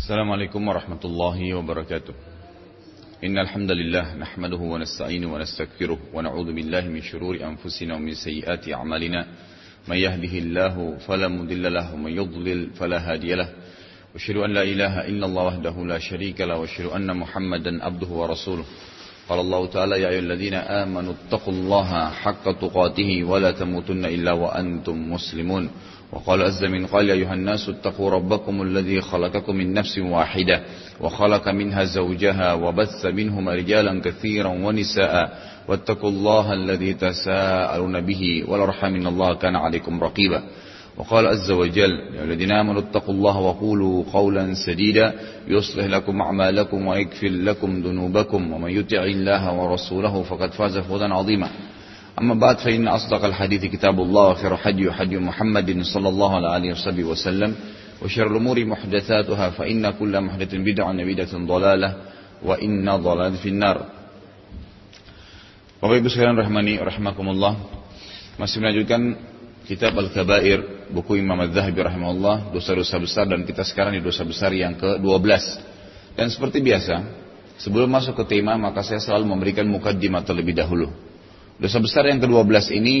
السلام عليكم ورحمة الله وبركاته. إن الحمد لله نحمده ونستعينه ونستغفره ونعوذ بالله من شرور أنفسنا ومن سيئات أعمالنا. من يهده الله فلا مضل له ومن يضلل فلا هادي له. وأشهد أن لا إله إلا الله وحده لا شريك له وأشهد أن محمدا عبده ورسوله. قال الله تعالى يا أيها الذين آمنوا اتقوا الله حق تقاته ولا تموتن إلا وأنتم مسلمون. وقال عز من قال يا أيها الناس اتقوا ربكم الذي خلقكم من نفس واحدة وخلق منها زوجها وبث منهما رجالا كثيرا ونساء واتقوا الله الذي تساءلون به والأرحم إن الله كان عليكم رقيبا. وقال عز وجل يا الذين آمنوا اتقوا الله وقولوا قولا سديدا يصلح لكم أعمالكم ويكفر لكم ذنوبكم ومن يطع الله ورسوله فقد فاز فوزا عظيما. أما بعد فإن أصدق الحديث كتاب الله وخير حدي حدي محمد صلى الله عليه وسلم وسلم وشر الأمور محدثاتها فإن كل محدث بدعة بدعة ضلالة وإن ضلالة في النار Bapak Ibu sekalian rahmani rahimakumullah. Masih melanjutkan kitab Al-Kabair buku Imam Az-Zahabi rahimahullah, dosa-dosa besar dan kita sekarang di dosa besar yang ke-12. Dan seperti biasa, sebelum masuk ke tema maka saya selalu memberikan mukadimah terlebih dahulu. Dosa besar yang ke-12 ini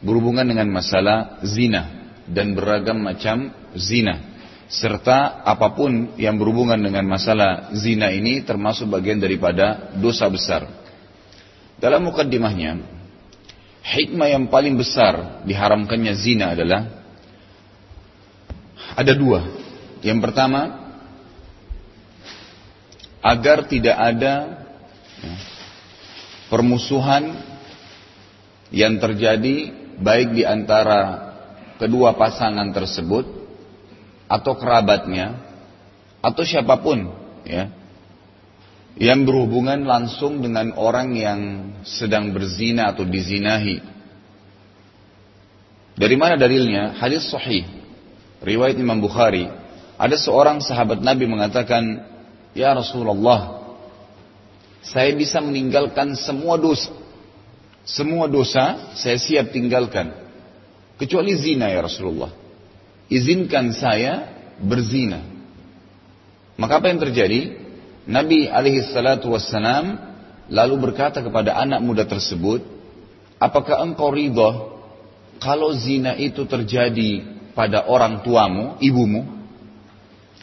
berhubungan dengan masalah zina dan beragam macam zina serta apa pun yang berhubungan dengan masalah zina ini termasuk bagian daripada dosa besar. Dalam mukaddimahnya, hikmah yang paling besar diharamkannya zina adalah ada dua. Yang pertama, agar tidak ada ya, permusuhan yang terjadi baik di antara kedua pasangan tersebut atau kerabatnya atau siapa pun ya yang berhubungan langsung dengan orang yang sedang berzina atau dizinahi. Dari mana dalilnya? Hadis sahih. Riwayat Imam Bukhari. Ada seorang sahabat Nabi mengatakan, Ya Rasulullah, saya bisa meninggalkan semua dosa. Semua dosa saya siap tinggalkan. Kecuali zina ya Rasulullah. Izinkan saya berzina. Maka apa yang terjadi? Nabi alaihi salatu wassalam lalu berkata kepada anak muda tersebut, apakah engkau ridha kalau zina itu terjadi pada orang tuamu, ibumu?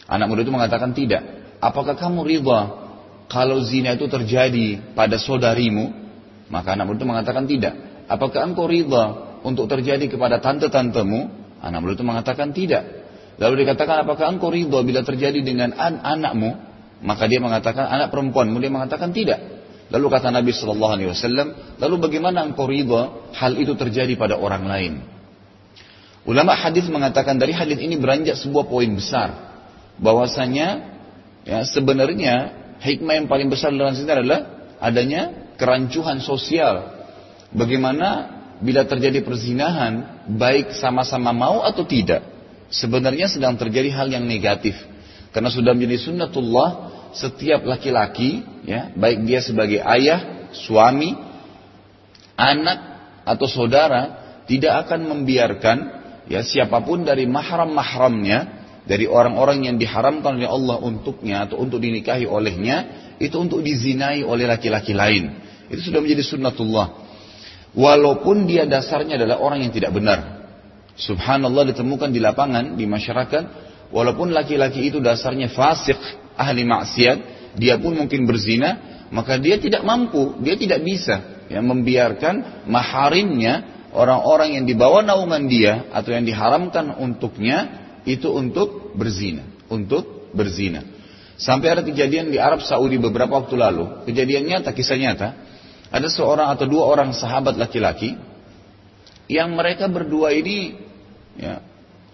Anak muda itu mengatakan tidak. Apakah kamu ridha kalau zina itu terjadi pada saudarimu? Maka anak muda itu mengatakan tidak. Apakah engkau ridha untuk terjadi kepada tante-tantemu? Anak muda itu mengatakan tidak. Lalu dikatakan apakah engkau ridha bila terjadi dengan an anakmu? Maka dia mengatakan anak perempuan, dia mengatakan tidak. Lalu kata Nabi Shallallahu Alaihi Wasallam, lalu bagaimana engkau ridha hal itu terjadi pada orang lain? Ulama hadis mengatakan dari hadis ini beranjak sebuah poin besar, bahwasanya ya sebenarnya hikmah yang paling besar dalam sini adalah adanya kerancuhan sosial. Bagaimana bila terjadi perzinahan, baik sama-sama mau atau tidak, sebenarnya sedang terjadi hal yang negatif. Karena sudah menjadi sunnatullah setiap laki-laki, ya, baik dia sebagai ayah, suami, anak atau saudara, tidak akan membiarkan ya siapa pun dari mahram-mahramnya, dari orang-orang yang diharamkan oleh Allah untuknya atau untuk dinikahi olehnya, itu untuk dizinai oleh laki-laki lain. Itu sudah menjadi sunnatullah. Walaupun dia dasarnya adalah orang yang tidak benar. Subhanallah ditemukan di lapangan, di masyarakat, walaupun laki-laki itu dasarnya fasik, ahli maksiat, dia pun mungkin berzina, maka dia tidak mampu, dia tidak bisa ya, membiarkan maharimnya orang-orang yang dibawa naungan dia atau yang diharamkan untuknya itu untuk berzina, untuk berzina. Sampai ada kejadian di Arab Saudi beberapa waktu lalu, kejadian nyata, kisah nyata, ada seorang atau dua orang sahabat laki-laki yang mereka berdua ini ya,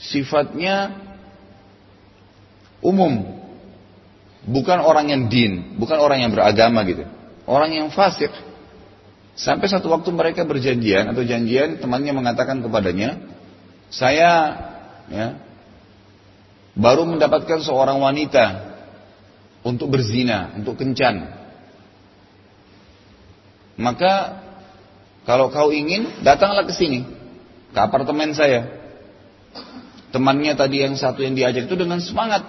sifatnya umum, bukan orang yang din, bukan orang yang beragama gitu, orang yang fasik. Sampai satu waktu mereka berjanjian atau janjian temannya mengatakan kepadanya, saya ya, baru mendapatkan seorang wanita untuk berzina, untuk kencan. Maka kalau kau ingin, datanglah ke sini, ke apartemen saya. Temannya tadi yang satu yang diajak itu dengan semangat.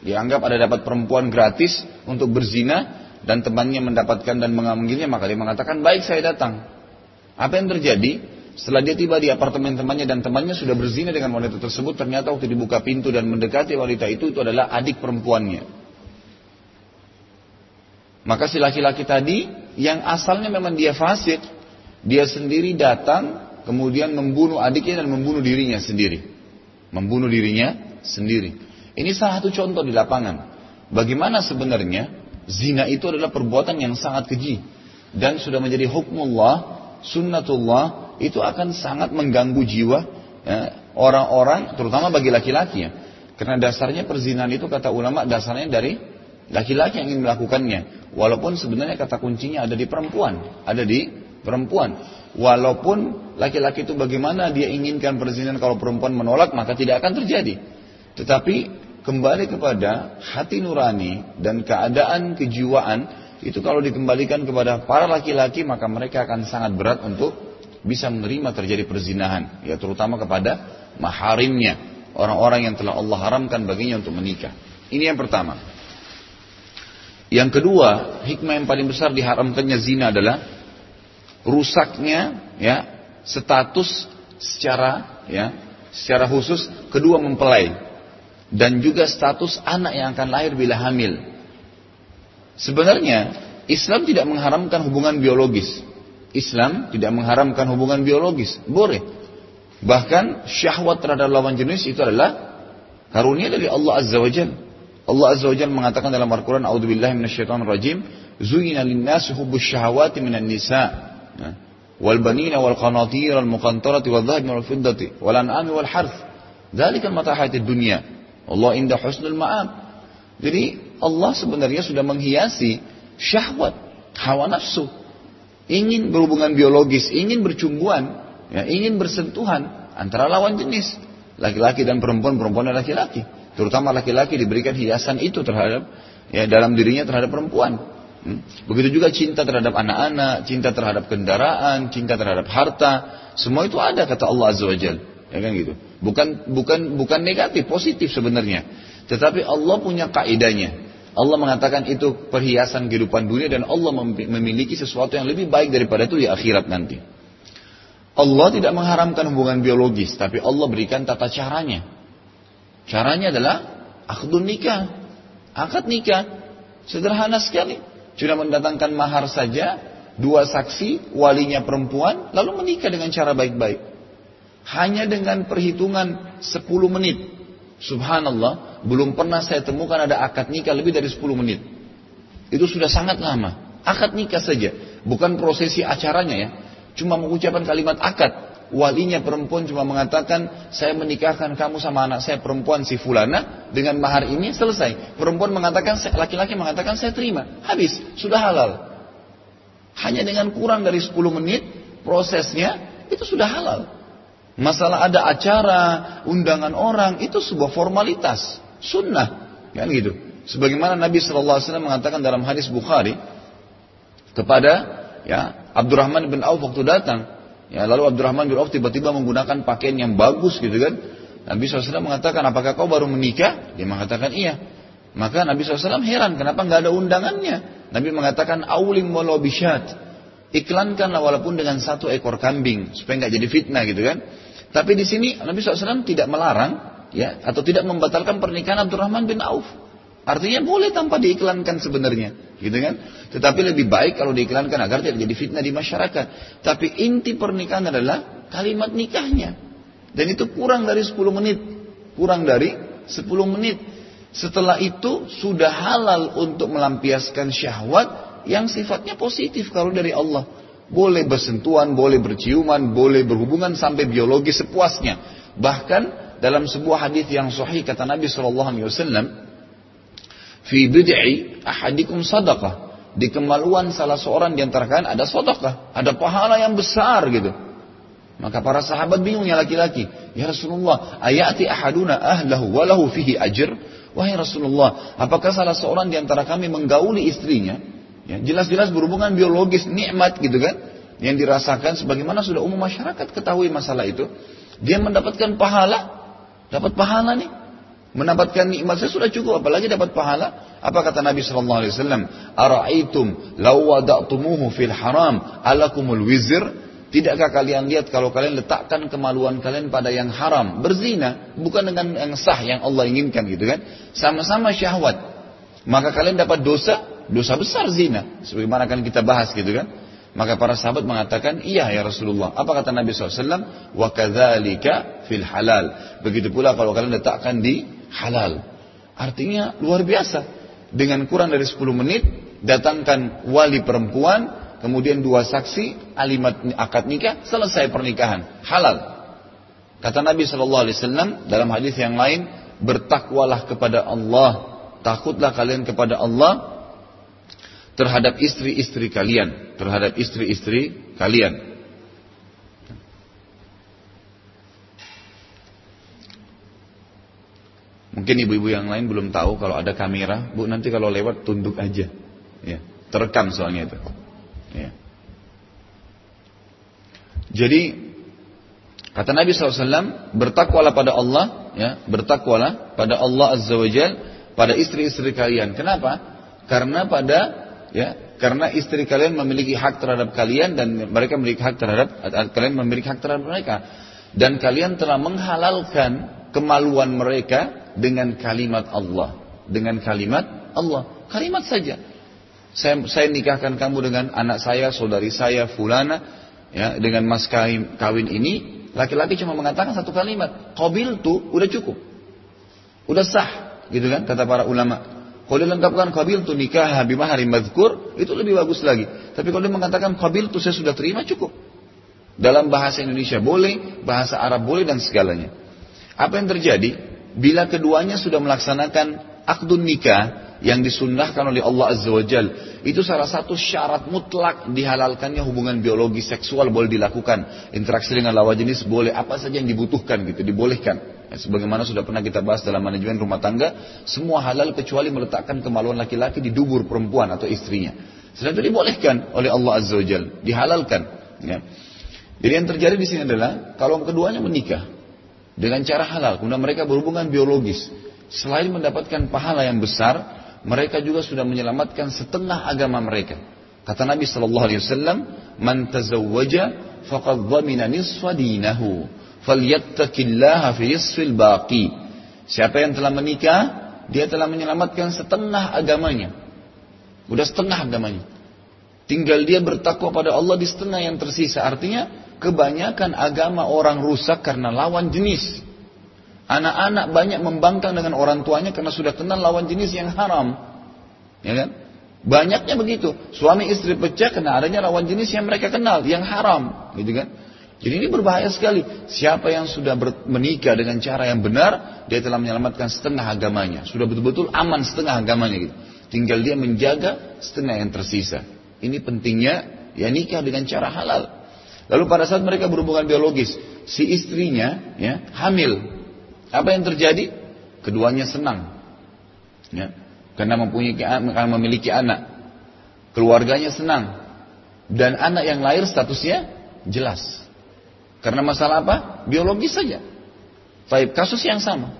Dianggap ada dapat perempuan gratis untuk berzina dan temannya mendapatkan dan mengambilnya maka dia mengatakan baik saya datang. Apa yang terjadi? Setelah dia tiba di apartemen temannya dan temannya sudah berzina dengan wanita tersebut, ternyata waktu dibuka pintu dan mendekati wanita itu, itu adalah adik perempuannya. Maka si laki-laki tadi yang asalnya memang dia fasik, dia sendiri datang kemudian membunuh adiknya dan membunuh dirinya sendiri. Membunuh dirinya sendiri. Ini salah satu contoh di lapangan. Bagaimana sebenarnya zina itu adalah perbuatan yang sangat keji dan sudah menjadi hukmullah, sunnatullah itu akan sangat mengganggu jiwa ya, orang-orang, ya, terutama bagi laki-laki ya. Karena dasarnya perzinahan itu kata ulama dasarnya dari laki-laki yang ingin melakukannya. Walaupun sebenarnya kata kuncinya ada di perempuan, ada di perempuan. Walaupun laki-laki itu bagaimana dia inginkan perzinahan kalau perempuan menolak maka tidak akan terjadi. Tetapi kembali kepada hati nurani dan keadaan kejiwaan itu kalau dikembalikan kepada para laki-laki maka mereka akan sangat berat untuk bisa menerima terjadi perzinahan, ya terutama kepada maharimnya, orang-orang yang telah Allah haramkan baginya untuk menikah. Ini yang pertama. Yang kedua, hikmah yang paling besar diharamkannya zina adalah rusaknya ya status secara ya secara khusus kedua mempelai dan juga status anak yang akan lahir bila hamil. Sebenarnya Islam tidak mengharamkan hubungan biologis. Islam tidak mengharamkan hubungan biologis, boleh. Bahkan syahwat terhadap lawan jenis itu adalah karunia dari Allah Azza wa Jal. Allah Azza wa Jal mengatakan dalam Al-Quran, A'udzubillahi minasyaitonir rajim, Zuyina linnasi hubbus syahawati minan nisa. Nah, wal banina wal qanatir al muqantarati wal dhahabi wal fiddati wal an'ami wal harth. Dzalika matahati dunya. Allah indah husnul ma'ab. Jadi Allah sebenarnya sudah menghiasi syahwat, hawa nafsu ingin berhubungan biologis, ingin bercumbuan, ya, ingin bersentuhan antara lawan jenis, laki-laki dan perempuan, perempuan dan laki-laki. Terutama laki-laki diberikan hiasan itu terhadap ya dalam dirinya terhadap perempuan. Hmm. Begitu juga cinta terhadap anak-anak, cinta terhadap kendaraan, cinta terhadap harta, semua itu ada kata Allah Azza Wajal. Ya kan gitu. Bukan bukan bukan negatif, positif sebenarnya. Tetapi Allah punya kaidahnya. Allah mengatakan itu perhiasan kehidupan dunia dan Allah memiliki sesuatu yang lebih baik daripada itu di akhirat nanti. Allah tidak mengharamkan hubungan biologis, tapi Allah berikan tata caranya. Caranya adalah akdun nikah, akad nikah. Sederhana sekali. Cuma mendatangkan mahar saja, dua saksi, walinya perempuan, lalu menikah dengan cara baik-baik. Hanya dengan perhitungan 10 menit. Subhanallah, belum pernah saya temukan ada akad nikah lebih dari 10 menit. Itu sudah sangat lama. Akad nikah saja. Bukan prosesi acaranya ya. Cuma mengucapkan kalimat akad. Walinya perempuan cuma mengatakan, saya menikahkan kamu sama anak saya perempuan si fulana dengan mahar ini selesai. Perempuan mengatakan, laki-laki mengatakan saya terima. Habis, sudah halal. Hanya dengan kurang dari 10 menit prosesnya itu sudah halal. Masalah ada acara, undangan orang, itu sebuah formalitas. Sunnah. Kan gitu. Sebagaimana Nabi Wasallam mengatakan dalam hadis Bukhari kepada ya Abdurrahman bin Auf waktu datang, ya lalu Abdurrahman bin Auf tiba-tiba menggunakan pakaian yang bagus gitu kan. Nabi SAW mengatakan, apakah kau baru menikah? Dia mengatakan iya. Maka Nabi SAW heran, kenapa nggak ada undangannya? Nabi mengatakan, aulim walau bisyat. Iklankanlah walaupun dengan satu ekor kambing, supaya nggak jadi fitnah gitu kan. Tapi di sini Nabi SAW tidak melarang ya atau tidak membatalkan pernikahan Abdurrahman bin Auf. Artinya boleh tanpa diiklankan sebenarnya, gitu kan? Tetapi lebih baik kalau diiklankan agar tidak jadi fitnah di masyarakat. Tapi inti pernikahan adalah kalimat nikahnya. Dan itu kurang dari 10 menit. Kurang dari 10 menit. Setelah itu sudah halal untuk melampiaskan syahwat yang sifatnya positif kalau dari Allah. Boleh bersentuhan, boleh berciuman, boleh berhubungan sampai biologi sepuasnya. Bahkan dalam sebuah hadis yang sahih kata Nabi Shallallahu Alaihi Wasallam, fi bid'i ahadikum sadaqah. Di kemaluan salah seorang di antara kalian ada sedekah, ada pahala yang besar gitu. Maka para sahabat bingungnya laki-laki. Ya Rasulullah, ayati ahaduna ahlahu walahu fihi ajr. Wahai Rasulullah, apakah salah seorang di antara kami menggauli istrinya? Ya, jelas-jelas berhubungan biologis, nikmat gitu kan? Yang dirasakan sebagaimana sudah umum masyarakat ketahui masalah itu. Dia mendapatkan pahala Dapat pahala nih. Mendapatkan nikmat saya sudah cukup, apalagi dapat pahala. Apa kata Nabi Shallallahu Alaihi Wasallam? Araitum law fil haram alakumul wizr. Tidakkah kalian lihat kalau kalian letakkan kemaluan kalian pada yang haram, berzina, bukan dengan yang sah yang Allah inginkan gitu kan? Sama-sama syahwat. Maka kalian dapat dosa, dosa besar zina. Sebagaimana akan kita bahas gitu kan? Maka para sahabat mengatakan, iya ya Rasulullah. Apa kata Nabi SAW? Wa kadzalika fil halal. Begitu pula kalau kalian letakkan di halal. Artinya luar biasa. Dengan kurang dari 10 menit, datangkan wali perempuan, kemudian dua saksi, alimat akad nikah, selesai pernikahan. Halal. Kata Nabi SAW dalam hadis yang lain, bertakwalah kepada Allah, takutlah kalian kepada Allah terhadap istri-istri kalian, terhadap istri-istri kalian. Mungkin ibu-ibu yang lain belum tahu kalau ada kamera, bu nanti kalau lewat tunduk aja, ya, terekam soalnya itu. Ya. Jadi kata Nabi SAW bertakwalah pada Allah, ya, bertakwalah pada Allah Azza Wajal pada istri-istri kalian. Kenapa? Karena pada ya karena istri kalian memiliki hak terhadap kalian dan mereka memiliki hak terhadap kalian memiliki hak terhadap mereka. Dan kalian telah menghalalkan kemaluan mereka dengan kalimat Allah. Dengan kalimat Allah. Kalimat saja. Saya, saya nikahkan kamu dengan anak saya saudari saya fulana ya dengan mas kawin, kawin ini laki-laki cuma mengatakan satu kalimat. Qabil tuh udah cukup. Udah sah gitu kan kata para ulama kalau dia lengkapkan kabil tu nikah bimahari madhkur, itu lebih bagus lagi. Tapi kalau dia mengatakan kabil tu saya sudah terima cukup. Dalam bahasa Indonesia boleh, bahasa Arab boleh dan segalanya. Apa yang terjadi? Bila keduanya sudah melaksanakan akdun nikah yang disunnahkan oleh Allah Azza wa Jal, itu salah satu syarat mutlak dihalalkannya hubungan biologi seksual boleh dilakukan. Interaksi dengan lawan jenis boleh, apa saja yang dibutuhkan gitu, dibolehkan. Ya, sebagaimana sudah pernah kita bahas dalam manajemen rumah tangga, semua halal kecuali meletakkan kemaluan laki-laki di dubur perempuan atau istrinya. Sedang itu dibolehkan oleh Allah Azza wa Jal, dihalalkan. Ya. Jadi yang terjadi di sini adalah kalau keduanya menikah dengan cara halal, kemudian mereka berhubungan biologis, selain mendapatkan pahala yang besar, mereka juga sudah menyelamatkan setengah agama mereka. Kata Nabi Shallallahu Alaihi Wasallam, "Man tazawwaja faqad dhamina nisfa dinahu." Falyattaqillaha fi yasfil baqi. Siapa yang telah menikah, dia telah menyelamatkan setengah agamanya. Udah setengah agamanya. Tinggal dia bertakwa pada Allah di setengah yang tersisa. Artinya kebanyakan agama orang rusak karena lawan jenis. Anak-anak banyak membangkang dengan orang tuanya karena sudah kenal lawan jenis yang haram. Ya kan? Banyaknya begitu. Suami istri pecah karena adanya lawan jenis yang mereka kenal, yang haram. Gitu kan? Jadi ini berbahaya sekali. Siapa yang sudah menikah dengan cara yang benar, dia telah menyelamatkan setengah agamanya. Sudah betul-betul aman setengah agamanya gitu. Tinggal dia menjaga setengah yang tersisa. Ini pentingnya ya nikah dengan cara halal. Lalu pada saat mereka berhubungan biologis, si istrinya ya hamil. Apa yang terjadi? Keduanya senang. Ya, karena mempunyai karena memiliki anak. Keluarganya senang. Dan anak yang lahir statusnya jelas. Karena masalah apa? Biologis saja. Baik, kasus yang sama.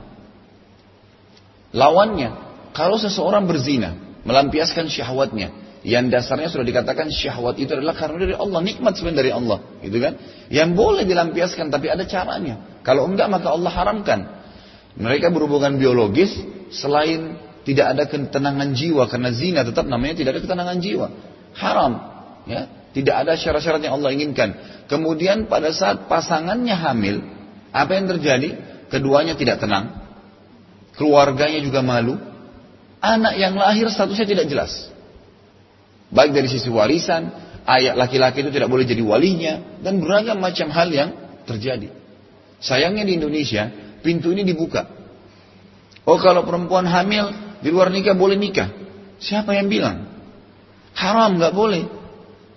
Lawannya, kalau seseorang berzina, melampiaskan syahwatnya, yang dasarnya sudah dikatakan syahwat itu adalah karena dari Allah, nikmat sebenarnya dari Allah, gitu kan? Yang boleh dilampiaskan tapi ada caranya. Kalau enggak maka Allah haramkan. Mereka berhubungan biologis selain tidak ada ketenangan jiwa karena zina tetap namanya tidak ada ketenangan jiwa. Haram, ya. Tidak ada syarat-syarat yang Allah inginkan. Kemudian pada saat pasangannya hamil, apa yang terjadi? Keduanya tidak tenang. Keluarganya juga malu. Anak yang lahir statusnya tidak jelas. Baik dari sisi warisan, ayat laki-laki itu tidak boleh jadi walinya, dan beragam macam hal yang terjadi. Sayangnya di Indonesia, pintu ini dibuka. Oh kalau perempuan hamil, di luar nikah boleh nikah. Siapa yang bilang? Haram, nggak boleh.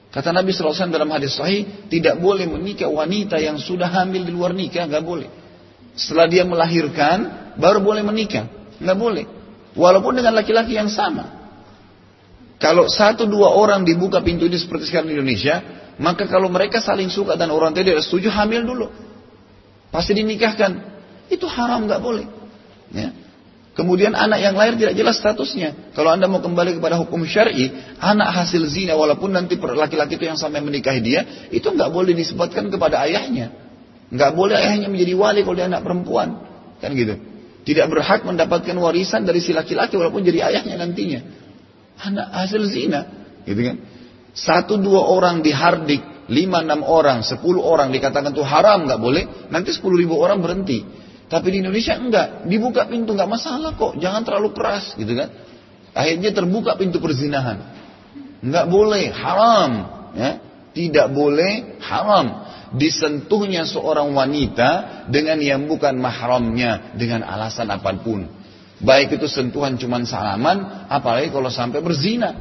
Kata Nabi SAW dalam hadis sahih, tidak boleh menikah wanita yang sudah hamil di luar nikah, nggak boleh. Setelah dia melahirkan, baru boleh menikah, nggak boleh. Walaupun dengan laki-laki yang sama. Kalau satu dua orang dibuka pintu ini seperti sekarang di Indonesia, maka kalau mereka saling suka dan orang tidak setuju, hamil dulu. Pasti dinikahkan. Itu haram, nggak boleh. Ya. Kemudian anak yang lahir tidak jelas statusnya. Kalau anda mau kembali kepada hukum syar'i, anak hasil zina walaupun nanti laki-laki itu yang sampai menikahi dia, itu nggak boleh disebutkan kepada ayahnya. Nggak boleh ayahnya menjadi wali kalau dia anak perempuan. Kan gitu. Tidak berhak mendapatkan warisan dari si laki-laki walaupun jadi ayahnya nantinya. Anak hasil zina. Gitu kan. Satu dua orang dihardik, lima enam orang, sepuluh orang dikatakan itu haram nggak boleh, nanti sepuluh ribu orang berhenti. Tapi di Indonesia enggak, dibuka pintu nggak masalah kok, jangan terlalu keras gitu kan. Akhirnya terbuka pintu perzinahan. Nggak boleh, haram, ya. Tidak boleh, haram. Disentuhnya seorang wanita dengan yang bukan mahramnya dengan alasan apa pun. Baik itu sentuhan cuman salaman, apalagi kalau sampai berzina.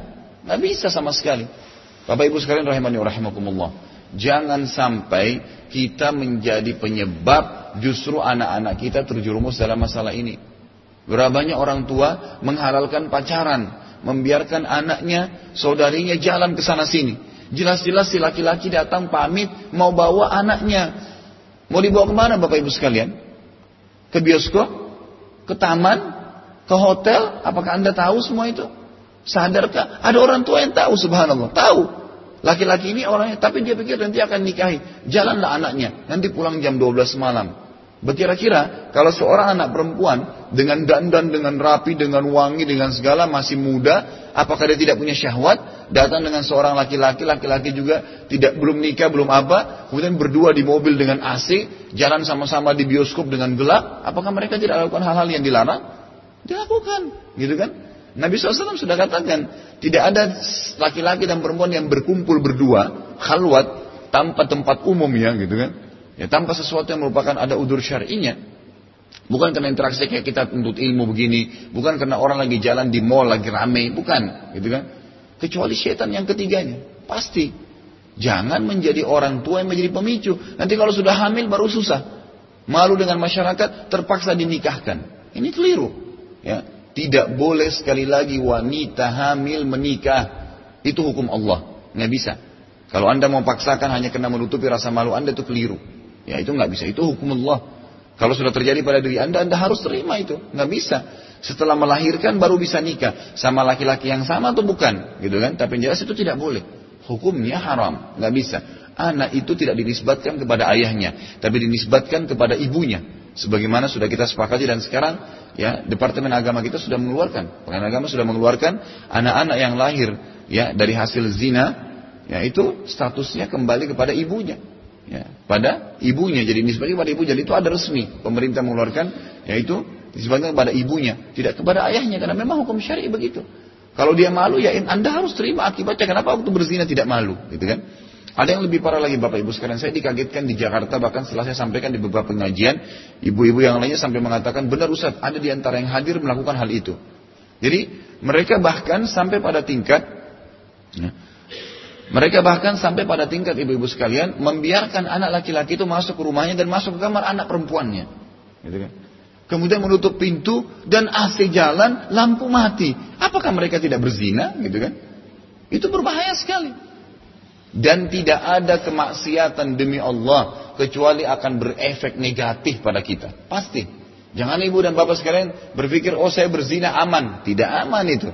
Nggak bisa sama sekali. Bapak Ibu sekalian rahimani rahimakumullah. Jangan sampai kita menjadi penyebab justru anak-anak kita terjerumus dalam masalah ini. Berapa banyak orang tua menghalalkan pacaran, membiarkan anaknya, saudarinya jalan ke sana sini. Jelas-jelas si laki-laki datang pamit mau bawa anaknya. Mau dibawa ke mana Bapak Ibu sekalian? Ke bioskop? Ke taman? Ke hotel? Apakah Anda tahu semua itu? Sadarkah? Ada orang tua yang tahu subhanallah. Tahu. Laki-laki ini orangnya, tapi dia pikir nanti akan nikahi. Jalanlah anaknya, nanti pulang jam 12 malam. Berkira-kira kalau seorang anak perempuan dengan dandan, dengan rapi, dengan wangi, dengan segala masih muda, apakah dia tidak punya syahwat? Datang dengan seorang laki-laki, laki-laki juga tidak belum nikah, belum apa, kemudian berdua di mobil dengan AC, jalan sama-sama di bioskop dengan gelap, apakah mereka tidak lakukan hal-hal yang dilarang? Dilakukan, gitu kan? Nabi SAW sudah katakan, tidak ada laki-laki dan perempuan yang berkumpul berdua, khalwat, tanpa tempat umum ya, gitu kan. Ya, tanpa sesuatu yang merupakan ada udur syar'inya. Bukan karena interaksi kayak kita untuk ilmu begini, bukan karena orang lagi jalan di mall lagi rame, bukan, gitu kan. Kecuali setan yang ketiganya, pasti. Jangan menjadi orang tua yang menjadi pemicu. Nanti kalau sudah hamil baru susah. Malu dengan masyarakat, terpaksa dinikahkan. Ini keliru. Ya, tidak boleh sekali lagi wanita hamil menikah. Itu hukum Allah. Nggak bisa. Kalau anda mau paksakan hanya karena menutupi rasa malu anda itu keliru. Ya itu nggak bisa. Itu hukum Allah. Kalau sudah terjadi pada diri anda, anda harus terima itu. Nggak bisa. Setelah melahirkan baru bisa nikah. Sama laki-laki yang sama atau bukan. Gitu kan. Tapi jelas itu tidak boleh. Hukumnya haram. Nggak bisa. Anak itu tidak dinisbatkan kepada ayahnya. Tapi dinisbatkan kepada ibunya. Sebagaimana sudah kita sepakati dan sekarang ya Departemen Agama kita sudah mengeluarkan, Pengadilan Agama sudah mengeluarkan anak-anak yang lahir ya dari hasil zina ya itu statusnya kembali kepada ibunya. Ya, pada ibunya. Jadi sebagai pada ibu jadi itu ada resmi. Pemerintah mengeluarkan yaitu disebabkan kepada ibunya tidak kepada ayahnya. Karena memang hukum syari begitu. Kalau dia malu ya anda harus terima akibatnya. Kenapa waktu berzina tidak malu? Gitu kan ada yang lebih parah lagi Bapak Ibu sekalian. Saya dikagetkan di Jakarta bahkan setelah saya sampaikan di beberapa pengajian. Ibu-ibu yang lainnya sampai mengatakan benar Ustaz ada di antara yang hadir melakukan hal itu. Jadi mereka bahkan sampai pada tingkat ya, mereka bahkan sampai pada tingkat ibu-ibu sekalian membiarkan anak laki-laki itu masuk ke rumahnya dan masuk ke kamar anak perempuannya. Gitu kan? Kemudian menutup pintu dan AC jalan, lampu mati. Apakah mereka tidak berzina? Gitu kan? Itu berbahaya sekali. Dan tidak ada kemaksiatan demi Allah kecuali akan berefek negatif pada kita. Pasti. Jangan ibu dan bapak sekalian berpikir, oh saya berzina aman. Tidak aman itu.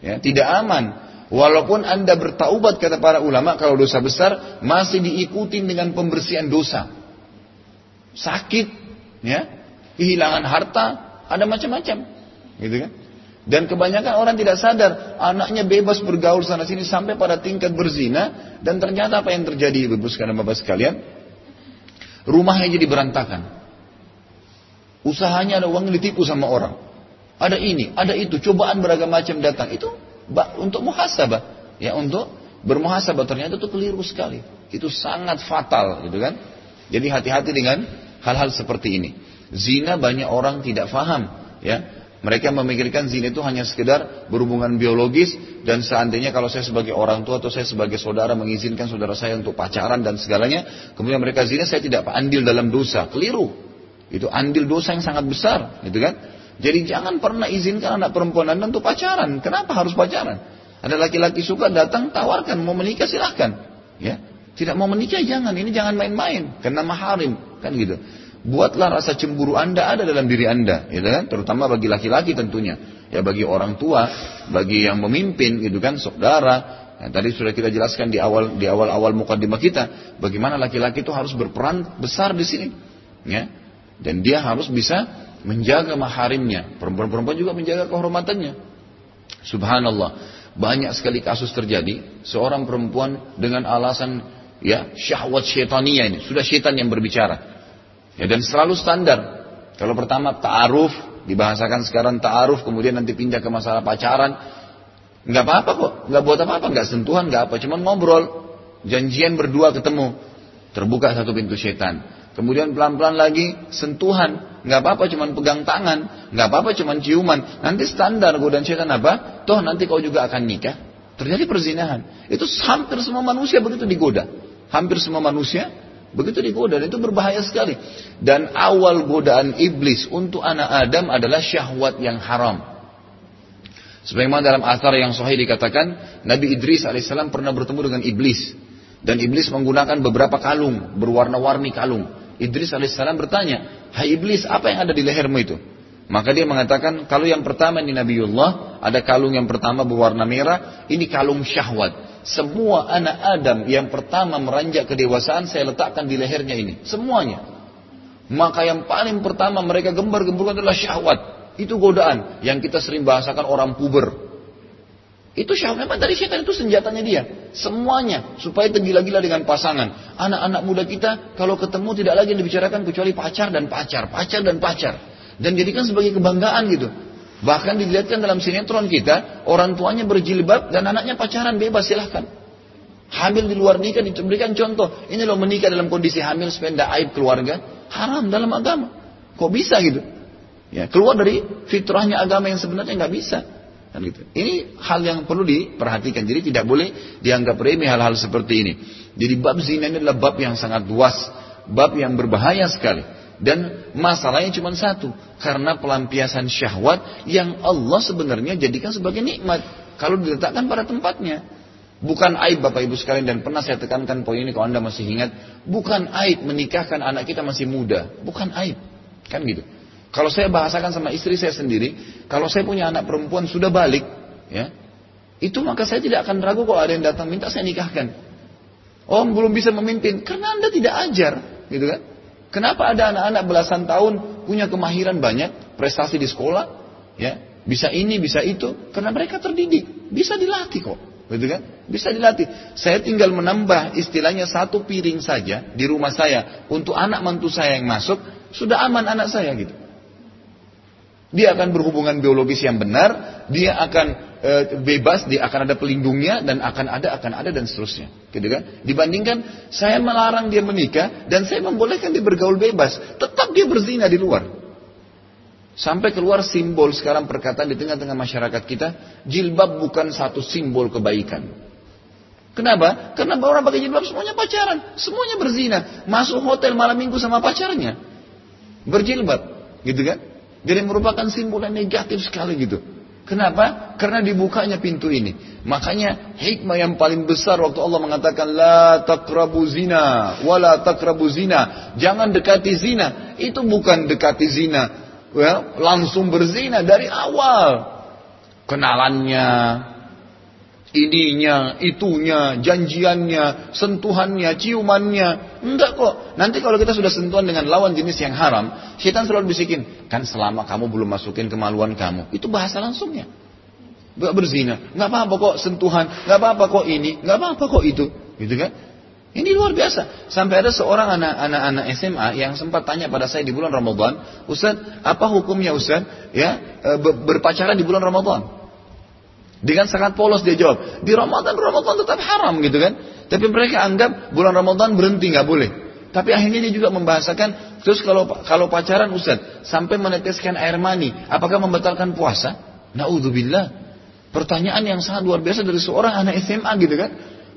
Ya, tidak aman. Walaupun anda bertaubat kata para ulama kalau dosa besar masih diikuti dengan pembersihan dosa. Sakit, ya, kehilangan harta, ada macam-macam. Gitu kan? Dan kebanyakan orang tidak sadar, anaknya bebas bergaul sana sini sampai pada tingkat berzina dan ternyata apa yang terjadi Ibu sekalian Bapak sekalian? Rumahnya jadi berantakan. Usahanya ada uang ditipu sama orang. Ada ini, ada itu, cobaan beragam macam datang. Itu untuk muhasabah, ya untuk bermuhasabah ternyata itu keliru sekali. Itu sangat fatal, gitu kan? Jadi hati-hati dengan hal-hal seperti ini. Zina banyak orang tidak faham, ya mereka memikirkan zina itu hanya sekedar berhubungan biologis dan seandainya kalau saya sebagai orang tua atau saya sebagai saudara mengizinkan saudara saya untuk pacaran dan segalanya, kemudian mereka zina saya tidak andil dalam dosa. Keliru. Itu andil dosa yang sangat besar, gitu kan? Jadi jangan pernah izinkan anak perempuan Anda untuk pacaran. Kenapa harus pacaran? Ada laki-laki suka datang tawarkan mau menikah silahkan. Ya, tidak mau menikah jangan. Ini jangan main-main karena maharim kan gitu. Buatlah rasa cemburu Anda ada dalam diri Anda, gitu kan? Terutama bagi laki-laki tentunya. Ya bagi orang tua, bagi yang memimpin gitu kan, saudara. Nah, tadi sudah kita jelaskan di awal di awal-awal mukadimah kita, bagaimana laki-laki itu harus berperan besar di sini. Ya. Dan dia harus bisa menjaga maharimnya. Perempuan-perempuan juga menjaga kehormatannya. Subhanallah. Banyak sekali kasus terjadi, seorang perempuan dengan alasan ya syahwat syaitania ini, sudah syaitan yang berbicara Ya, dan selalu standar. Kalau pertama ta'aruf, dibahasakan sekarang ta'aruf, kemudian nanti pindah ke masalah pacaran. Nggak apa-apa kok, nggak buat apa-apa, nggak sentuhan, nggak apa, cuma ngobrol. Janjian berdua ketemu, terbuka satu pintu setan. Kemudian pelan-pelan lagi sentuhan, nggak apa-apa cuma pegang tangan, nggak apa-apa cuma ciuman. Nanti standar godaan setan apa? Toh nanti kau juga akan nikah. Terjadi perzinahan. Itu hampir semua manusia begitu digoda. Hampir semua manusia Begitu digoda dan itu berbahaya sekali. Dan awal godaan iblis untuk anak Adam adalah syahwat yang haram. Sebagaimana dalam asar yang sahih dikatakan, Nabi Idris alaihissalam pernah bertemu dengan iblis. Dan iblis menggunakan beberapa kalung, berwarna-warni kalung. Idris alaihissalam bertanya, Hai iblis, apa yang ada di lehermu itu? Maka dia mengatakan, kalau yang pertama ini Nabiullah, ada kalung yang pertama berwarna merah, ini kalung syahwat semua anak Adam yang pertama meranjak kedewasaan saya letakkan di lehernya ini. Semuanya. Maka yang paling pertama mereka gembar-gemburkan adalah syahwat. Itu godaan yang kita sering bahasakan orang puber. Itu syahwat memang dari syaitan itu senjatanya dia. Semuanya supaya tergila-gila dengan pasangan. Anak-anak muda kita kalau ketemu tidak lagi dibicarakan kecuali pacar dan pacar, pacar dan pacar. Dan jadikan sebagai kebanggaan gitu. Bahkan dilihatkan dalam sinetron kita, orang tuanya berjilbab dan anaknya pacaran bebas silahkan. Hamil di luar nikah diberikan contoh. Ini loh menikah dalam kondisi hamil supaya aib keluarga. Haram dalam agama. Kok bisa gitu? Ya, keluar dari fitrahnya agama yang sebenarnya nggak bisa. Kan gitu. Ini hal yang perlu diperhatikan. Jadi tidak boleh dianggap remeh hal-hal seperti ini. Jadi bab zina ini adalah bab yang sangat luas. Bab yang berbahaya sekali. Dan masalahnya cuma satu. Karena pelampiasan syahwat yang Allah sebenarnya jadikan sebagai nikmat. Kalau diletakkan pada tempatnya. Bukan aib Bapak Ibu sekalian dan pernah saya tekankan poin ini kalau Anda masih ingat. Bukan aib menikahkan anak kita masih muda. Bukan aib. Kan gitu. Kalau saya bahasakan sama istri saya sendiri. Kalau saya punya anak perempuan sudah balik. ya Itu maka saya tidak akan ragu kalau ada yang datang minta saya nikahkan. Oh belum bisa memimpin. Karena Anda tidak ajar. Gitu kan. Kenapa ada anak-anak belasan tahun punya kemahiran banyak, prestasi di sekolah, ya, bisa ini, bisa itu, karena mereka terdidik, bisa dilatih kok, gitu kan? Bisa dilatih. Saya tinggal menambah istilahnya satu piring saja di rumah saya untuk anak mantu saya yang masuk, sudah aman anak saya gitu. Dia akan berhubungan biologis yang benar, dia akan bebas, dia akan ada pelindungnya dan akan ada, akan ada dan seterusnya. Gitu kan? Dibandingkan saya melarang dia menikah dan saya membolehkan dia bergaul bebas, tetap dia berzina di luar. Sampai keluar simbol sekarang perkataan di tengah-tengah masyarakat kita, jilbab bukan satu simbol kebaikan. Kenapa? Karena orang pakai jilbab semuanya pacaran, semuanya berzina, masuk hotel malam minggu sama pacarnya, berjilbab, gitu kan? Jadi merupakan simbol yang negatif sekali gitu. Kenapa? Karena dibukanya pintu ini. Makanya hikmah yang paling besar waktu Allah mengatakan la takrabu zina wala takrabu zina. Jangan dekati zina. Itu bukan dekati zina. Ya, langsung berzina dari awal. Kenalannya, ininya, itunya, janjiannya, sentuhannya, ciumannya. Enggak kok. Nanti kalau kita sudah sentuhan dengan lawan jenis yang haram, syaitan selalu bisikin, kan selama kamu belum masukin kemaluan kamu. Itu bahasa langsungnya. Enggak berzina. Enggak apa-apa kok sentuhan. Enggak apa-apa kok ini. Enggak apa-apa kok itu. Gitu kan? Ini luar biasa. Sampai ada seorang anak-anak SMA yang sempat tanya pada saya di bulan Ramadan, Ustaz, apa hukumnya Ustaz? Ya, e, berpacaran di bulan Ramadan. Dengan sangat polos dia jawab, di Ramadan Ramadan tetap haram gitu kan. Tapi mereka anggap bulan Ramadan berhenti nggak boleh. Tapi akhirnya dia juga membahasakan, terus kalau kalau pacaran Ustaz sampai meneteskan air mani, apakah membatalkan puasa? Naudzubillah. Pertanyaan yang sangat luar biasa dari seorang anak SMA gitu kan.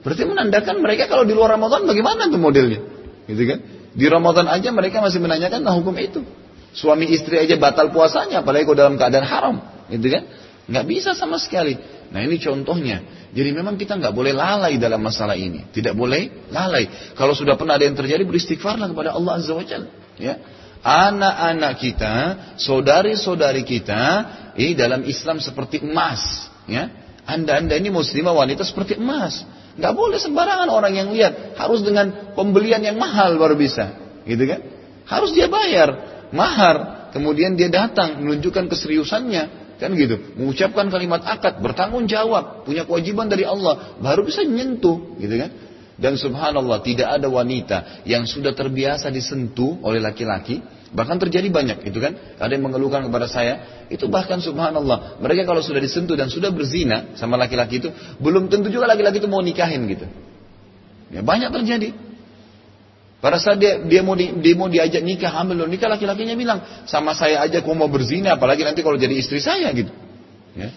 Berarti menandakan mereka kalau di luar Ramadan bagaimana tuh modelnya? Gitu kan? Di Ramadan aja mereka masih menanyakan nah hukum itu. Suami istri aja batal puasanya apalagi kalau dalam keadaan haram, gitu kan? Nggak bisa sama sekali. Nah ini contohnya. Jadi memang kita nggak boleh lalai dalam masalah ini. Tidak boleh lalai. Kalau sudah pernah ada yang terjadi beristighfarlah kepada Allah Azza wa. Ya. anak-anak kita, saudari-saudari kita, ini dalam Islam seperti emas. Ya, anda-anda ini muslimah wanita seperti emas. Gak boleh sembarangan orang yang lihat. Harus dengan pembelian yang mahal baru bisa. Gitu kan? Harus dia bayar. Mahar. Kemudian dia datang menunjukkan keseriusannya. Kan gitu. Mengucapkan kalimat akad. Bertanggung jawab. Punya kewajiban dari Allah. Baru bisa menyentuh. Gitu kan? Dan subhanallah tidak ada wanita yang sudah terbiasa disentuh oleh laki-laki. Bahkan terjadi banyak itu kan. Ada yang mengeluhkan kepada saya. Itu bahkan subhanallah. Mereka kalau sudah disentuh dan sudah berzina sama laki-laki itu. Belum tentu juga laki-laki itu mau nikahin gitu. Ya, banyak terjadi. Pada saat dia, dia, mau, di, dia mau diajak nikah, hamil nikah, laki-lakinya bilang, sama saya aja kau mau berzina, apalagi nanti kalau jadi istri saya gitu. Ya.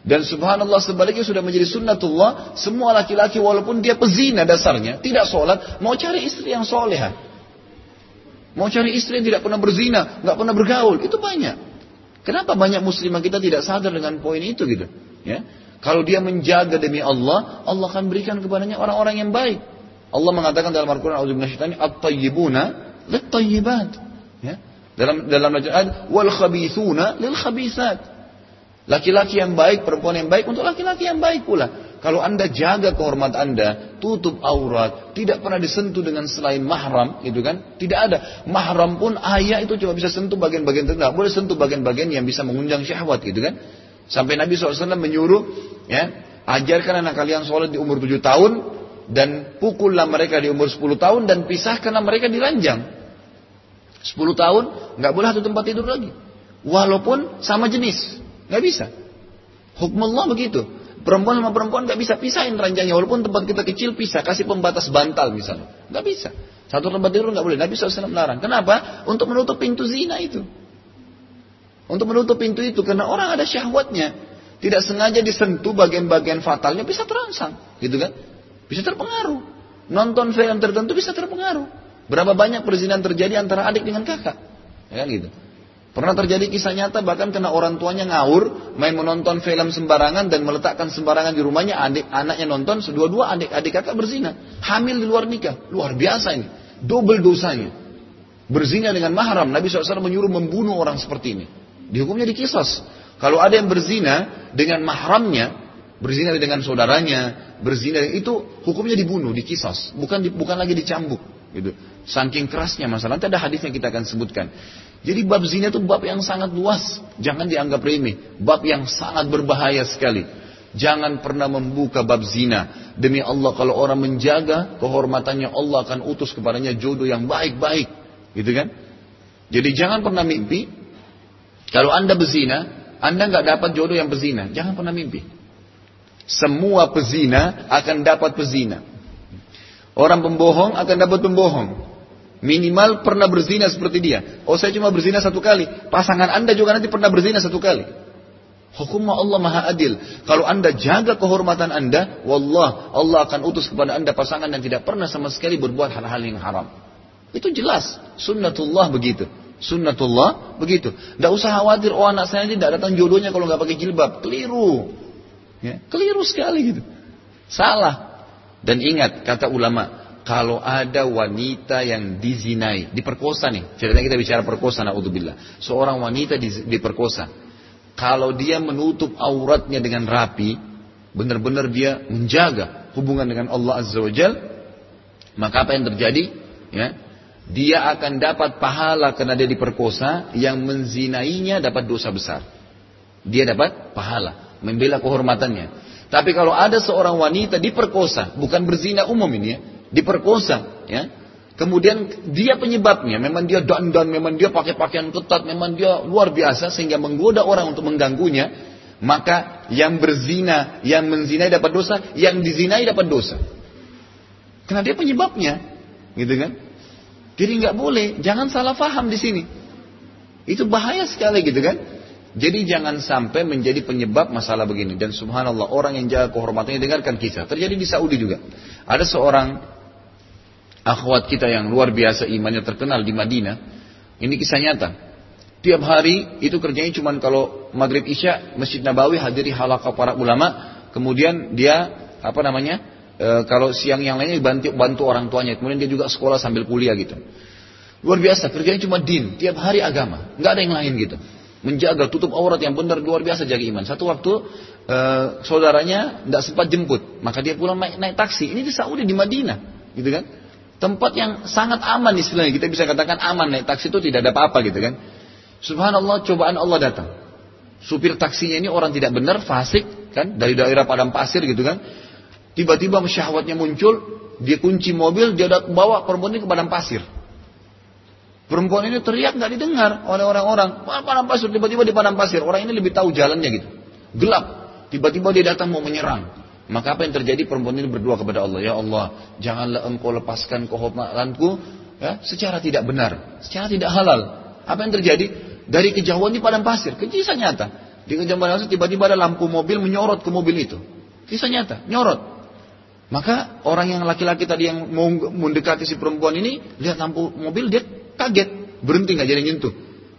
Dan subhanallah sebaliknya sudah menjadi sunnatullah, semua laki-laki walaupun dia pezina dasarnya, tidak sholat, mau cari istri yang soleha. Mau cari istri yang tidak pernah berzina, nggak pernah bergaul, itu banyak. Kenapa banyak muslimah kita tidak sadar dengan poin itu gitu? Ya. Kalau dia menjaga demi Allah, Allah akan berikan kepadanya orang-orang yang baik. Allah mengatakan dalam Al-Quran, "A'udzubillahi at-tayyibuna lit-tayyibat." Ya. Dalam dalam ayat, "Wal khabithuna lil khabithat." Laki-laki yang baik, perempuan yang baik untuk laki-laki yang baik pula. Kalau anda jaga kehormatan anda, tutup aurat, tidak pernah disentuh dengan selain mahram, gitu kan? Tidak ada. Mahram pun ayah itu cuma bisa sentuh bagian-bagian tertentu. Boleh sentuh bagian-bagian yang bisa mengundang syahwat, gitu kan? Sampai Nabi SAW menyuruh, ya, ajarkan anak kalian sholat di umur 7 tahun, dan pukullah mereka di umur 10 tahun, dan pisahkanlah mereka di ranjang. 10 tahun, nggak boleh satu tempat tidur lagi. Walaupun sama jenis. Nggak bisa. Hukum Allah begitu. Perempuan sama perempuan nggak bisa pisahin ranjangnya. Walaupun tempat kita kecil bisa. Kasih pembatas bantal misalnya. Nggak bisa. Satu tempat tidur nggak boleh. Nabi SAW melarang. Kenapa? Untuk menutup pintu zina itu. Untuk menutup pintu itu. Karena orang ada syahwatnya. Tidak sengaja disentuh bagian-bagian fatalnya bisa terangsang. Gitu kan? Bisa terpengaruh. Nonton film tertentu bisa terpengaruh. Berapa banyak perzinahan terjadi antara adik dengan kakak. Ya kan gitu. Pernah terjadi kisah nyata bahkan kena orang tuanya ngawur, main menonton film sembarangan dan meletakkan sembarangan di rumahnya, adik anaknya nonton, sedua-dua adik adik kakak berzina, hamil di luar nikah, luar biasa ini, double dosanya. Berzina dengan mahram, Nabi SAW menyuruh membunuh orang seperti ini. Dihukumnya dikisas. Kalau ada yang berzina dengan mahramnya, berzina dengan saudaranya, berzina itu hukumnya dibunuh, dikisas, bukan bukan lagi dicambuk. Gitu. Saking kerasnya masalah. Nanti ada hadisnya kita akan sebutkan. Jadi bab zina itu bab yang sangat luas. Jangan dianggap remeh. Bab yang sangat berbahaya sekali. Jangan pernah membuka bab zina. Demi Allah kalau orang menjaga kehormatannya Allah akan utus kepadanya jodoh yang baik-baik. Gitu kan? Jadi jangan pernah mimpi. Kalau anda berzina, anda nggak dapat jodoh yang berzina. Jangan pernah mimpi. Semua pezina akan dapat pezina. Orang pembohong akan dapat pembohong. Minimal pernah berzina seperti dia. Oh saya cuma berzina satu kali. Pasangan anda juga nanti pernah berzina satu kali. Hukum Allah maha adil. Kalau anda jaga kehormatan anda, wallah Allah akan utus kepada anda pasangan yang tidak pernah sama sekali berbuat hal-hal yang haram. Itu jelas. Sunnatullah begitu. Sunnatullah begitu. Tidak usah khawatir, oh anak saya tidak datang jodohnya kalau nggak pakai jilbab. Keliru. Ya, keliru sekali gitu. Salah. Dan ingat, kata ulama, kalau ada wanita yang dizinai, diperkosa nih, ceritanya kita bicara perkosa, naudzubillah. Seorang wanita diperkosa. Kalau dia menutup auratnya dengan rapi, benar-benar dia menjaga hubungan dengan Allah Azza wa Jal, maka apa yang terjadi? Ya, dia akan dapat pahala karena dia diperkosa, yang menzinainya dapat dosa besar. Dia dapat pahala, membela kehormatannya. Tapi kalau ada seorang wanita diperkosa, bukan berzina umum ini ya, diperkosa, ya. Kemudian dia penyebabnya, memang dia dandan, memang dia pakai pakaian ketat, memang dia luar biasa sehingga menggoda orang untuk mengganggunya. Maka yang berzina, yang menzinai dapat dosa, yang dizinai dapat dosa. Karena dia penyebabnya, gitu kan? Jadi nggak boleh, jangan salah faham di sini. Itu bahaya sekali gitu kan? Jadi jangan sampai menjadi penyebab masalah begini. Dan subhanallah orang yang jaga kehormatannya dengarkan kisah. Terjadi di Saudi juga. Ada seorang akhwat kita yang luar biasa imannya terkenal di Madinah. Ini kisah nyata. Tiap hari itu kerjanya cuma kalau maghrib isya masjid Nabawi hadiri halaqah para ulama. Kemudian dia apa namanya e, kalau siang yang lainnya bantu, bantu orang tuanya. Kemudian dia juga sekolah sambil kuliah gitu. Luar biasa, kerjanya cuma din, tiap hari agama, nggak ada yang lain gitu. Menjaga tutup aurat yang benar luar biasa jaga iman. Satu waktu uh, saudaranya tidak sempat jemput, maka dia pulang naik, naik taksi. Ini di Saudi di Madinah, gitu kan? Tempat yang sangat aman istilahnya. Kita bisa katakan aman naik taksi itu tidak ada apa-apa gitu kan. Subhanallah cobaan Allah datang. Supir taksinya ini orang tidak benar, fasik kan dari daerah padang pasir gitu kan. Tiba-tiba syahwatnya muncul, dia kunci mobil, dia bawa perempuan ini ke padang pasir. Perempuan ini teriak nggak didengar oleh orang-orang. Padang pasir, tiba-tiba di padang pasir. Orang ini lebih tahu jalannya gitu. Gelap. Tiba-tiba dia datang mau menyerang. Maka apa yang terjadi perempuan ini berdoa kepada Allah, ya Allah, janganlah engkau lepaskan kehormatanku ya, secara tidak benar, secara tidak halal. Apa yang terjadi? Dari kejauhan di padang pasir, kisah nyata. Di kejauhan padang pasir tiba-tiba ada lampu mobil menyorot ke mobil itu. Kisah nyata, nyorot. Maka orang yang laki-laki tadi yang mau mendekati si perempuan ini, lihat lampu mobil, dia kaget, berhenti nggak jadi nyentuh.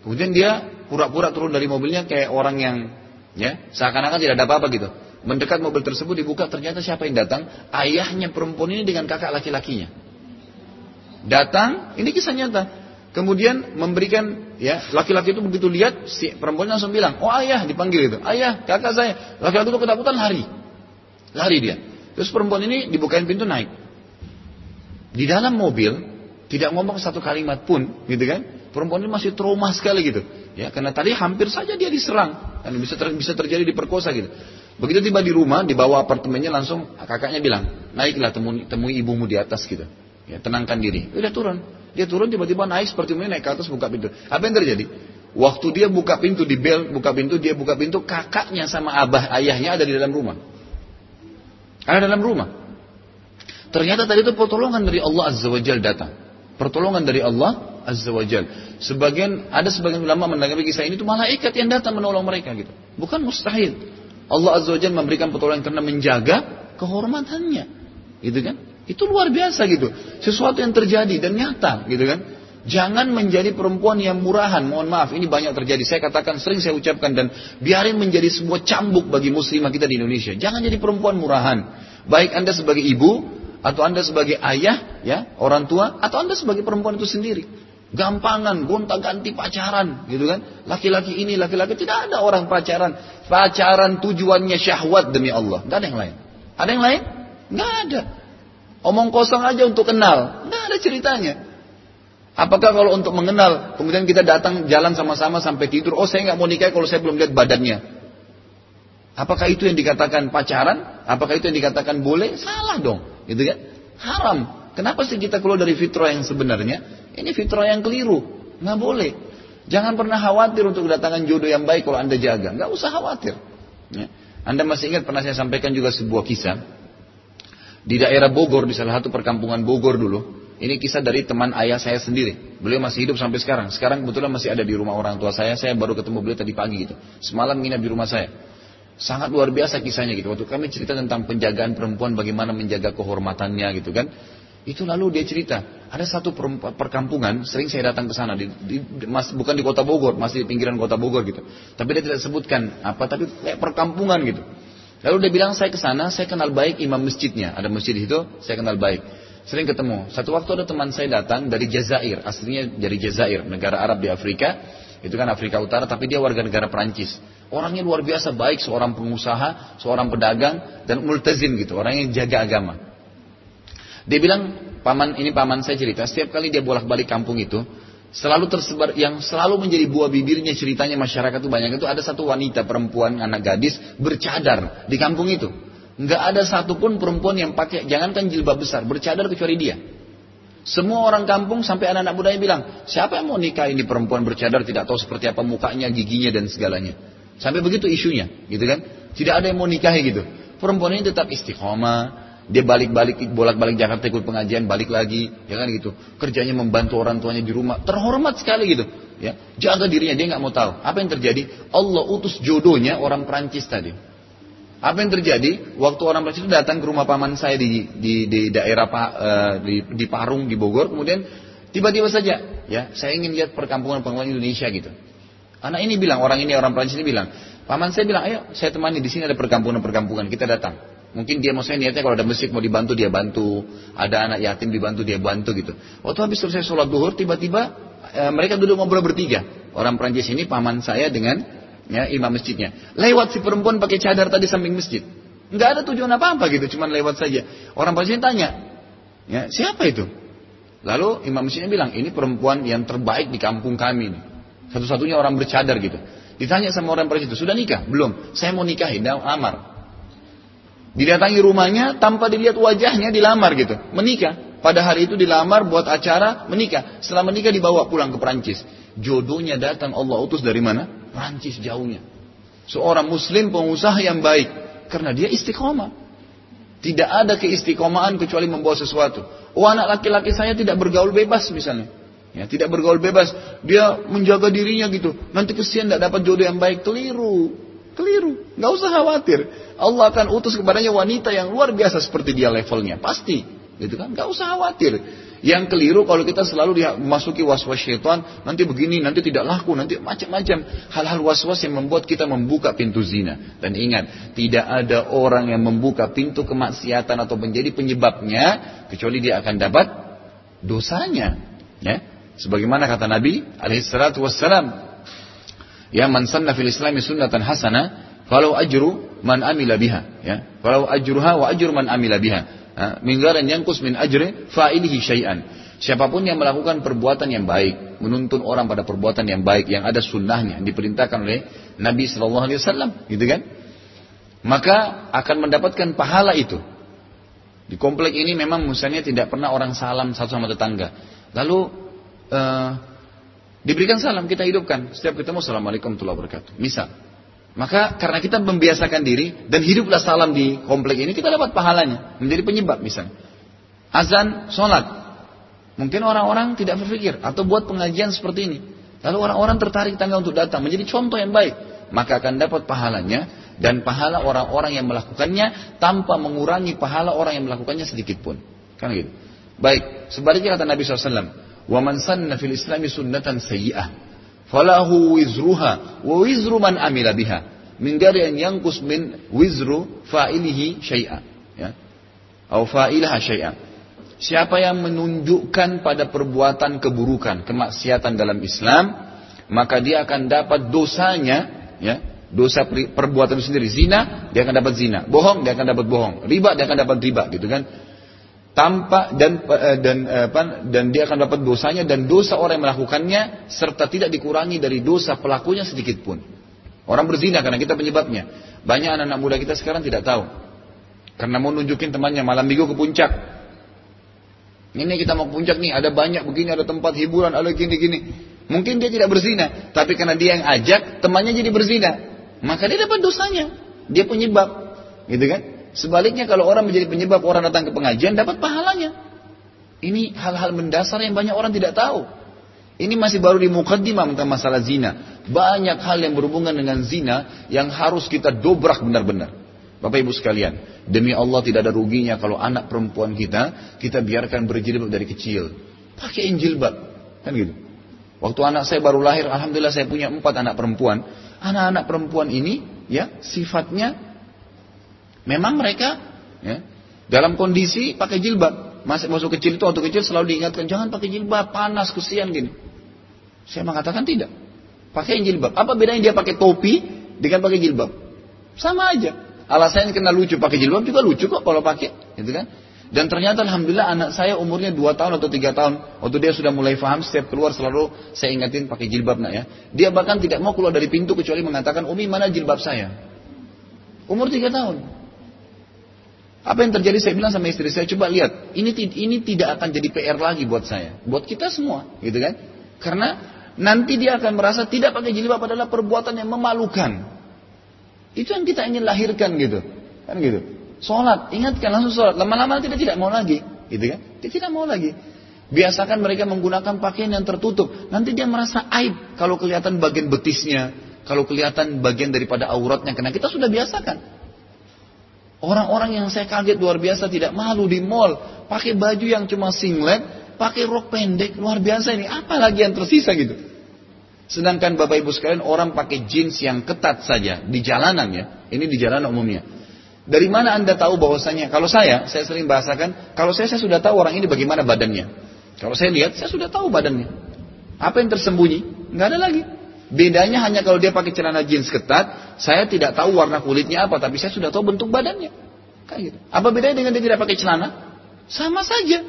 Kemudian dia pura-pura turun dari mobilnya kayak orang yang ya seakan-akan tidak ada apa-apa gitu. Mendekat mobil tersebut dibuka ternyata siapa yang datang? Ayahnya perempuan ini dengan kakak laki-lakinya. Datang, ini kisah nyata. Kemudian memberikan ya laki-laki itu begitu lihat si perempuan langsung bilang, "Oh ayah," dipanggil itu. "Ayah, kakak saya." Laki-laki itu ketakutan lari. Lari dia. Terus perempuan ini dibukain pintu naik. Di dalam mobil tidak ngomong satu kalimat pun, gitu kan? Perempuan ini masih trauma sekali gitu. Ya, karena tadi hampir saja dia diserang dan bisa ter, bisa terjadi diperkosa gitu. Begitu tiba di rumah, dibawa apartemennya langsung kakaknya bilang, naiklah temui, temui ibumu di atas gitu. Ya, tenangkan diri. Udah turun. Dia turun tiba-tiba naik seperti ini naik ke atas buka pintu. Apa yang terjadi? Waktu dia buka pintu di bel, buka pintu, dia buka pintu, kakaknya sama abah ayahnya ada di dalam rumah. Ada dalam rumah. Ternyata tadi itu pertolongan dari Allah Azza wa Jal datang. Pertolongan dari Allah Azza wa Jal. Sebagian ada sebagian ulama menanggapi kisah ini itu malaikat yang datang menolong mereka gitu. Bukan mustahil. Allah Azza wa Jalla memberikan pertolongan karena menjaga kehormatannya. Gitu kan? Itu luar biasa gitu. Sesuatu yang terjadi dan nyata gitu kan. Jangan menjadi perempuan yang murahan. Mohon maaf, ini banyak terjadi. Saya katakan, sering saya ucapkan dan biarin menjadi sebuah cambuk bagi muslimah kita di Indonesia. Jangan jadi perempuan murahan. Baik Anda sebagai ibu atau Anda sebagai ayah, ya, orang tua atau Anda sebagai perempuan itu sendiri. Gampangan, gonta-ganti pacaran, gitu kan? Laki-laki ini, laki-laki tidak ada orang pacaran. Pacaran tujuannya syahwat demi Allah. Gak ada yang lain. Ada yang lain? Gak ada. Omong kosong aja untuk kenal. Gak ada ceritanya. Apakah kalau untuk mengenal, kemudian kita datang jalan sama-sama sampai tidur, oh saya nggak mau nikah kalau saya belum lihat badannya. Apakah itu yang dikatakan pacaran? Apakah itu yang dikatakan boleh? Salah dong, gitu kan? Haram. Kenapa sih kita keluar dari fitrah yang sebenarnya? Ini fitrah yang keliru. Nggak boleh. Jangan pernah khawatir untuk kedatangan jodoh yang baik kalau anda jaga. Nggak usah khawatir. Ya. Anda masih ingat pernah saya sampaikan juga sebuah kisah. Di daerah Bogor, di salah satu perkampungan Bogor dulu. Ini kisah dari teman ayah saya sendiri. Beliau masih hidup sampai sekarang. Sekarang kebetulan masih ada di rumah orang tua saya. Saya baru ketemu beliau tadi pagi gitu. Semalam nginap di rumah saya. Sangat luar biasa kisahnya gitu. Waktu kami cerita tentang penjagaan perempuan, bagaimana menjaga kehormatannya gitu kan. Itu lalu dia cerita, ada satu perkampungan, sering saya datang ke sana, di, di, mas, bukan di kota Bogor, masih di pinggiran kota Bogor gitu. Tapi dia tidak sebutkan apa, tapi kayak perkampungan gitu. Lalu dia bilang saya ke sana, saya kenal baik imam masjidnya, ada masjid itu, saya kenal baik. Sering ketemu. Satu waktu ada teman saya datang dari Jazair, aslinya dari Jazair, negara Arab di Afrika. Itu kan Afrika Utara, tapi dia warga negara Perancis. Orangnya luar biasa baik, seorang pengusaha, seorang pedagang, dan multazim gitu, orang yang jaga agama. Dia bilang, paman ini paman saya cerita, setiap kali dia bolak-balik kampung itu, selalu tersebar yang selalu menjadi buah bibirnya ceritanya masyarakat itu banyak itu ada satu wanita perempuan anak gadis bercadar di kampung itu. Nggak ada satupun perempuan yang pakai jangankan jilbab besar bercadar kecuali dia. Semua orang kampung sampai anak-anak budaya bilang, siapa yang mau nikah ini perempuan bercadar tidak tahu seperti apa mukanya, giginya dan segalanya. Sampai begitu isunya, gitu kan? Tidak ada yang mau nikahi gitu. Perempuan ini tetap istiqomah, dia balik-balik bolak-balik Jakarta ikut pengajian, balik lagi, ya kan gitu. Kerjanya membantu orang tuanya di rumah, terhormat sekali gitu. Ya, jaga dirinya dia nggak mau tahu. Apa yang terjadi? Allah utus jodohnya orang Prancis tadi. Apa yang terjadi? Waktu orang itu datang ke rumah paman saya di di, di daerah uh, di, di Parung di Bogor, kemudian tiba-tiba saja, ya, saya ingin lihat perkampungan-perkampungan Indonesia gitu. Anak ini bilang, orang ini orang Prancis ini bilang, paman saya bilang, ayo saya temani di sini ada perkampungan-perkampungan, kita datang. Mungkin dia maksudnya niatnya kalau ada masjid mau dibantu dia bantu, ada anak yatim dibantu dia bantu gitu. Waktu habis selesai sholat duhur tiba-tiba e, mereka duduk ngobrol bertiga. Orang Prancis ini paman saya dengan ya, imam masjidnya. Lewat si perempuan pakai cadar tadi samping masjid. Nggak ada tujuan apa-apa gitu, cuman lewat saja. Orang Prancis tanya, ya siapa itu? Lalu imam masjidnya bilang, ini perempuan yang terbaik di kampung kami. Satu-satunya orang bercadar gitu. Ditanya sama orang itu, sudah nikah? Belum. Saya mau nikahin, dan amar. Didatangi rumahnya tanpa dilihat wajahnya dilamar gitu, menikah. Pada hari itu dilamar buat acara menikah. Setelah menikah dibawa pulang ke Prancis. Jodohnya datang Allah utus dari mana? Prancis jauhnya. Seorang muslim pengusaha yang baik. Karena dia istiqomah. Tidak ada keistiqomahan kecuali membawa sesuatu. Oh anak laki-laki saya tidak bergaul bebas misalnya. Ya, tidak bergaul bebas. Dia menjaga dirinya gitu. Nanti kesian tidak dapat jodoh yang baik. Keliru. Keliru. Nggak usah khawatir. Allah akan utus kepadanya wanita yang luar biasa seperti dia levelnya. Pasti. Gitu kan? Nggak usah khawatir. Yang keliru kalau kita selalu memasuki was-was syaitan, nanti begini, nanti tidak laku, nanti macam-macam. Hal-hal was-was yang membuat kita membuka pintu zina. Dan ingat, tidak ada orang yang membuka pintu kemaksiatan atau menjadi penyebabnya, kecuali dia akan dapat dosanya. Ya, Sebagaimana kata Nabi alaihissalatu wassalam, Ya man sanna fil islami sunnatan hasana, falau ajru man amila biha. Ya, falau ajruha wa ajru man amila biha. Minggaran yangkus min ajri fa'ilihi syai'an. Siapa pun yang melakukan perbuatan yang baik, menuntun orang pada perbuatan yang baik, yang ada sunnahnya, diperintahkan oleh Nabi Shallallahu Alaihi Wasallam, gitu kan? Maka akan mendapatkan pahala itu. Di komplek ini memang misalnya tidak pernah orang salam satu sama tetangga. Lalu uh, Diberikan salam, kita hidupkan. Setiap ketemu, Assalamualaikum warahmatullahi wabarakatuh. Misal. Maka karena kita membiasakan diri dan hiduplah salam di komplek ini, kita dapat pahalanya. Menjadi penyebab misalnya. Azan, sholat. Mungkin orang-orang tidak berpikir. Atau buat pengajian seperti ini. Lalu orang-orang tertarik tangga untuk datang. Menjadi contoh yang baik. Maka akan dapat pahalanya. Dan pahala orang-orang yang melakukannya tanpa mengurangi pahala orang yang melakukannya sedikit pun. Kan gitu. Baik, sebaliknya kata Nabi SAW. Wa man sanna fil islami sunnatan sayyi'ah falahu wizruha wa wizru man amila biha min ghairi an yanqus min wizru fa'ilihi syai'a ya atau fa'ilaha syai'a Siapa yang menunjukkan pada perbuatan keburukan, kemaksiatan dalam Islam, maka dia akan dapat dosanya, ya, dosa perbuatan sendiri. Zina, dia akan dapat zina. Bohong, dia akan dapat bohong. Riba, dia akan dapat riba, gitu kan? Tanpa dan eh, dan eh, apa dan dia akan dapat dosanya dan dosa orang yang melakukannya serta tidak dikurangi dari dosa pelakunya sedikit pun. Orang berzina karena kita penyebabnya. Banyak anak-anak muda kita sekarang tidak tahu. Karena mau nunjukin temannya malam minggu ke puncak. Ini kita mau ke puncak nih, ada banyak begini, ada tempat hiburan, ada gini-gini. Mungkin dia tidak berzina, tapi karena dia yang ajak, temannya jadi berzina. Maka dia dapat dosanya. Dia penyebab. Gitu kan? Sebaliknya kalau orang menjadi penyebab orang datang ke pengajian dapat pahalanya. Ini hal-hal mendasar yang banyak orang tidak tahu. Ini masih baru di mukaddimah tentang masalah zina. Banyak hal yang berhubungan dengan zina yang harus kita dobrak benar-benar. Bapak Ibu sekalian, demi Allah tidak ada ruginya kalau anak perempuan kita, kita biarkan berjilbab dari kecil. Pakai jilbab. Kan gitu. Waktu anak saya baru lahir, Alhamdulillah saya punya empat anak perempuan. Anak-anak perempuan ini, ya sifatnya Memang mereka ya, dalam kondisi pakai jilbab. Masih masuk kecil itu waktu kecil selalu diingatkan jangan pakai jilbab panas kesian gini. Saya mengatakan tidak. Pakai jilbab. Apa bedanya dia pakai topi dengan pakai jilbab? Sama aja. Alasannya kena lucu pakai jilbab juga lucu kok kalau pakai, gitu kan? Dan ternyata alhamdulillah anak saya umurnya 2 tahun atau 3 tahun. Waktu dia sudah mulai faham setiap keluar selalu saya ingatin pakai jilbab nak ya. Dia bahkan tidak mau keluar dari pintu kecuali mengatakan, "Umi, mana jilbab saya?" Umur 3 tahun. Apa yang terjadi saya bilang sama istri saya, coba lihat, ini ini tidak akan jadi PR lagi buat saya, buat kita semua, gitu kan? Karena nanti dia akan merasa tidak pakai jilbab adalah perbuatan yang memalukan. Itu yang kita ingin lahirkan gitu, kan gitu. Sholat, ingatkan langsung sholat, lama-lama tidak tidak mau lagi, gitu kan? Dia tidak mau lagi. Biasakan mereka menggunakan pakaian yang tertutup. Nanti dia merasa aib kalau kelihatan bagian betisnya, kalau kelihatan bagian daripada auratnya, karena kita sudah biasakan. Orang-orang yang saya kaget luar biasa tidak malu di mall. Pakai baju yang cuma singlet, pakai rok pendek, luar biasa ini. Apalagi yang tersisa gitu. Sedangkan Bapak Ibu sekalian orang pakai jeans yang ketat saja di jalanan ya. Ini di jalanan umumnya. Dari mana anda tahu bahwasanya? Kalau saya, saya sering bahasakan, kalau saya saya sudah tahu orang ini bagaimana badannya. Kalau saya lihat, saya sudah tahu badannya. Apa yang tersembunyi? Nggak ada lagi. Bedanya hanya kalau dia pakai celana jeans ketat, saya tidak tahu warna kulitnya apa, tapi saya sudah tahu bentuk badannya. Kayak gitu. Apa bedanya dengan dia tidak pakai celana? Sama saja.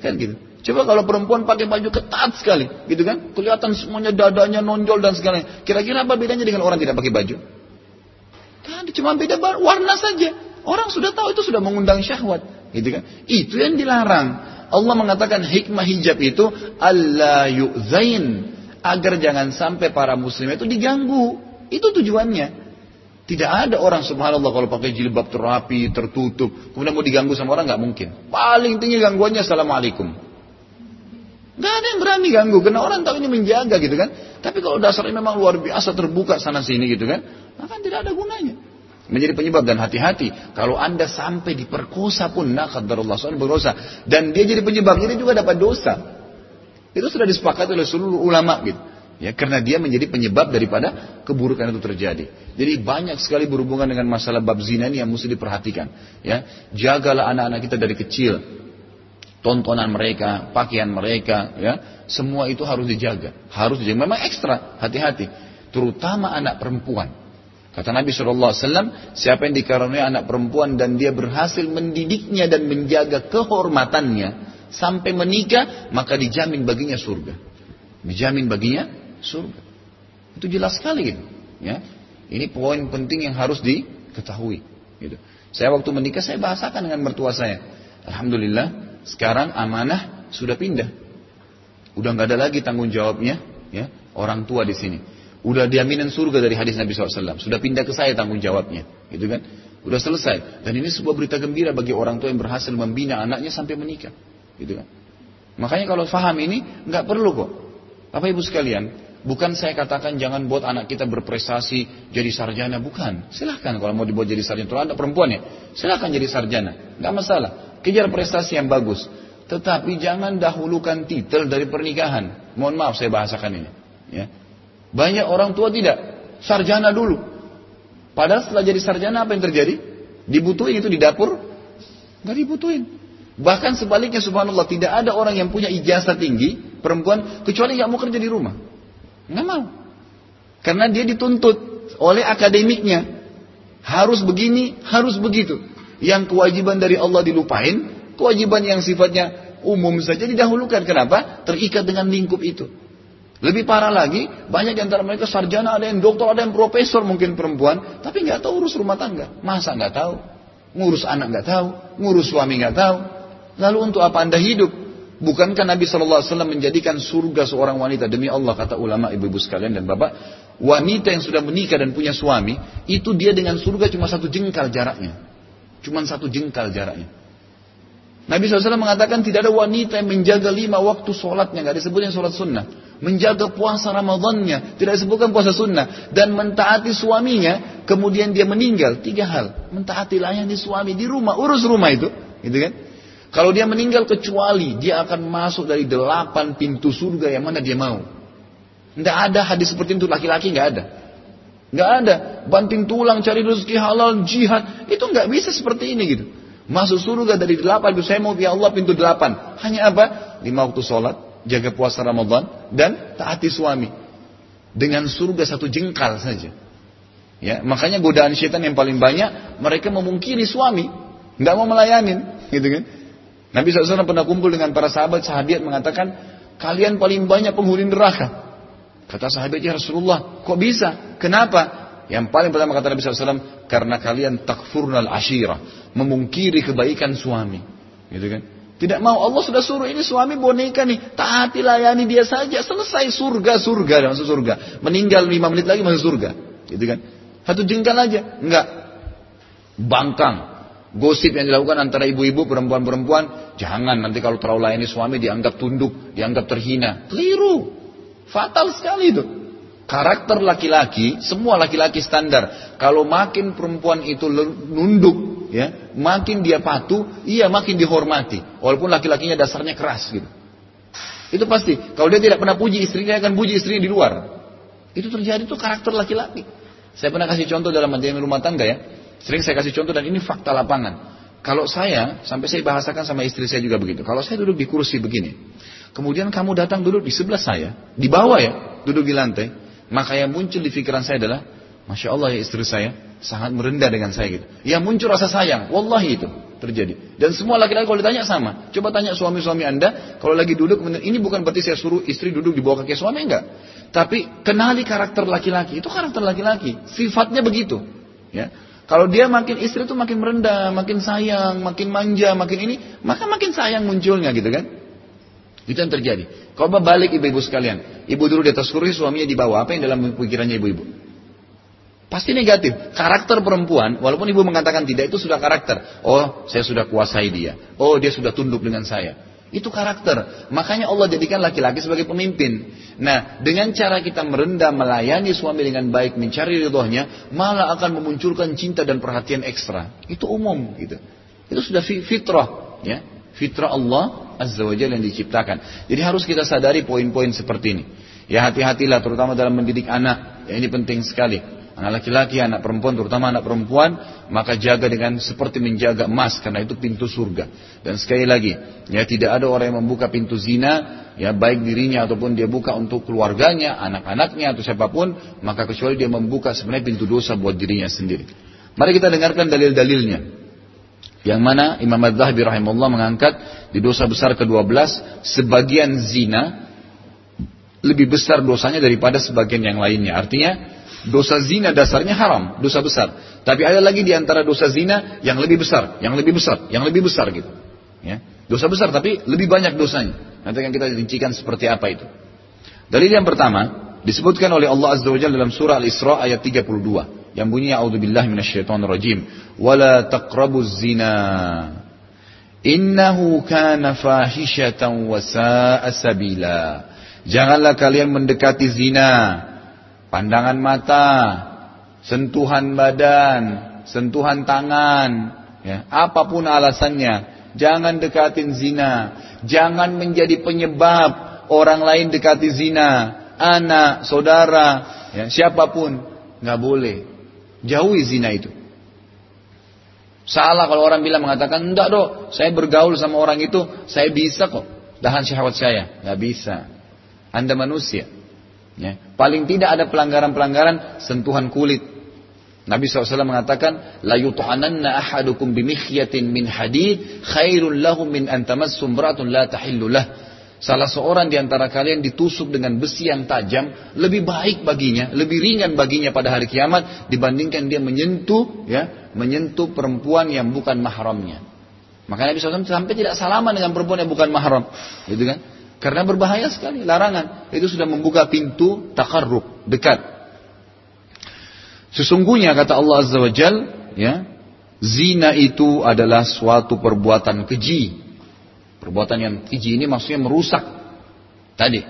Kan gitu. Coba kalau perempuan pakai baju ketat sekali, gitu kan? Kelihatan semuanya dadanya nonjol dan segalanya. Kira-kira apa bedanya dengan orang tidak pakai baju? Kan cuma beda warna saja. Orang sudah tahu itu sudah mengundang syahwat, gitu kan? Itu yang dilarang. Allah mengatakan hikmah hijab itu Allah yu'zain agar jangan sampai para muslim itu diganggu. Itu tujuannya. Tidak ada orang subhanallah kalau pakai jilbab terapi, tertutup, kemudian mau diganggu sama orang nggak mungkin. Paling tinggi gangguannya assalamualaikum. Gak ada yang berani ganggu, karena orang tahu ini menjaga gitu kan. Tapi kalau dasarnya memang luar biasa terbuka sana sini gitu kan, maka tidak ada gunanya. Menjadi penyebab dan hati-hati. Kalau anda sampai diperkosa pun, nah kadarullah soal berdosa. Dan dia jadi penyebab, dia juga dapat dosa. Itu sudah disepakati oleh seluruh ulama gitu. Ya, karena dia menjadi penyebab daripada keburukan itu terjadi. Jadi banyak sekali berhubungan dengan masalah bab zina ini yang mesti diperhatikan. Ya, jagalah anak-anak kita dari kecil tontonan mereka, pakaian mereka, ya, semua itu harus dijaga, harus dijaga. Memang ekstra, hati-hati, terutama anak perempuan. Kata Nabi SAW, siapa yang dikaruniai anak perempuan dan dia berhasil mendidiknya dan menjaga kehormatannya sampai menikah, maka dijamin baginya surga. Dijamin baginya surga. Itu jelas sekali gitu. Ya. Ini poin penting yang harus diketahui. Gitu. Saya waktu menikah saya bahasakan dengan mertua saya. Alhamdulillah sekarang amanah sudah pindah. Udah nggak ada lagi tanggung jawabnya, ya orang tua di sini. Udah diaminin surga dari hadis Nabi SAW. Sudah pindah ke saya tanggung jawabnya, gitu kan? Udah selesai. Dan ini sebuah berita gembira bagi orang tua yang berhasil membina anaknya sampai menikah, gitu kan? Makanya kalau faham ini nggak perlu kok. Apa ibu sekalian? Bukan saya katakan jangan buat anak kita berprestasi jadi sarjana, bukan. Silahkan kalau mau dibuat jadi sarjana. Kalau ada perempuan ya, silahkan jadi sarjana, nggak masalah. Kejar prestasi yang bagus. Tetapi jangan dahulukan titel dari pernikahan. Mohon maaf saya bahasakan ini. Ya. Banyak orang tua tidak. Sarjana dulu. Padahal setelah jadi sarjana apa yang terjadi? Dibutuhin itu di dapur? Gak dibutuhin. Bahkan sebaliknya subhanallah tidak ada orang yang punya ijazah tinggi perempuan kecuali nggak mau kerja di rumah. Nggak mau. Karena dia dituntut oleh akademiknya. Harus begini, harus begitu yang kewajiban dari Allah dilupain, kewajiban yang sifatnya umum saja didahulukan. Kenapa? Terikat dengan lingkup itu. Lebih parah lagi, banyak di antara mereka sarjana, ada yang dokter, ada yang profesor mungkin perempuan, tapi nggak tahu urus rumah tangga. Masa nggak tahu? Ngurus anak nggak tahu, ngurus suami nggak tahu. Lalu untuk apa anda hidup? Bukankah Nabi SAW menjadikan surga seorang wanita demi Allah kata ulama ibu-ibu sekalian dan bapak wanita yang sudah menikah dan punya suami itu dia dengan surga cuma satu jengkal jaraknya Cuma satu jengkal jaraknya. Nabi SAW mengatakan tidak ada wanita yang menjaga lima waktu sholatnya. Tidak disebut yang sholat sunnah. Menjaga puasa Ramadannya. Tidak disebutkan puasa sunnah. Dan mentaati suaminya. Kemudian dia meninggal. Tiga hal. Mentaati layani suami di rumah. Urus rumah itu. Gitu kan? Kalau dia meninggal kecuali dia akan masuk dari delapan pintu surga yang mana dia mau. Tidak ada hadis seperti itu laki-laki nggak ada. Nggak ada. Banting tulang cari rezeki halal, jihad. Itu nggak bisa seperti ini gitu. Masuk surga dari delapan. Saya mau ya Allah pintu delapan. Hanya apa? Lima waktu sholat, jaga puasa Ramadan, dan taati suami. Dengan surga satu jengkal saja. Ya, makanya godaan syaitan yang paling banyak mereka memungkiri suami, nggak mau melayanin, gitu kan? Nabi SAW pernah kumpul dengan para sahabat, sahabat mengatakan, kalian paling banyak penghuni neraka. Kata sahabat ya Rasulullah, kok bisa? Kenapa? Yang paling pertama kata Nabi SAW, karena kalian takfurnal ashira, memungkiri kebaikan suami. Gitu kan? Tidak mau Allah sudah suruh ini suami boneka nih, taati layani dia saja, selesai surga surga masuk surga. Meninggal lima menit lagi masuk surga, gitu kan? Satu jengkal aja, enggak. Bangkang, gosip yang dilakukan antara ibu-ibu perempuan-perempuan, jangan nanti kalau terlalu layani suami dianggap tunduk, dianggap terhina. Keliru. Fatal sekali itu. Karakter laki-laki, semua laki-laki standar. Kalau makin perempuan itu nunduk, ya, makin dia patuh, iya makin dihormati. Walaupun laki-lakinya dasarnya keras gitu. Itu pasti. Kalau dia tidak pernah puji istrinya, akan puji istri di luar. Itu terjadi itu karakter laki-laki. Saya pernah kasih contoh dalam majelis rumah tangga ya. Sering saya kasih contoh dan ini fakta lapangan. Kalau saya, sampai saya bahasakan sama istri saya juga begitu. Kalau saya duduk di kursi begini, kemudian kamu datang duduk di sebelah saya, di bawah ya, duduk di lantai, maka yang muncul di pikiran saya adalah, Masya Allah ya istri saya, sangat merendah dengan saya gitu. Yang muncul rasa sayang, wallahi itu terjadi. Dan semua laki-laki kalau ditanya sama. Coba tanya suami-suami anda, kalau lagi duduk, ini bukan berarti saya suruh istri duduk di bawah kaki suami, enggak. Tapi kenali karakter laki-laki, itu karakter laki-laki. Sifatnya begitu. Ya. Kalau dia makin istri itu makin merendah, makin sayang, makin manja, makin ini, maka makin sayang munculnya gitu kan. Itu yang terjadi. Kalau balik ibu-ibu sekalian, ibu dulu di atas kursi, suaminya di bawah, apa yang dalam pikirannya ibu-ibu? Pasti negatif. Karakter perempuan, walaupun ibu mengatakan tidak, itu sudah karakter. Oh, saya sudah kuasai dia. Oh, dia sudah tunduk dengan saya. Itu karakter. Makanya Allah jadikan laki-laki sebagai pemimpin. Nah, dengan cara kita merendah, melayani suami dengan baik, mencari ridhonya, malah akan memunculkan cinta dan perhatian ekstra. Itu umum, gitu. Itu sudah fitrah, ya. Fitrah Allah Azza wa Jalla yang diciptakan. Jadi harus kita sadari poin-poin seperti ini. Ya hati-hatilah terutama dalam mendidik anak. Ya, ini penting sekali. Anak laki-laki, anak perempuan, terutama anak perempuan, maka jaga dengan seperti menjaga emas karena itu pintu surga. Dan sekali lagi, ya tidak ada orang yang membuka pintu zina, ya baik dirinya ataupun dia buka untuk keluarganya, anak-anaknya atau siapa pun, maka kecuali dia membuka sebenarnya pintu dosa buat dirinya sendiri. Mari kita dengarkan dalil-dalilnya. Yang mana Imam Az-Zahabi rahimahullah mengangkat di dosa besar ke-12 sebagian zina lebih besar dosanya daripada sebagian yang lainnya. Artinya Dosa zina dasarnya haram, dosa besar. Tapi ada lagi di antara dosa zina yang lebih besar, yang lebih besar, yang lebih besar gitu. Ya. Dosa besar tapi lebih banyak dosanya. Nanti akan kita rincikan seperti apa itu. Dalil yang pertama disebutkan oleh Allah Azza wa Jalla dalam surah Al-Isra ayat 32 yang bunyinya a'udzubillahi minasyaitonir rajim wala taqrabuz zina innahu kana fahishatan wa sa'a sabila janganlah kalian mendekati zina pandangan mata, sentuhan badan, sentuhan tangan, ya, apa pun alasannya, jangan dekatin zina, jangan menjadi penyebab orang lain dekati zina, anak, saudara, ya, siapa pun, nggak boleh, jauhi zina itu. Salah kalau orang bilang mengatakan enggak dok, saya bergaul sama orang itu, saya bisa kok tahan syahwat saya, nggak bisa. Anda manusia, Ya. Paling tidak ada pelanggaran-pelanggaran sentuhan kulit. Nabi SAW mengatakan, La yutu'ananna ahadukum bimikhyatin min hadid khairun lahum min antamassum beratun la tahillulah. Salah seorang di antara kalian ditusuk dengan besi yang tajam lebih baik baginya, lebih ringan baginya pada hari kiamat dibandingkan dia menyentuh ya, menyentuh perempuan yang bukan mahramnya. Makanya Nabi SAW sampai tidak salaman dengan perempuan yang bukan mahram, gitu kan? Karena berbahaya sekali, larangan. Itu sudah membuka pintu takarrub, dekat. Sesungguhnya kata Allah Azza wa Jal, ya, zina itu adalah suatu perbuatan keji. Perbuatan yang keji ini maksudnya merusak. Tadi,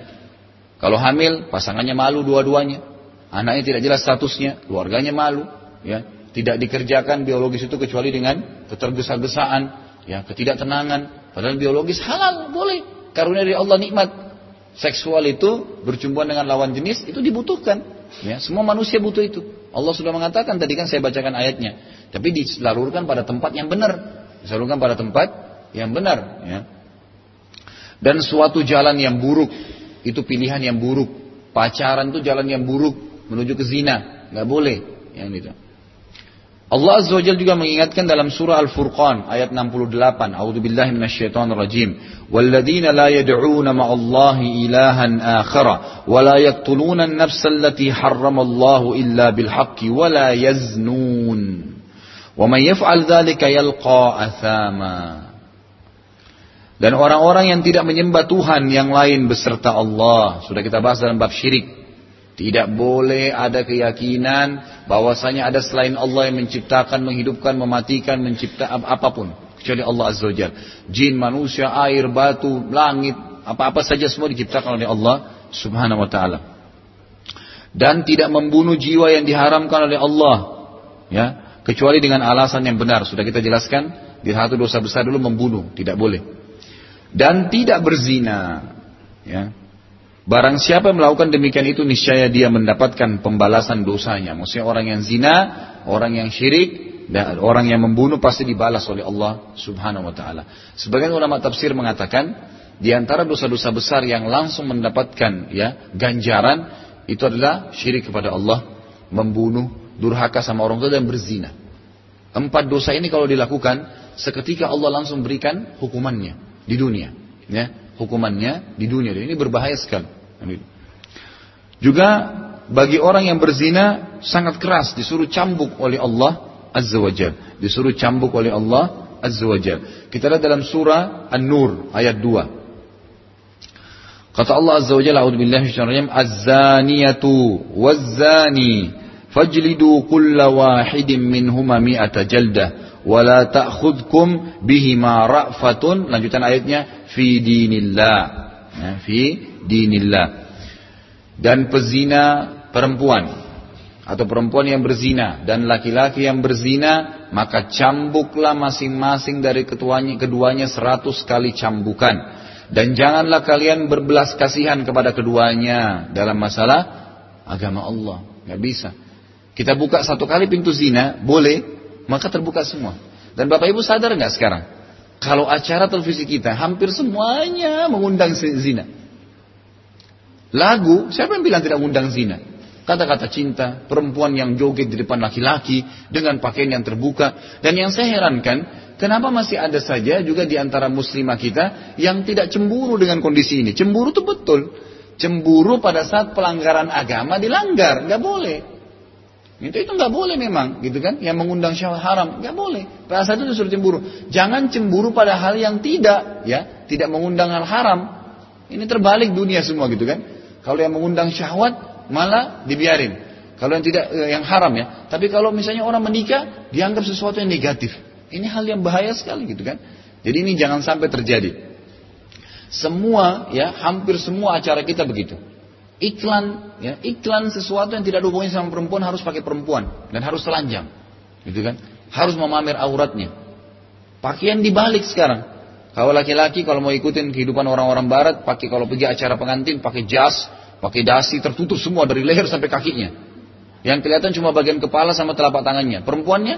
kalau hamil, pasangannya malu dua-duanya. Anaknya tidak jelas statusnya, keluarganya malu. Ya, tidak dikerjakan biologis itu kecuali dengan ketergesa-gesaan, ya, ketidaktenangan. Padahal biologis halal, boleh karunia dari Allah nikmat seksual itu berjumpa dengan lawan jenis itu dibutuhkan. Ya, semua manusia butuh itu. Allah sudah mengatakan tadi kan saya bacakan ayatnya. Tapi disalurkan pada tempat yang benar. Disalurkan pada tempat yang benar. Ya. Dan suatu jalan yang buruk itu pilihan yang buruk. Pacaran itu jalan yang buruk menuju ke zina. Nggak boleh. Yang itu. Allah Azza wa Jalla juga mengingatkan dalam surah Al-Furqan ayat 68. A'udzu billahi minasyaitonir rajim. Walladzina la yad'una ma'allahi ilahan akhara wa la yaqtuluna an-nafsa allati harrama Allah illa bil haqqi wa la yaznun. Wa man yaf'al dzalika yalqa athama. Dan orang-orang yang tidak menyembah Tuhan yang lain beserta Allah, sudah kita bahas dalam bab syirik. Tidak boleh ada keyakinan bahwasanya ada selain Allah yang menciptakan, menghidupkan, mematikan, mencipta apa pun kecuali Allah Azza Wajalla. Jin, manusia, air, batu, langit, apa-apa saja semua diciptakan oleh Allah Subhanahu wa taala. Dan tidak membunuh jiwa yang diharamkan oleh Allah, ya, kecuali dengan alasan yang benar. Sudah kita jelaskan di satu dosa besar dulu membunuh, tidak boleh. Dan tidak berzina, ya. Barang siapa melakukan demikian itu niscaya dia mendapatkan pembalasan dosanya. Maksudnya orang yang zina, orang yang syirik, Dan orang yang membunuh pasti dibalas oleh Allah Subhanahu wa taala. Sebagian ulama tafsir mengatakan di antara dosa-dosa besar yang langsung mendapatkan ya ganjaran itu adalah syirik kepada Allah, membunuh, durhaka sama orang tua dan berzina. Empat dosa ini kalau dilakukan seketika Allah langsung berikan hukumannya di dunia, ya, hukumannya di dunia. Ini berbahaya sekali. Juga bagi orang yang berzina sangat keras disuruh cambuk oleh Allah Azza wa Jal. Disuruh cambuk oleh Allah Azza wa Jal. Kita lihat dalam surah An-Nur ayat 2. Kata Allah Azza wa Jalla, "A'udzu billahi minasyaitonir az-zaniyatu waz-zani fajlidu kulla wahidin minhuma mi'ata jaldah wa la ta'khudhukum bihima ra'fatun." Lanjutan ayatnya, "fi dinillah." Ya, fi dinillah. Dan pezina perempuan atau perempuan yang berzina dan laki-laki yang berzina maka cambuklah masing-masing dari ketuanya, keduanya seratus kali cambukan. Dan janganlah kalian berbelas kasihan kepada keduanya dalam masalah agama Allah. Nggak bisa. Kita buka satu kali pintu zina boleh maka terbuka semua. Dan bapak ibu sadar nggak sekarang? Kalau acara televisi kita hampir semuanya mengundang zina lagu siapa yang bilang tidak mengundang zina kata-kata cinta, perempuan yang joget di depan laki-laki dengan pakaian yang terbuka. Dan yang saya herankan, kenapa masih ada saja juga di antara muslimah kita yang tidak cemburu dengan kondisi ini. Cemburu itu betul. Cemburu pada saat pelanggaran agama dilanggar, nggak boleh. Itu itu nggak boleh memang, gitu kan? Yang mengundang syahwat haram, nggak boleh. Pada saat itu disuruh cemburu. Jangan cemburu pada hal yang tidak, ya, tidak mengundang hal haram. Ini terbalik dunia semua, gitu kan? Kalau yang mengundang syahwat, malah dibiarin. Kalau yang tidak eh, yang haram ya. Tapi kalau misalnya orang menikah dianggap sesuatu yang negatif. Ini hal yang bahaya sekali gitu kan. Jadi ini jangan sampai terjadi. Semua ya hampir semua acara kita begitu. Iklan ya iklan sesuatu yang tidak ada sama perempuan harus pakai perempuan dan harus telanjang. Gitu kan? Harus memamer auratnya. Pakaian dibalik sekarang. Kalau laki-laki kalau mau ikutin kehidupan orang-orang barat, pakai kalau pergi acara pengantin pakai jas, Pakai dasi tertutup semua dari leher sampai kakinya. Yang kelihatan cuma bagian kepala sama telapak tangannya. Perempuannya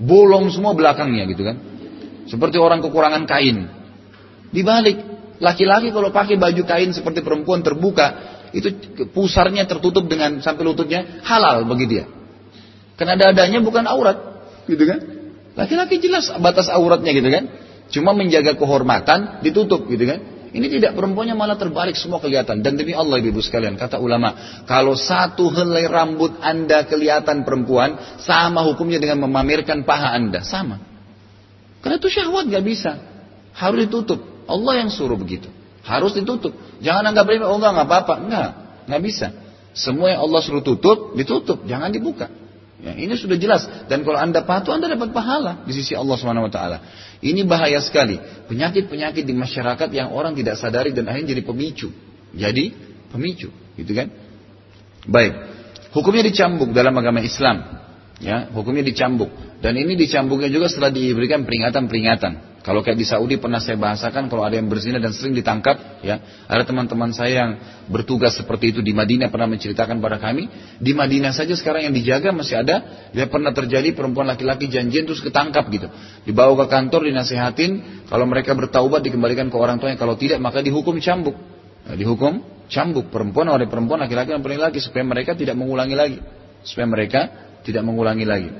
bolong semua belakangnya gitu kan. Seperti orang kekurangan kain. Dibalik, laki-laki kalau pakai baju kain seperti perempuan terbuka, itu pusarnya tertutup dengan sampai lututnya halal bagi dia. Karena dadanya bukan aurat, gitu kan? Laki-laki jelas batas auratnya gitu kan. Cuma menjaga kehormatan ditutup gitu kan. Ini tidak perempuannya malah terbalik semua kelihatan. Dan demi Allah ibu, sekalian, kata ulama, kalau satu helai rambut anda kelihatan perempuan, sama hukumnya dengan memamerkan paha anda, sama. Karena itu syahwat gak bisa, harus ditutup. Allah yang suruh begitu, harus ditutup. Jangan anggap remeh, oh enggak, enggak apa-apa, enggak, enggak bisa. Semua yang Allah suruh tutup, ditutup, jangan dibuka. Ya, ini sudah jelas. Dan kalau anda patuh, anda dapat pahala di sisi Allah Subhanahu Wa Taala. Ini bahaya sekali. Penyakit-penyakit di masyarakat yang orang tidak sadari dan akhirnya jadi pemicu. Jadi pemicu, gitu kan? Baik. Hukumnya dicambuk dalam agama Islam. Ya, hukumnya dicambuk. Dan ini dicambuknya juga setelah diberikan peringatan-peringatan. Kalau kayak di Saudi pernah saya bahasakan kalau ada yang berzina dan sering ditangkap, ya ada teman-teman saya yang bertugas seperti itu di Madinah pernah menceritakan pada kami. Di Madinah saja sekarang yang dijaga masih ada. Ya pernah terjadi perempuan laki-laki janjian terus ketangkap gitu, dibawa ke kantor dinasihatin. Kalau mereka bertaubat dikembalikan ke orang tuanya. Kalau tidak maka dihukum cambuk. Nah, dihukum cambuk perempuan oleh perempuan laki-laki dan laki supaya mereka tidak mengulangi lagi. Supaya mereka tidak mengulangi lagi.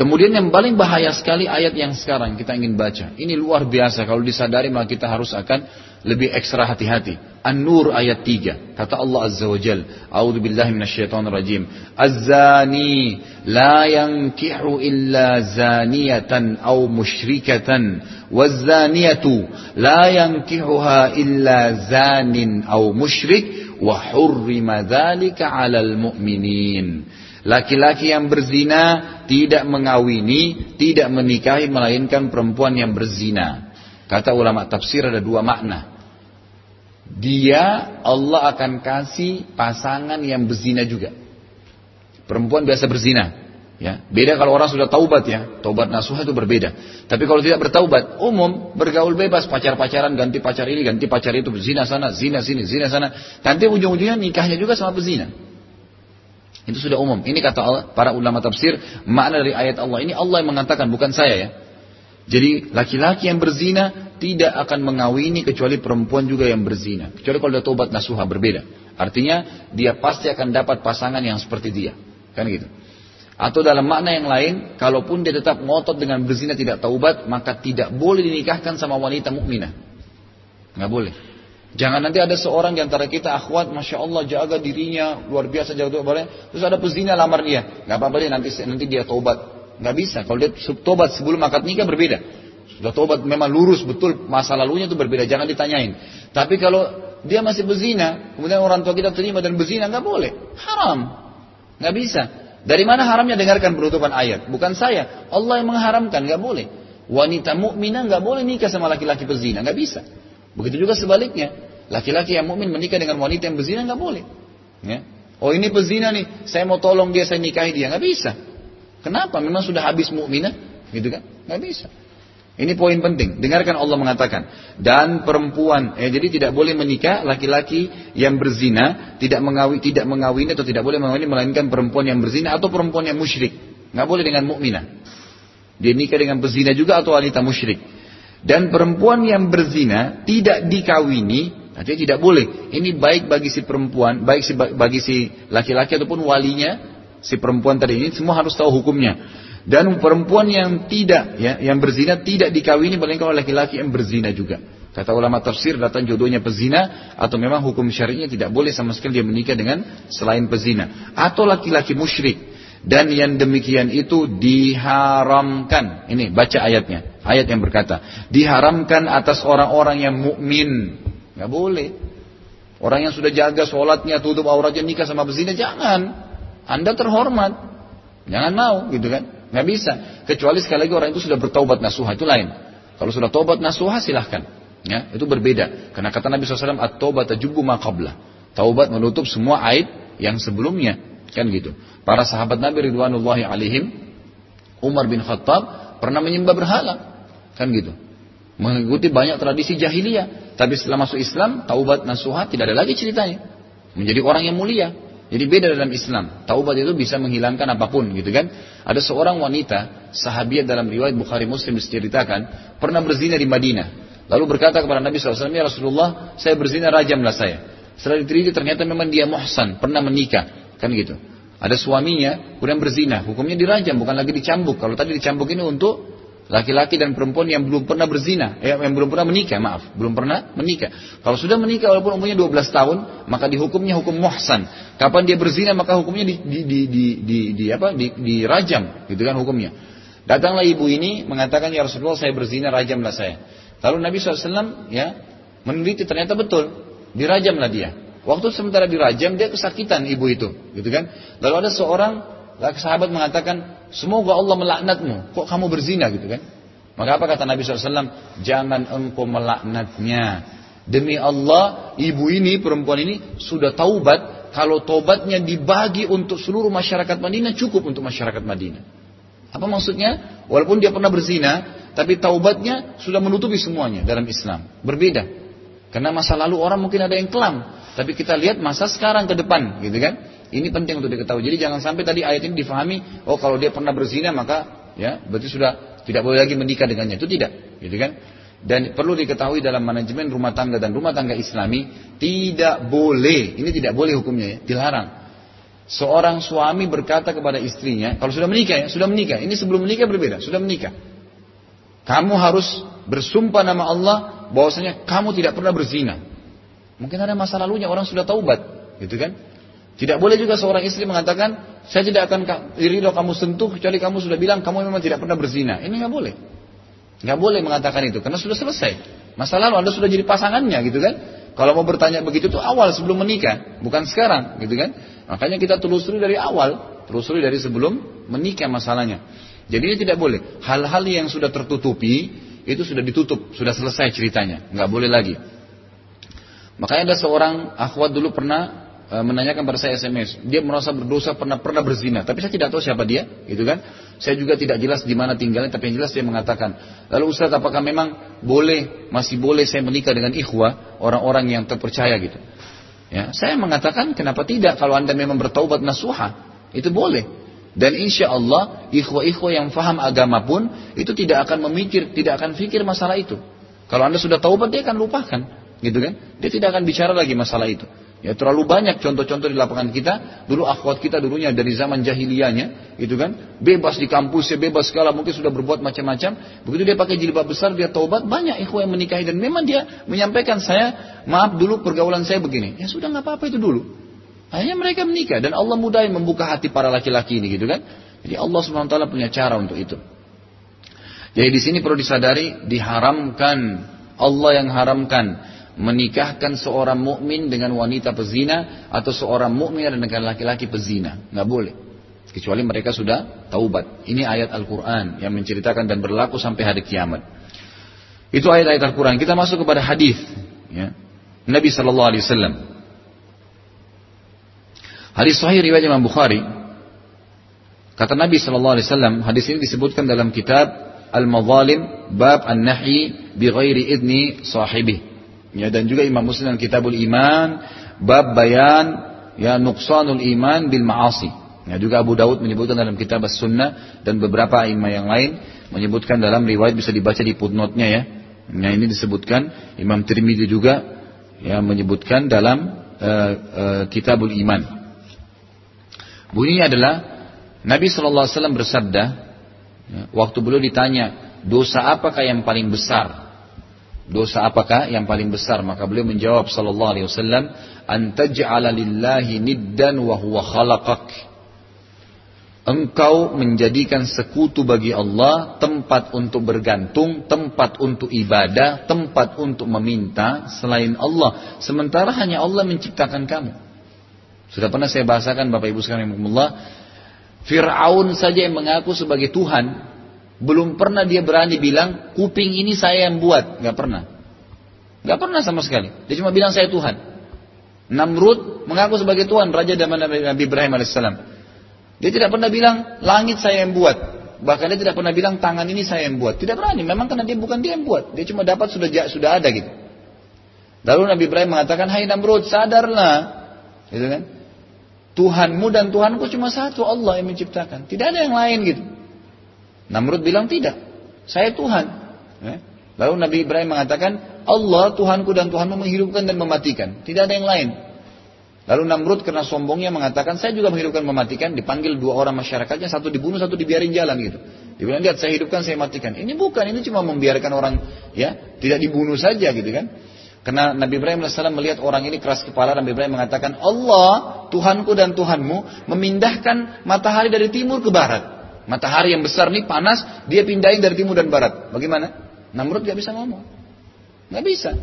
Kemudian yang paling bahaya sekali ayat yang sekarang kita ingin baca. Ini luar biasa kalau disadari maka kita harus akan lebih ekstra hati-hati. An-Nur ayat 3. Kata Allah Azza wa Jal. A'udhu billahi minasyaitan rajim. Az-zani la yankihu illa zaniyatan au musyrikatan. Waz-zaniyatu la yankihuha illa zanin au musyrik. Wa hurrima dhalika alal mu'minin. Laki-laki yang berzina tidak mengawini, tidak menikahi melainkan perempuan yang berzina. Kata ulama tafsir ada dua makna. Dia Allah akan kasih pasangan yang berzina juga. Perempuan biasa berzina. Ya, beda kalau orang sudah taubat ya, taubat nasuh itu berbeda. Tapi kalau tidak bertaubat, umum bergaul bebas, pacar-pacaran, ganti pacar ini, ganti pacar itu, zina sana, zina sini, zina sana. Nanti ujung-ujungnya nikahnya juga sama pezina. Itu sudah umum. Ini kata Allah, para ulama tafsir, makna dari ayat Allah. Ini Allah yang mengatakan, bukan saya ya. Jadi laki-laki yang berzina tidak akan mengawini kecuali perempuan juga yang berzina. Kecuali kalau dia tobat nasuha berbeda. Artinya dia pasti akan dapat pasangan yang seperti dia. Kan gitu. Atau dalam makna yang lain, kalaupun dia tetap ngotot dengan berzina tidak taubat, maka tidak boleh dinikahkan sama wanita mukminah. Nggak boleh. Jangan nanti ada seorang di antara kita akhwat, masya Allah jaga dirinya luar biasa jaga boleh. Terus ada pezina lamar dia, nggak apa-apa dia nanti nanti dia tobat. Nggak bisa. Kalau dia tobat sebelum akad nikah berbeda. Sudah tobat memang lurus betul masa lalunya itu berbeda. Jangan ditanyain. Tapi kalau dia masih berzina, kemudian orang tua kita terima dan berzina nggak boleh, haram, nggak bisa. Dari mana haramnya dengarkan penutupan ayat? Bukan saya, Allah yang mengharamkan, nggak boleh. Wanita mukminah nggak boleh nikah sama laki-laki pezina, nggak bisa. Begitu juga sebaliknya. Laki-laki yang mukmin menikah dengan wanita yang berzina nggak boleh. Ya. Oh ini pezina nih, saya mau tolong dia, saya nikahi dia, nggak bisa. Kenapa? Memang sudah habis mukminah, gitu kan? Nggak bisa. Ini poin penting. Dengarkan Allah mengatakan dan perempuan, eh, jadi tidak boleh menikah laki-laki yang berzina, tidak mengawin, tidak mengawini atau tidak boleh mengawini melainkan perempuan yang berzina atau perempuan yang musyrik. Nggak boleh dengan mukminah. Dia nikah dengan berzina juga atau wanita musyrik. Dan perempuan yang berzina tidak dikawini, artinya tidak boleh. Ini baik bagi si perempuan, baik bagi si laki-laki ataupun walinya, si perempuan tadi ini semua harus tahu hukumnya. Dan perempuan yang tidak, ya, yang berzina tidak dikawini melainkan oleh laki-laki yang berzina juga. Kata ulama tafsir datang jodohnya pezina atau memang hukum syarinya tidak boleh sama sekali dia menikah dengan selain pezina atau laki-laki musyrik dan yang demikian itu diharamkan. Ini baca ayatnya. Ayat yang berkata, diharamkan atas orang-orang yang mukmin. Nggak boleh. Orang yang sudah jaga sholatnya, tutup auratnya, nikah sama berzina, jangan. Anda terhormat. Jangan mau, gitu kan. Nggak bisa. Kecuali sekali lagi orang itu sudah bertaubat nasuha, itu lain. Kalau sudah taubat nasuha, silahkan. Ya, itu berbeda. Karena kata Nabi SAW, at-taubat tajubu maqablah. Taubat menutup semua aib yang sebelumnya. Kan gitu. Para sahabat Nabi Ridwanullahi alaihim, Umar bin Khattab pernah menyembah berhala. Kan gitu. Mengikuti banyak tradisi jahiliyah. Tapi setelah masuk Islam, taubat nasuha tidak ada lagi ceritanya. Menjadi orang yang mulia. Jadi beda dalam Islam. Taubat itu bisa menghilangkan apa pun gitu kan. Ada seorang wanita, sahabiat dalam riwayat Bukhari Muslim diceritakan, pernah berzina di Madinah. Lalu berkata kepada Nabi SAW, Ya Rasulullah, saya berzina rajamlah saya. Setelah diteliti ternyata memang dia muhsan, pernah menikah. Kan gitu. Ada suaminya, kemudian berzina. Hukumnya dirajam, bukan lagi dicambuk. Kalau tadi dicambuk ini untuk laki-laki dan perempuan yang belum pernah berzina, eh, yang belum pernah menikah, maaf, belum pernah menikah. Kalau sudah menikah walaupun umurnya 12 tahun, maka dihukumnya hukum muhsan. Kapan dia berzina maka hukumnya di, di, di, di, di, di apa? Di, dirajam, gitu kan hukumnya. Datanglah ibu ini mengatakan ya Rasulullah saya berzina rajamlah saya. Lalu Nabi SAW ya meneliti ternyata betul dirajamlah dia. Waktu sementara dirajam dia kesakitan ibu itu, gitu kan? Lalu ada seorang sahabat mengatakan, semoga Allah melaknatmu. Kok kamu berzina gitu kan? Maka apa kata Nabi SAW? Jangan engkau melaknatnya. Demi Allah, ibu ini, perempuan ini sudah taubat. Kalau taubatnya dibagi untuk seluruh masyarakat Madinah, cukup untuk masyarakat Madinah. Apa maksudnya? Walaupun dia pernah berzina, tapi taubatnya sudah menutupi semuanya dalam Islam. Berbeda. Karena masa lalu orang mungkin ada yang kelam. Tapi kita lihat masa sekarang ke depan, gitu kan? Ini penting untuk diketahui. Jadi jangan sampai tadi ayat ini difahami, oh kalau dia pernah berzina maka ya berarti sudah tidak boleh lagi menikah dengannya. Itu tidak, gitu kan? Dan perlu diketahui dalam manajemen rumah tangga dan rumah tangga Islami tidak boleh, ini tidak boleh hukumnya ya, dilarang. Seorang suami berkata kepada istrinya, kalau sudah menikah ya, sudah menikah. Ini sebelum menikah berbeda, sudah menikah. Kamu harus bersumpah nama Allah bahwasanya kamu tidak pernah berzina. Mungkin ada masa lalunya orang sudah taubat, gitu kan? Tidak boleh juga seorang istri mengatakan, saya tidak akan ridho kamu sentuh kecuali kamu sudah bilang kamu memang tidak pernah berzina. Ini nggak boleh. Nggak boleh mengatakan itu karena sudah selesai. Masa lalu Anda sudah jadi pasangannya gitu kan. Kalau mau bertanya begitu tuh awal sebelum menikah, bukan sekarang gitu kan. Makanya kita telusuri dari awal, telusuri dari sebelum menikah masalahnya. Jadi ini tidak boleh. Hal-hal yang sudah tertutupi itu sudah ditutup, sudah selesai ceritanya, nggak boleh lagi. Makanya ada seorang akhwat dulu pernah menanyakan pada saya SMS, dia merasa berdosa pernah pernah berzina, tapi saya tidak tahu siapa dia, gitu kan? Saya juga tidak jelas di mana tinggalnya, tapi yang jelas dia mengatakan, lalu Ustaz apakah memang boleh masih boleh saya menikah dengan ikhwah orang-orang yang terpercaya gitu? Ya, saya mengatakan kenapa tidak kalau anda memang bertaubat nasuha, Itu boleh. Dan insya Allah ikhwah-ikhwah yang faham agama pun itu tidak akan memikir, tidak akan fikir masalah itu. Kalau anda sudah taubat dia akan lupakan, gitu kan? Dia tidak akan bicara lagi masalah itu. Ya terlalu banyak contoh-contoh di lapangan kita. Dulu akhwat kita dulunya dari zaman jahiliyahnya, gitu kan? Bebas di kampusnya, bebas segala mungkin sudah berbuat macam-macam. Begitu dia pakai jilbab besar, dia taubat, banyak ikhwah yang menikahi dan memang dia menyampaikan saya, maaf dulu pergaulan saya begini. Ya sudah nggak apa-apa itu dulu. Akhirnya mereka menikah dan Allah mudahin membuka hati para laki-laki ini, gitu kan? Jadi Allah swt punya cara untuk itu. Jadi di sini perlu disadari diharamkan Allah yang haramkan menikahkan seorang mukmin dengan wanita pezina atau seorang mukmin dengan laki-laki pezina. Nggak boleh. Kecuali mereka sudah taubat. Ini ayat Al-Quran yang menceritakan dan berlaku sampai hari kiamat. Itu ayat-ayat Al-Quran. Kita masuk kepada hadis. Ya. Nabi Shallallahu Alaihi Wasallam. Hadis Sahih riwayat Imam Bukhari. Kata Nabi Shallallahu Alaihi Wasallam, hadis ini disebutkan dalam kitab Al-Mazalim Bab An-Nahi bi ghairi idni sahibih. Ya dan juga Imam Muslim dalam Kitabul Iman bab bayan ya nuqsanul iman bil ma'asi. Ya juga Abu Daud menyebutkan dalam kitab As-Sunnah dan beberapa imam yang lain menyebutkan dalam riwayat bisa dibaca di footnote-nya ya. Nah ini disebutkan Imam Tirmidzi juga ya menyebutkan dalam uh, uh, Kitabul Iman. Bunyinya adalah Nabi Wasallam bersabda, ya, waktu beliau ditanya dosa apakah yang paling besar Dosa apakah yang paling besar? Maka beliau menjawab sallallahu alaihi wasallam, "Antaj'ala lillahi niddan wa huwa khalaqak." Engkau menjadikan sekutu bagi Allah tempat untuk bergantung, tempat untuk ibadah, tempat untuk meminta selain Allah. Sementara hanya Allah menciptakan kamu. Sudah pernah saya bahasakan Bapak Ibu sekalian. Fir'aun saja yang mengaku sebagai Tuhan belum pernah dia berani bilang, kuping ini saya yang buat. Gak pernah. Gak pernah sama sekali. Dia cuma bilang saya Tuhan. Namrud mengaku sebagai Tuhan, Raja zaman Nabi Ibrahim AS. Dia tidak pernah bilang, langit saya yang buat. Bahkan dia tidak pernah bilang, tangan ini saya yang buat. Tidak berani, memang karena dia bukan dia yang buat. Dia cuma dapat sudah sudah ada gitu. Lalu Nabi Ibrahim mengatakan, hai Namrud, sadarlah. Gitu kan? Tuhanmu dan Tuhanku cuma satu, Allah yang menciptakan. Tidak ada yang lain gitu. Namrud bilang tidak. Saya Tuhan. Ya. Lalu Nabi Ibrahim mengatakan, Allah Tuhanku dan Tuhanmu menghidupkan dan mematikan. Tidak ada yang lain. Lalu Namrud karena sombongnya mengatakan, saya juga menghidupkan mematikan. Dipanggil dua orang masyarakatnya, satu dibunuh, satu dibiarin jalan gitu. Dia bilang, lihat saya hidupkan, saya matikan. Ini bukan, ini cuma membiarkan orang ya tidak dibunuh saja gitu kan. Karena Nabi Ibrahim AS melihat orang ini keras kepala, Nabi Ibrahim mengatakan, Allah, Tuhanku dan Tuhanmu, memindahkan matahari dari timur ke barat. Matahari yang besar nih panas, dia pindahin dari timur dan barat. Bagaimana? Namrud gak bisa ngomong. Gak bisa.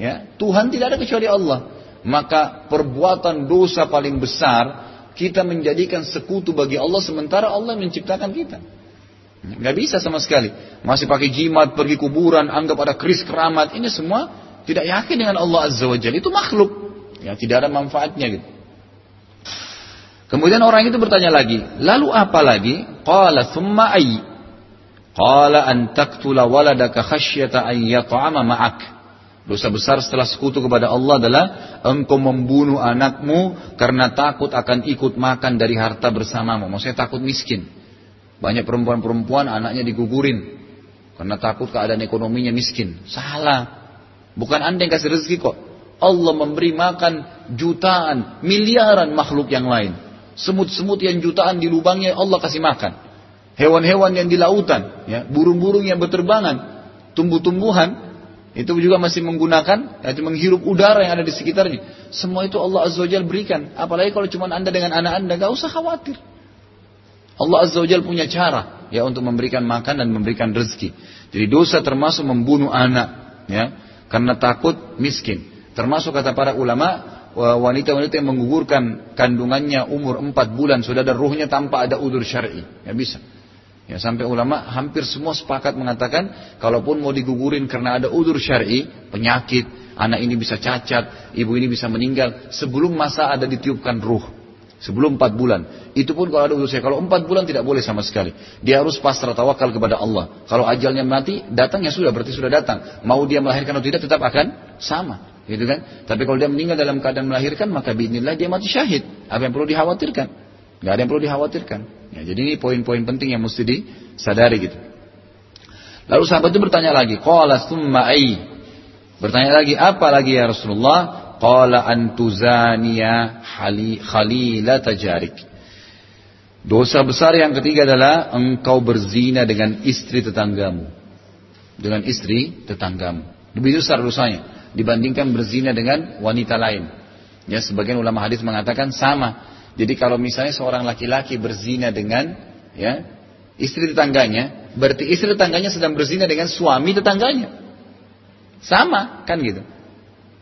Ya, Tuhan tidak ada kecuali Allah. Maka perbuatan dosa paling besar kita menjadikan sekutu bagi Allah sementara Allah menciptakan kita. Gak bisa sama sekali. Masih pakai jimat, pergi kuburan, anggap ada keris keramat. Ini semua tidak yakin dengan Allah Azza wa Jalla. Itu makhluk. Ya, tidak ada manfaatnya gitu. Kemudian orang itu bertanya lagi, lalu apa lagi? Qala thumma ay. Qala an taqtula waladaka khasyata an yat'ama ma'ak. Dosa besar setelah sekutu kepada Allah adalah engkau membunuh anakmu karena takut akan ikut makan dari harta bersamamu. Maksudnya takut miskin. Banyak perempuan-perempuan anaknya digugurin karena takut keadaan ekonominya miskin. Salah. Bukan anda yang kasih rezeki kok. Allah memberi makan jutaan, miliaran makhluk yang lain. Semut-semut yang jutaan di lubangnya Allah kasih makan. Hewan-hewan yang di lautan, ya, burung-burung yang berterbangan, tumbuh-tumbuhan itu juga masih menggunakan yaitu menghirup udara yang ada di sekitarnya. Semua itu Allah Azza wa berikan. Apalagi kalau cuma Anda dengan anak Anda, gak usah khawatir. Allah Azza wa punya cara ya untuk memberikan makan dan memberikan rezeki. Jadi dosa termasuk membunuh anak ya karena takut miskin. Termasuk kata para ulama wanita-wanita yang menggugurkan kandungannya umur 4 bulan sudah ada ruhnya tanpa ada udur syar'i. Ya bisa. Ya sampai ulama hampir semua sepakat mengatakan kalaupun mau digugurin karena ada udur syar'i, penyakit, anak ini bisa cacat, ibu ini bisa meninggal sebelum masa ada ditiupkan ruh. Sebelum 4 bulan. Itu pun kalau ada udur syar'i. Kalau 4 bulan tidak boleh sama sekali. Dia harus pasrah tawakal kepada Allah. Kalau ajalnya mati, datang ya sudah berarti sudah datang. Mau dia melahirkan atau tidak tetap akan sama. Gitu kan? Tapi kalau dia meninggal dalam keadaan melahirkan, maka binillah dia mati syahid. Apa yang perlu dikhawatirkan? Gak ada yang perlu dikhawatirkan. Ya, jadi ini poin-poin penting yang mesti disadari gitu. Lalu sahabat itu bertanya lagi, qala thumma ai. Bertanya lagi, apa lagi ya Rasulullah? Qala antuzaniya hali khalila tajarik. Dosa besar yang ketiga adalah engkau berzina dengan istri tetanggamu. Dengan istri tetanggamu. Lebih besar dosanya dibandingkan berzina dengan wanita lain. Ya, sebagian ulama hadis mengatakan sama. Jadi kalau misalnya seorang laki-laki berzina dengan ya istri tetangganya, berarti istri tetangganya sedang berzina dengan suami tetangganya. Sama, kan gitu.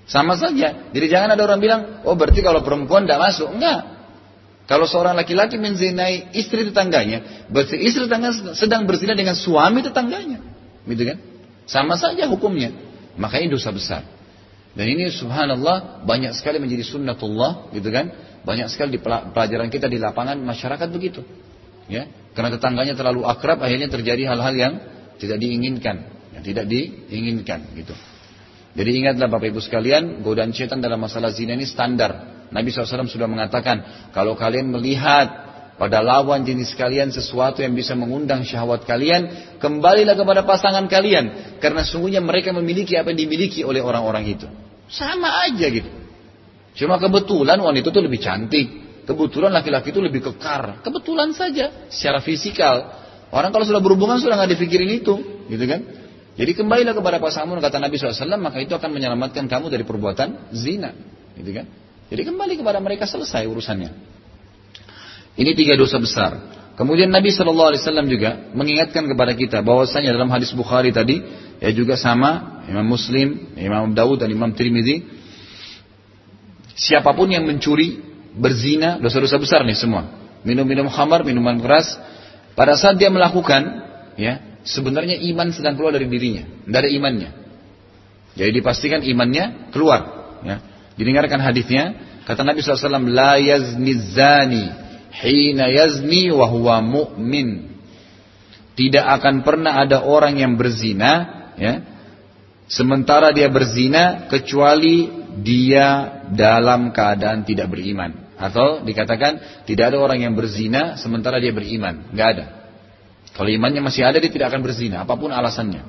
Sama saja. Jadi jangan ada orang bilang, oh berarti kalau perempuan tidak masuk. Enggak. Kalau seorang laki-laki menzinai istri tetangganya, berarti istri tetangga sedang berzina dengan suami tetangganya. Gitu kan? Sama saja hukumnya. Makanya dosa besar. Dan ini subhanallah banyak sekali menjadi sunnatullah gitu kan. Banyak sekali di pelajaran kita di lapangan masyarakat begitu. Ya, karena tetangganya terlalu akrab akhirnya terjadi hal-hal yang tidak diinginkan, yang tidak diinginkan gitu. Jadi ingatlah Bapak Ibu sekalian, godaan setan dalam masalah zina ini standar. Nabi SAW sudah mengatakan, kalau kalian melihat pada lawan jenis kalian sesuatu yang bisa mengundang syahwat kalian, kembalilah kepada pasangan kalian. Karena sungguhnya mereka memiliki apa yang dimiliki oleh orang-orang itu. Sama aja gitu. Cuma kebetulan wanita itu lebih cantik. Kebetulan laki-laki itu lebih kekar. Kebetulan saja secara fisikal. Orang kalau sudah berhubungan sudah nggak dipikirin itu, gitu kan? Jadi kembalilah kepada pasanganmu kata Nabi SAW maka itu akan menyelamatkan kamu dari perbuatan zina, gitu kan? Jadi kembali kepada mereka selesai urusannya. Ini tiga dosa besar. Kemudian Nabi Wasallam juga mengingatkan kepada kita bahwasanya dalam hadis Bukhari tadi ya juga sama Imam Muslim, Imam Dawud dan Imam Tirmidzi siapa pun yang mencuri berzina, dosa-dosa besar nih semua. Minum-minum khamar, minuman keras. Pada saat dia melakukan, ya sebenarnya iman sedang keluar dari dirinya. Ada imannya. Jadi dipastikan imannya keluar. Ya. Didengarkan hadisnya, kata Nabi SAW, La yazni zani, hina yazni wa huwa mu'min. Tidak akan pernah ada orang yang berzina, ya, sementara dia berzina kecuali dia dalam keadaan tidak beriman. Atau dikatakan tidak ada orang yang berzina sementara dia beriman. Nggak ada. Kalau imannya masih ada dia tidak akan berzina. Apa pun alasannya.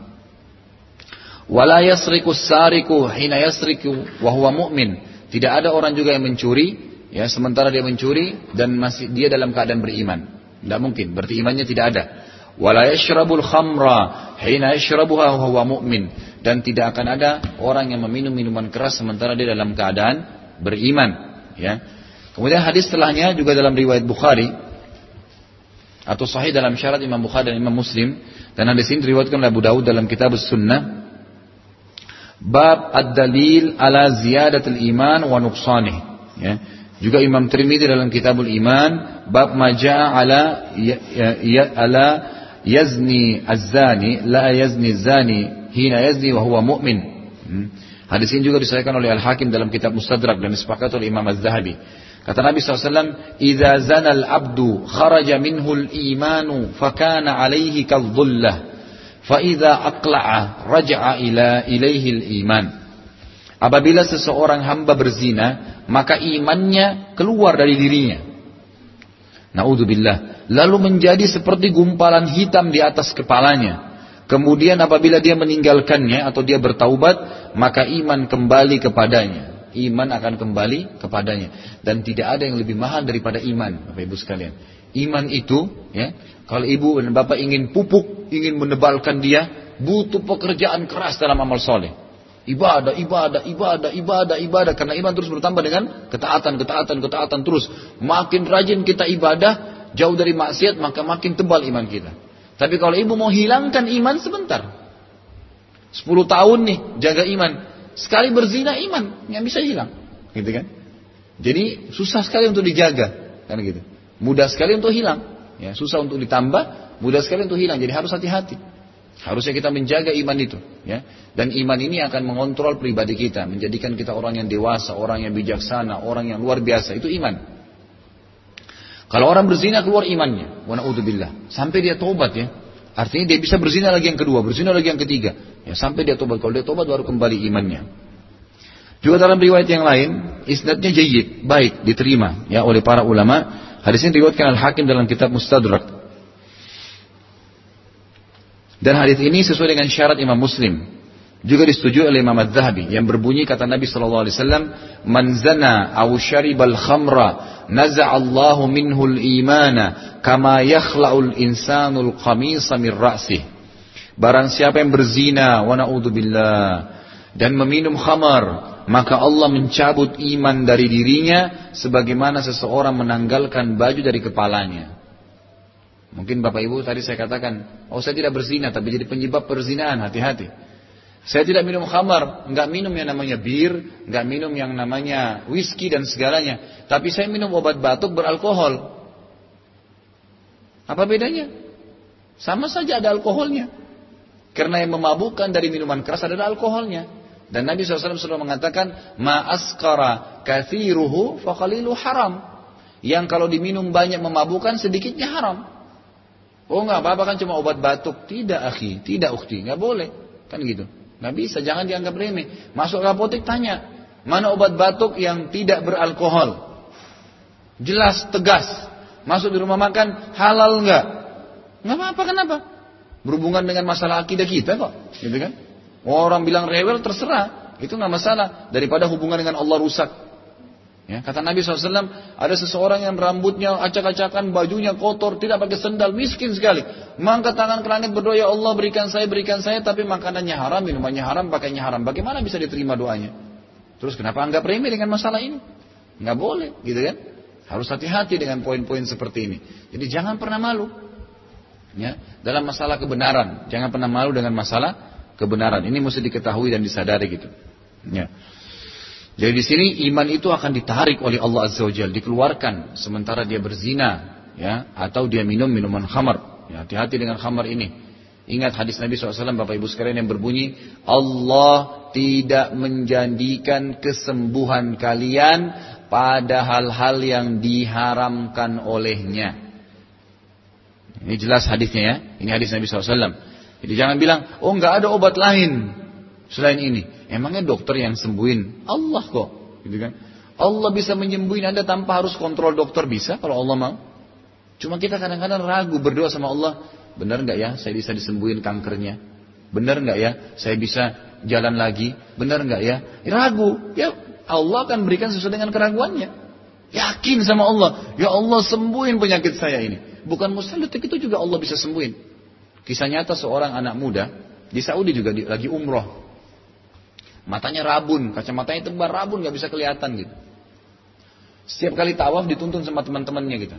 Wala yasriku sariku hina yasriku wa mu'min. Tidak ada orang juga yang mencuri ya sementara dia mencuri dan masih dia dalam keadaan beriman. Tidak mungkin. Berarti imannya tidak ada. Wala yashrabul khamra hina yashrabuha wa huwa mu'min. Dan tidak akan ada orang yang meminum minuman keras sementara dia dalam keadaan beriman. Ya, Kemudian hadis setelahnya juga dalam riwayat Bukhari atau sahih dalam syarat Imam Bukhari dan Imam Muslim dan hadis ini diriwayatkan oleh Abu Dawud dalam kitab Sunnah bab ad-dalil ala ziyadatul iman wa nuqsanih ya. Juga Imam Tirmidzi dalam Kitabul Iman bab maja'a ala ya, ya, ya, ala yazni az-zani la yazni zani hina yazni wa mu'min. Hmm. Hadis ini juga disahkan oleh Al-Hakim dalam kitab Mustadrak dan disepakati oleh Imam Az-Zahabi. Kata Nabi SAW, "Idza zana al-abdu kharaja minhu al-imanu fakana alaihi kadhullah, fa idza aqla'a raja'a ila ilaihi al-iman." Apabila seseorang hamba berzina, maka imannya keluar dari dirinya. Naudzubillah. Lalu menjadi seperti gumpalan hitam di atas kepalanya. Kemudian apabila dia meninggalkannya atau dia bertaubat, maka iman kembali kepadanya iman akan kembali kepadanya dan tidak ada yang lebih mahal daripada iman Bapak Ibu sekalian. Iman itu ya, kalau ibu dan bapak ingin pupuk, ingin menebalkan dia, butuh pekerjaan keras dalam amal soleh. Ibadah, ibadah, ibadah, ibadah, ibadah. Karena iman terus bertambah dengan ketaatan, ketaatan, ketaatan terus. Makin rajin kita ibadah, jauh dari maksiat, maka makin tebal iman kita. Tapi kalau ibu mau hilangkan iman sebentar. 10 tahun nih jaga iman. Sekali berzina iman yang bisa hilang, gitu kan? Jadi susah sekali untuk dijaga, kan gitu. Mudah sekali untuk hilang, ya susah untuk ditambah, mudah sekali untuk hilang. Jadi harus hati-hati. Harusnya kita menjaga iman itu, ya. Dan iman ini akan mengontrol pribadi kita, menjadikan kita orang yang dewasa, orang yang bijaksana, orang yang luar biasa. Itu iman. Kalau orang berzina keluar imannya, wa Sampai dia tobat ya. Artinya dia bisa berzina lagi yang kedua, berzina lagi yang ketiga. Ya, sampai dia tobat. Kalau dia tobat baru kembali imannya. Juga dalam riwayat yang lain, isnadnya jayid, baik, diterima ya oleh para ulama Hadis ini diriwayatkan Al-Hakim dalam kitab Mustadrak. Dan hadis ini sesuai dengan syarat Imam Muslim. Juga disetujui oleh Imam Az-Zahabi yang berbunyi kata Nabi sallallahu alaihi wasallam, "Man zana aw syaribal khamra naza'allahu minhu al-imana kama yakhla'ul insanul qamisa min ra'sih." Barang siapa yang berzina wa na'udzubillah dan meminum khamar, maka Allah mencabut iman dari dirinya sebagaimana seseorang menanggalkan baju dari kepalanya. Mungkin Bapak Ibu tadi saya katakan, oh saya tidak berzina tapi jadi penyebab perzinahan, hati-hati. Saya tidak minum khamar, nggak minum yang namanya bir, nggak minum yang namanya whisky dan segalanya. Tapi saya minum obat batuk beralkohol. Apa bedanya? Sama saja ada alkoholnya. Karena yang memabukkan dari minuman keras adalah alkoholnya. Dan Nabi SAW sudah mengatakan, Ma'askara kathiruhu faqalilu haram. Yang kalau diminum banyak memabukkan, sedikitnya haram. Oh nggak apa-apa kan cuma obat batuk. Tidak akhi, tidak ukti, nggak boleh. Kan gitu. Nggak bisa, jangan dianggap remeh. Masuk apotek tanya, mana obat batuk yang tidak beralkohol? Jelas, tegas. Masuk di rumah makan, halal nggak? Nggak apa-apa, kenapa? Berhubungan dengan masalah akidah kita kok, gitu kan? Orang bilang rewel terserah, itu nggak masalah. Daripada hubungan dengan Allah rusak, Ya, kata Nabi SAW, ada seseorang yang rambutnya acak-acakan, bajunya kotor, tidak pakai sendal, miskin sekali. Mangkat tangan ke langit berdoa, ya Allah berikan saya, berikan saya, tapi makanannya haram, minumannya haram, pakainya haram. Bagaimana bisa diterima doanya? Terus kenapa anggap remeh dengan masalah ini? Nggak boleh, gitu kan? Harus hati-hati dengan poin-poin seperti ini. Jadi jangan pernah malu. Ya, dalam masalah kebenaran, jangan pernah malu dengan masalah kebenaran. Ini mesti diketahui dan disadari gitu. Ya. Jadi di sini iman itu akan ditarik oleh Allah Azza wa Jalla, dikeluarkan sementara dia berzina, ya, atau dia minum minuman khamar. Ya, hati-hati dengan khamar ini. Ingat hadis Nabi SAW Bapak Ibu sekalian yang berbunyi Allah tidak menjanjikan kesembuhan kalian pada hal-hal yang diharamkan olehnya. Ini jelas hadisnya ya. Ini hadis Nabi SAW. Jadi jangan bilang, oh nggak ada obat lain selain ini. Emangnya dokter yang sembuhin? Allah kok. Gitu kan? Allah bisa menyembuhin Anda tanpa harus kontrol dokter bisa kalau Allah mau. Cuma kita kadang-kadang ragu berdoa sama Allah. Benar nggak ya saya bisa disembuhin kankernya? Benar nggak ya saya bisa jalan lagi? Benar nggak ya? Ragu. Ya Allah akan berikan sesuai dengan keraguannya. Yakin sama Allah. Ya Allah sembuhin penyakit saya ini. Bukan mustahil detik itu juga Allah bisa sembuhin. Kisah nyata seorang anak muda di Saudi juga lagi umroh. Matanya rabun, kacamatanya tebal rabun, nggak bisa kelihatan gitu. Setiap kali tawaf dituntun sama teman-temannya gitu.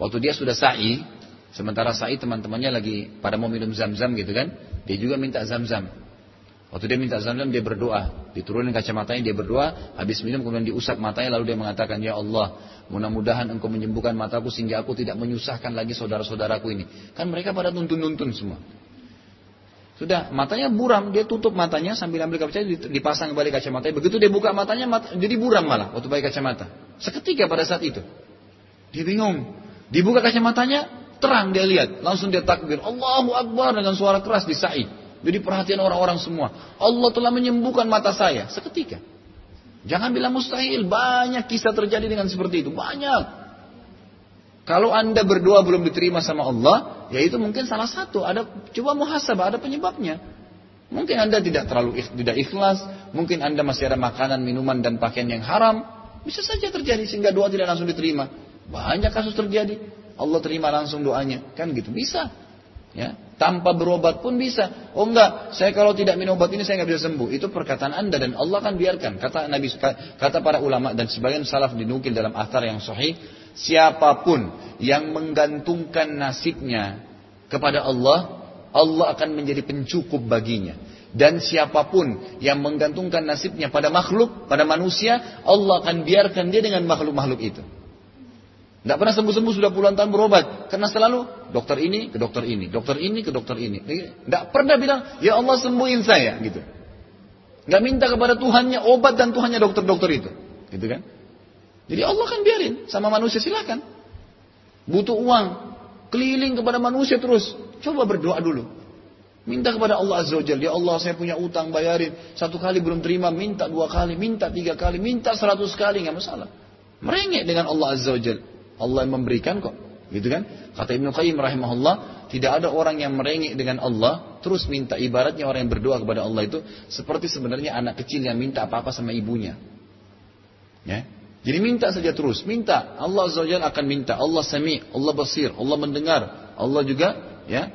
Waktu dia sudah sa'i, sementara sa'i teman-temannya lagi pada mau minum zam-zam gitu kan, dia juga minta zam-zam. Waktu dia minta zam-zam dia berdoa, diturunin kacamatanya dia berdoa, habis minum kemudian diusap matanya lalu dia mengatakan ya Allah, mudah-mudahan engkau menyembuhkan mataku sehingga aku tidak menyusahkan lagi saudara-saudaraku ini. Kan mereka pada tuntun-tuntun semua. Sudah matanya buram, dia tutup matanya sambil ambil kacamata dipasang kembali kacamata. Begitu dia buka matanya mata, jadi buram malah waktu pakai kacamata. Seketika pada saat itu. Dia bingung. Dibuka kacamatanya, terang dia lihat. Langsung dia takbir. Allahu Akbar dengan suara keras di sa'i. Jadi perhatian orang-orang semua. Allah telah menyembuhkan mata saya. Seketika. Jangan bilang mustahil. Banyak kisah terjadi dengan seperti itu. Banyak. Kalau anda berdoa belum diterima sama Allah, ya itu mungkin salah satu. Ada coba muhasabah, ada penyebabnya. Mungkin anda tidak terlalu tidak ikhlas, mungkin anda masih ada makanan, minuman dan pakaian yang haram. Bisa saja terjadi sehingga doa tidak langsung diterima. Banyak kasus terjadi. Allah terima langsung doanya, kan gitu bisa. Ya, tanpa berobat pun bisa. Oh enggak, saya kalau tidak minum obat ini saya nggak bisa sembuh. Itu perkataan anda dan Allah kan biarkan. Kata Nabi, kata para ulama dan sebagian salaf dinukil dalam athar yang sahih, Siapa pun yang menggantungkan nasibnya kepada Allah, Allah akan menjadi pencukup baginya. Dan siapa pun yang menggantungkan nasibnya pada makhluk, pada manusia, Allah akan biarkan dia dengan makhluk-makhluk itu. Tidak pernah sembuh-sembuh sudah puluhan tahun berobat. Karena selalu dokter ini ke dokter ini, dokter ini ke dokter ini. Tidak pernah bilang, ya Allah sembuhin saya. gitu. Gak minta kepada Tuhannya obat dan Tuhannya dokter-dokter itu. Gitu kan? Jadi Allah kan biarin sama manusia silakan. Butuh uang, keliling kepada manusia terus. Coba berdoa dulu. Minta kepada Allah Azza wa ya Allah saya punya utang bayarin. Satu kali belum terima, minta dua kali, minta tiga kali, minta seratus kali, nggak masalah. Merengek dengan Allah Azza wa. Allah yang memberikan kok. Gitu kan? Kata Ibnu Qayyim rahimahullah, tidak ada orang yang merengek dengan Allah terus minta ibaratnya orang yang berdoa kepada Allah itu seperti sebenarnya anak kecil yang minta apa-apa sama ibunya. Ya. Jadi minta saja terus, minta. Allah Azza akan minta. Allah Sami, Allah Basir, Allah mendengar. Allah juga ya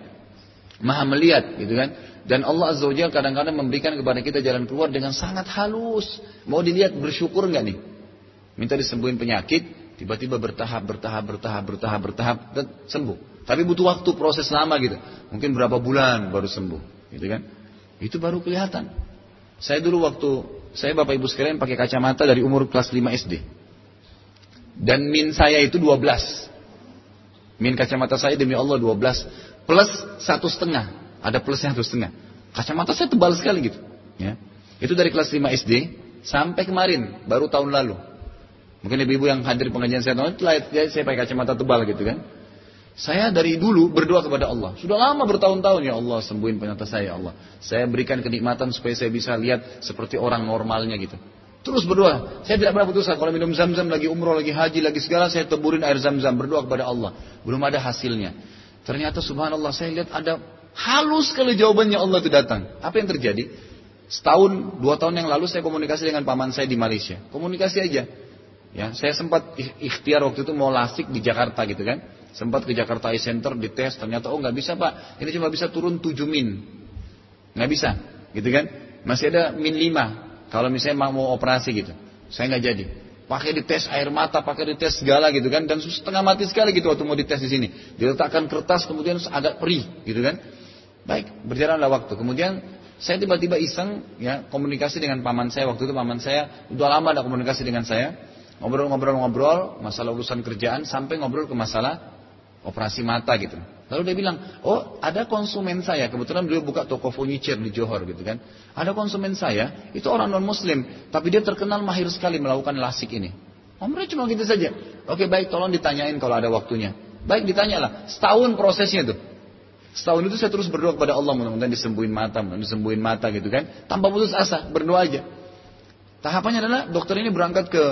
Maha melihat gitu kan. Dan Allah Azza kadang-kadang memberikan kepada kita jalan keluar dengan sangat halus. Mau dilihat bersyukur nggak nih? Minta disembuhin penyakit, Tiba-tiba bertahap, bertahap, bertahap, bertahap, bertahap dan sembuh. Tapi butuh waktu proses lama gitu. Mungkin berapa bulan baru sembuh, gitu kan? Itu baru kelihatan. Saya dulu waktu saya Bapak Ibu sekalian pakai kacamata dari umur kelas 5 SD. Dan min saya itu 12. Min kacamata saya demi Allah 12 plus satu setengah. Ada plusnya satu setengah. Kacamata saya tebal sekali gitu. Ya. Itu dari kelas 5 SD sampai kemarin, baru tahun lalu. Mungkin ibu-ibu yang hadir pengajian saya tahu, ya, saya pakai kacamata tebal gitu kan. Saya dari dulu berdoa kepada Allah. Sudah lama bertahun-tahun ya Allah sembuhin penyakit saya ya Allah. Saya berikan kenikmatan supaya saya bisa lihat seperti orang normalnya gitu. Terus berdoa. Saya tidak pernah putus kalau minum zam-zam lagi umroh lagi haji lagi segala saya teburin air zam-zam berdoa kepada Allah. Belum ada hasilnya. Ternyata subhanallah saya lihat ada halus sekali jawabannya Allah itu datang. Apa yang terjadi? Setahun, dua tahun yang lalu saya komunikasi dengan paman saya di Malaysia. Komunikasi aja. Ya, saya sempat ikhtiar waktu itu mau lasik di Jakarta gitu kan. Sempat ke Jakarta Eye Center dites, ternyata oh nggak bisa pak, ini cuma bisa turun 7 min. Nggak bisa, gitu kan. Masih ada min 5, kalau misalnya mau operasi gitu. Saya nggak jadi. Pakai dites air mata, pakai dites segala gitu kan. Dan setengah mati sekali gitu waktu mau dites di sini. Diletakkan kertas kemudian agak perih gitu kan. Baik, berjalanlah waktu. Kemudian saya tiba-tiba iseng ya komunikasi dengan paman saya waktu itu paman saya udah lama ada komunikasi dengan saya Ngobrol-ngobrol-ngobrol masalah urusan kerjaan sampai ngobrol ke masalah operasi mata gitu. Lalu dia bilang, oh ada konsumen saya, kebetulan beliau buka toko furniture di Johor gitu kan. Ada konsumen saya, itu orang non muslim, tapi dia terkenal mahir sekali melakukan lasik ini. Omre cuma gitu saja. Oke baik, tolong ditanyain kalau ada waktunya. Baik ditanyalah, setahun prosesnya tuh. Setahun itu saya terus berdoa kepada Allah mudah-mudahan disembuhin mata, mudah disembuhin mata gitu kan. Tanpa putus asa, berdoa aja. Tahapannya adalah dokter ini berangkat ke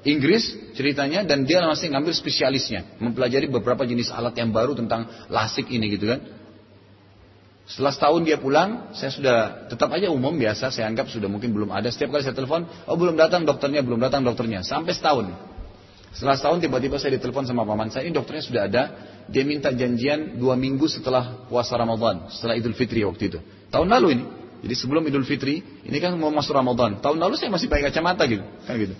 Inggris ceritanya dan dia masih ngambil spesialisnya, mempelajari beberapa jenis alat yang baru tentang lasik ini gitu kan. Setelah setahun dia pulang, saya sudah tetap aja umum biasa, saya anggap sudah mungkin belum ada. Setiap kali saya telepon, oh belum datang dokternya, belum datang dokternya, sampai setahun. Setelah setahun tiba-tiba saya ditelepon sama paman saya, ini dokternya sudah ada. Dia minta janjian dua minggu setelah puasa Ramadan, setelah Idul Fitri waktu itu. Tahun lalu ini. Jadi sebelum Idul Fitri, ini kan mau masuk Ramadan. Tahun lalu saya masih pakai kacamata gitu, kan gitu.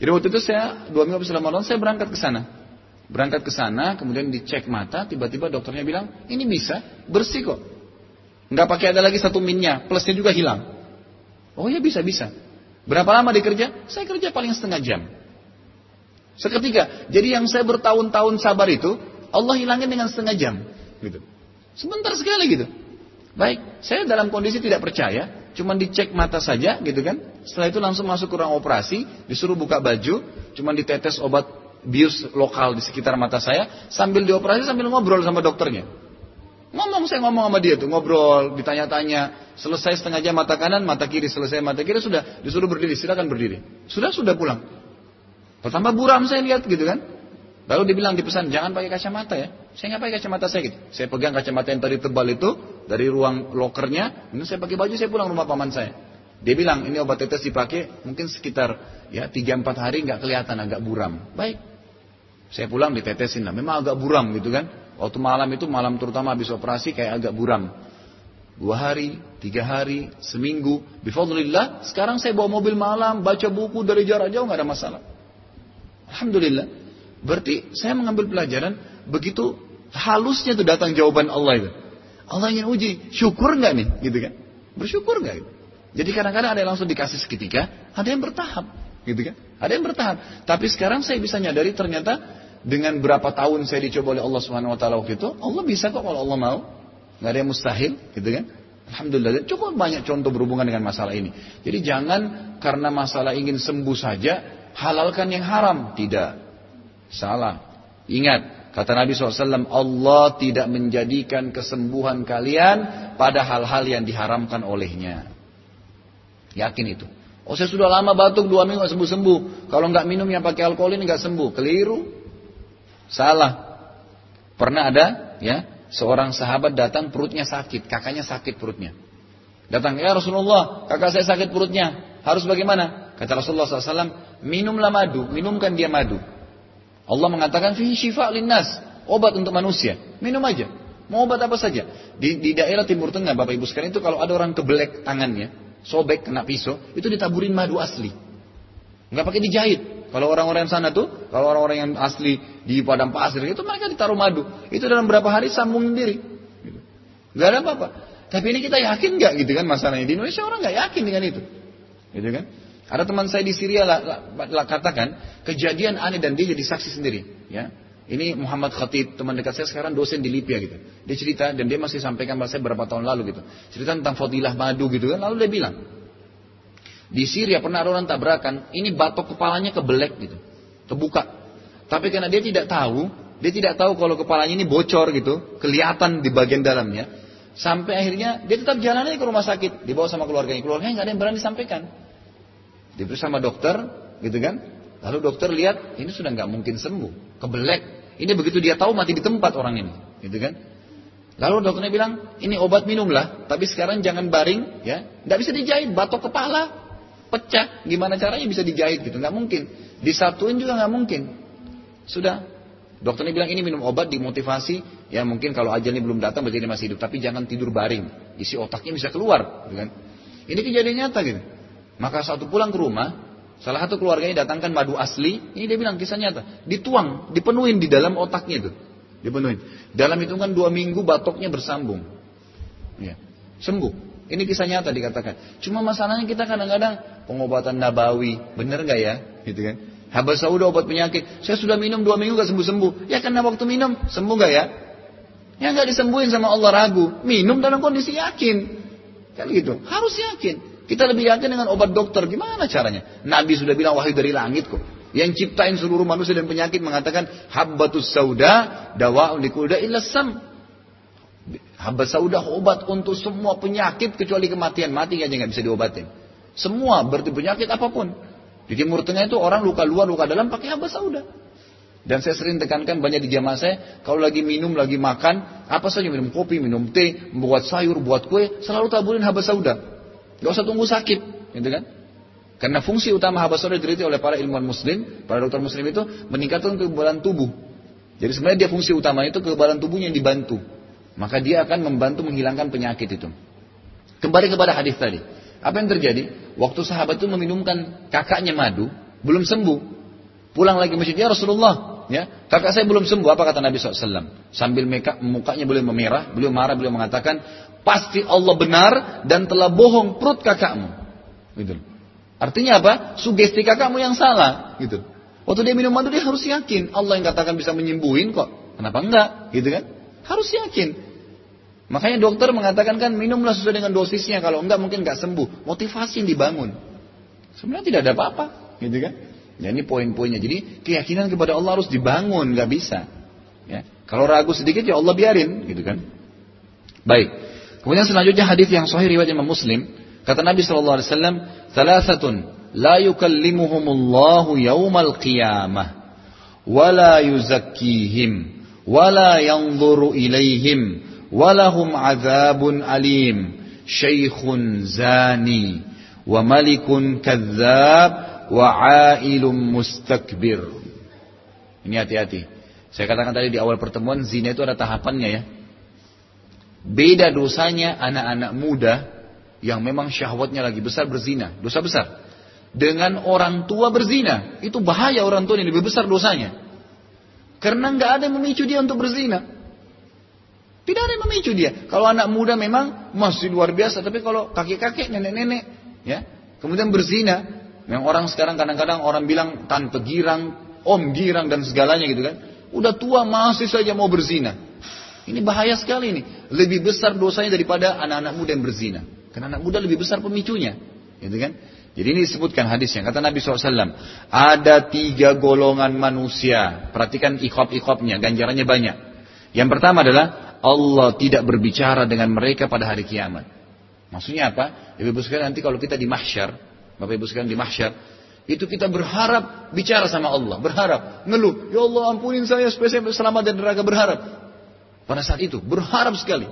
Jadi waktu itu saya dua minggu habis Ramadan saya berangkat ke sana. Berangkat ke sana, kemudian dicek mata, tiba-tiba dokternya bilang, ini bisa, bersih kok. Nggak pakai ada lagi satu minnya, plusnya juga hilang. Oh ya bisa, bisa. Berapa lama dikerja? Saya kerja paling setengah jam. Seketika. Jadi yang saya bertahun-tahun sabar itu, Allah hilangin dengan setengah jam. Gitu. Sebentar sekali gitu. Baik, saya dalam kondisi tidak percaya, cuma dicek mata saja gitu kan. Setelah itu langsung masuk ke ruang operasi, disuruh buka baju, cuma ditetes obat bius lokal di sekitar mata saya, sambil dioperasi sambil ngobrol sama dokternya. Ngomong saya ngomong sama dia tuh, ngobrol, ditanya-tanya. Selesai setengah jam mata kanan, mata kiri, selesai mata kiri sudah disuruh berdiri, silakan berdiri. Sudah sudah pulang. Pertama buram saya lihat gitu kan. Lalu dibilang di pesan jangan pakai kacamata ya. Saya nggak pakai kacamata saya gitu. Saya pegang kacamata yang tadi tebal itu dari ruang lokernya. Ini saya pakai baju saya pulang rumah paman saya. Dia bilang ini obat tetes dipakai mungkin sekitar ya tiga empat hari nggak kelihatan agak buram. Baik. Saya pulang ditetesin lah. Memang agak buram gitu kan. Waktu malam itu malam terutama habis operasi kayak agak buram. Dua hari, tiga hari, seminggu. Bifadlillah, sekarang saya bawa mobil malam, baca buku dari jarak jauh nggak ada masalah. Alhamdulillah. Berarti saya mengambil pelajaran begitu halusnya itu datang jawaban Allah itu. Allah ingin uji, syukur nggak nih, gitu kan? Bersyukur nggak? Gitu? Jadi kadang-kadang ada yang langsung dikasih seketika, ada yang bertahap, gitu kan? Ada yang bertahap. Tapi sekarang saya bisa nyadari ternyata dengan berapa tahun saya dicoba oleh Allah Subhanahu Wa Taala waktu itu, Allah bisa kok kalau Allah mau, nggak ada yang mustahil, gitu kan? Alhamdulillah, dan cukup banyak contoh berhubungan dengan masalah ini. Jadi jangan karena masalah ingin sembuh saja, halalkan yang haram. Tidak. Salah. Ingat, kata Nabi SAW, Allah tidak menjadikan kesembuhan kalian pada hal-hal yang diharamkan olehnya. Yakin itu. Oh saya sudah lama batuk dua minggu sembuh-sembuh. Kalau nggak minum yang pakai alkohol ini nggak sembuh. Keliru. Salah. Pernah ada ya seorang sahabat datang perutnya sakit, kakaknya sakit perutnya. Datang, ya Rasulullah, kakak saya sakit perutnya. Harus bagaimana? Kata Rasulullah SAW, minumlah madu, minumkan dia madu. Allah mengatakan, fihi syifa linnas, obat untuk manusia. Minum aja. Mau obat apa saja. Di, di daerah Timur Tengah, Bapak Ibu sekalian itu kalau ada orang kebelek tangannya, sobek kena pisau, itu ditaburin madu asli. Nggak pakai dijahit. Kalau orang-orang sana tuh, kalau orang-orang yang asli di padang pasir itu mereka ditaruh madu. Itu dalam berapa hari sambung sendiri. Gitu. Gak ada apa-apa. Tapi ini kita yakin nggak gitu kan masalahnya di Indonesia orang nggak yakin dengan itu, gitu kan? Ada teman saya di Syria lah, lah, lah, katakan kejadian aneh dan dia jadi saksi sendiri, ya. Ini Muhammad Khatib, teman dekat saya sekarang dosen di Libya gitu. Dia cerita dan dia masih sampaikan pada saya beberapa tahun lalu gitu. Cerita tentang fadilah madu gitu kan. Lalu dia bilang, di Syria pernah ada orang tabrakan, ini batok kepalanya kebelek gitu, terbuka. Tapi karena dia tidak tahu, dia tidak tahu kalau kepalanya ini bocor gitu, kelihatan di bagian dalamnya. Sampai akhirnya dia tetap jalan ke rumah sakit, dibawa sama keluarganya. Keluarganya nggak ada yang berani sampaikan. Diperiksa sama dokter, gitu kan? Lalu dokter lihat ini sudah nggak mungkin sembuh, kebelek. Ini begitu dia tahu mati di tempat orang ini, gitu kan? Lalu dokternya bilang ini obat minumlah, tapi sekarang jangan baring, ya. Nggak bisa dijahit, batok kepala, pecah. Gimana caranya bisa dijahit gitu? Nggak mungkin. Disatuin juga nggak mungkin. Sudah. Dokternya bilang ini minum obat dimotivasi. Ya mungkin kalau ajalnya belum datang berarti dia masih hidup. Tapi jangan tidur baring. Isi otaknya bisa keluar. Gitu kan? Ini kejadian nyata gitu. Maka satu pulang ke rumah. Salah satu keluarganya datangkan madu asli. Ini dia bilang kisah nyata. Dituang, dipenuhin di dalam otaknya itu. Dipenuhin. Dalam hitungan dua minggu batoknya bersambung. Ya. Sembuh. Ini kisah nyata dikatakan. Cuma masalahnya kita kadang-kadang pengobatan nabawi, bener nggak ya? Gitu kan? Habas obat penyakit. Saya sudah minum dua minggu gak sembuh-sembuh. Ya karena waktu minum sembuh gak ya? Ya nggak disembuhin sama Allah ragu. Minum dalam kondisi yakin. Kan gitu. Harus yakin. Kita lebih yakin dengan obat dokter. Gimana caranya? Nabi sudah bilang wahyu dari langit kok. Yang ciptain seluruh manusia dan penyakit mengatakan habbatus sauda dawa'un likulda illa sam. Hamba saudah obat untuk semua penyakit kecuali kematian. Mati aja nggak bisa diobatin. Semua berarti penyakit apa pun. Di Timur Tengah itu orang luka luar, luka dalam pakai hamba saudah. Dan saya sering tekankan banyak di jamaah saya, kalau lagi minum, lagi makan, apa saja minum kopi, minum teh, membuat sayur, buat kue, selalu taburin haba sauda. Gak usah tunggu sakit, gitu kan? Karena fungsi utama haba sauda diteliti oleh para ilmuwan muslim, para dokter muslim itu meningkatkan kekebalan tubuh. Jadi sebenarnya dia fungsi utama itu kekebalan tubuhnya yang dibantu. Maka dia akan membantu menghilangkan penyakit itu. Kembali kepada hadis tadi. Apa yang terjadi? Waktu sahabat itu meminumkan kakaknya madu, belum sembuh. Pulang lagi masjid, ya Rasulullah, ya kakak saya belum sembuh. Apa kata Nabi SAW? Sambil mukanya boleh memerah, beliau marah, beliau mengatakan, pasti Allah benar dan telah bohong perut kakakmu. Gitu. Artinya apa? Sugesti kakakmu yang salah. Gitu. Waktu dia minum madu dia harus yakin Allah yang katakan bisa menyembuhin kok. Kenapa enggak? Gitu kan? Harus yakin. Makanya dokter mengatakan kan minumlah sesuai dengan dosisnya. Kalau enggak mungkin enggak sembuh. Motivasi yang dibangun. Sebenarnya tidak ada apa-apa. Gitu kan. Ya ini poin-poinnya. Jadi keyakinan kepada Allah harus dibangun. Enggak bisa. Ya. Kalau ragu sedikit ya Allah biarin. Gitu kan. Baik. Kemudian selanjutnya hadis yang sahih riwayat Imam Muslim, kata Nabi sallallahu alaihi wasallam, "Tsalatsatun la yukallimuhumullahu yaumal qiyamah wa la yuzakkihim wa la yanzuru ilaihim wa lahum adzabun alim, syaikhun zani wa malikun kadzdzab wa 'ailum mustakbir." Ini hati-hati. Saya katakan tadi di awal pertemuan zina itu ada tahapannya ya beda dosanya anak-anak muda yang memang syahwatnya lagi besar berzina. Dosa besar. Dengan orang tua berzina. Itu bahaya orang tua ini. Lebih besar dosanya. Karena nggak ada yang memicu dia untuk berzina. Tidak ada yang memicu dia. Kalau anak muda memang masih luar biasa, tapi kalau kakek-kakek, nenek-nenek, ya, kemudian berzina, yang orang sekarang kadang-kadang orang bilang tante girang, om girang dan segalanya gitu kan, udah tua masih saja mau berzina. Ini bahaya sekali ini. Lebih besar dosanya daripada anak-anak muda yang berzina. Karena anak muda lebih besar pemicunya, gitu kan? Jadi ini disebutkan hadisnya. Kata Nabi SAW. Ada tiga golongan manusia. Perhatikan ikhop-ikhopnya. Ganjarannya banyak. Yang pertama adalah. Allah tidak berbicara dengan mereka pada hari kiamat. Maksudnya apa? Ibu-ibu sekalian nanti kalau kita di mahsyar. Bapak ibu sekalian di mahsyar. Itu kita berharap bicara sama Allah, berharap, ngeluh, ya Allah ampunin saya supaya saya selamat dari neraka berharap. Pada saat itu berharap sekali.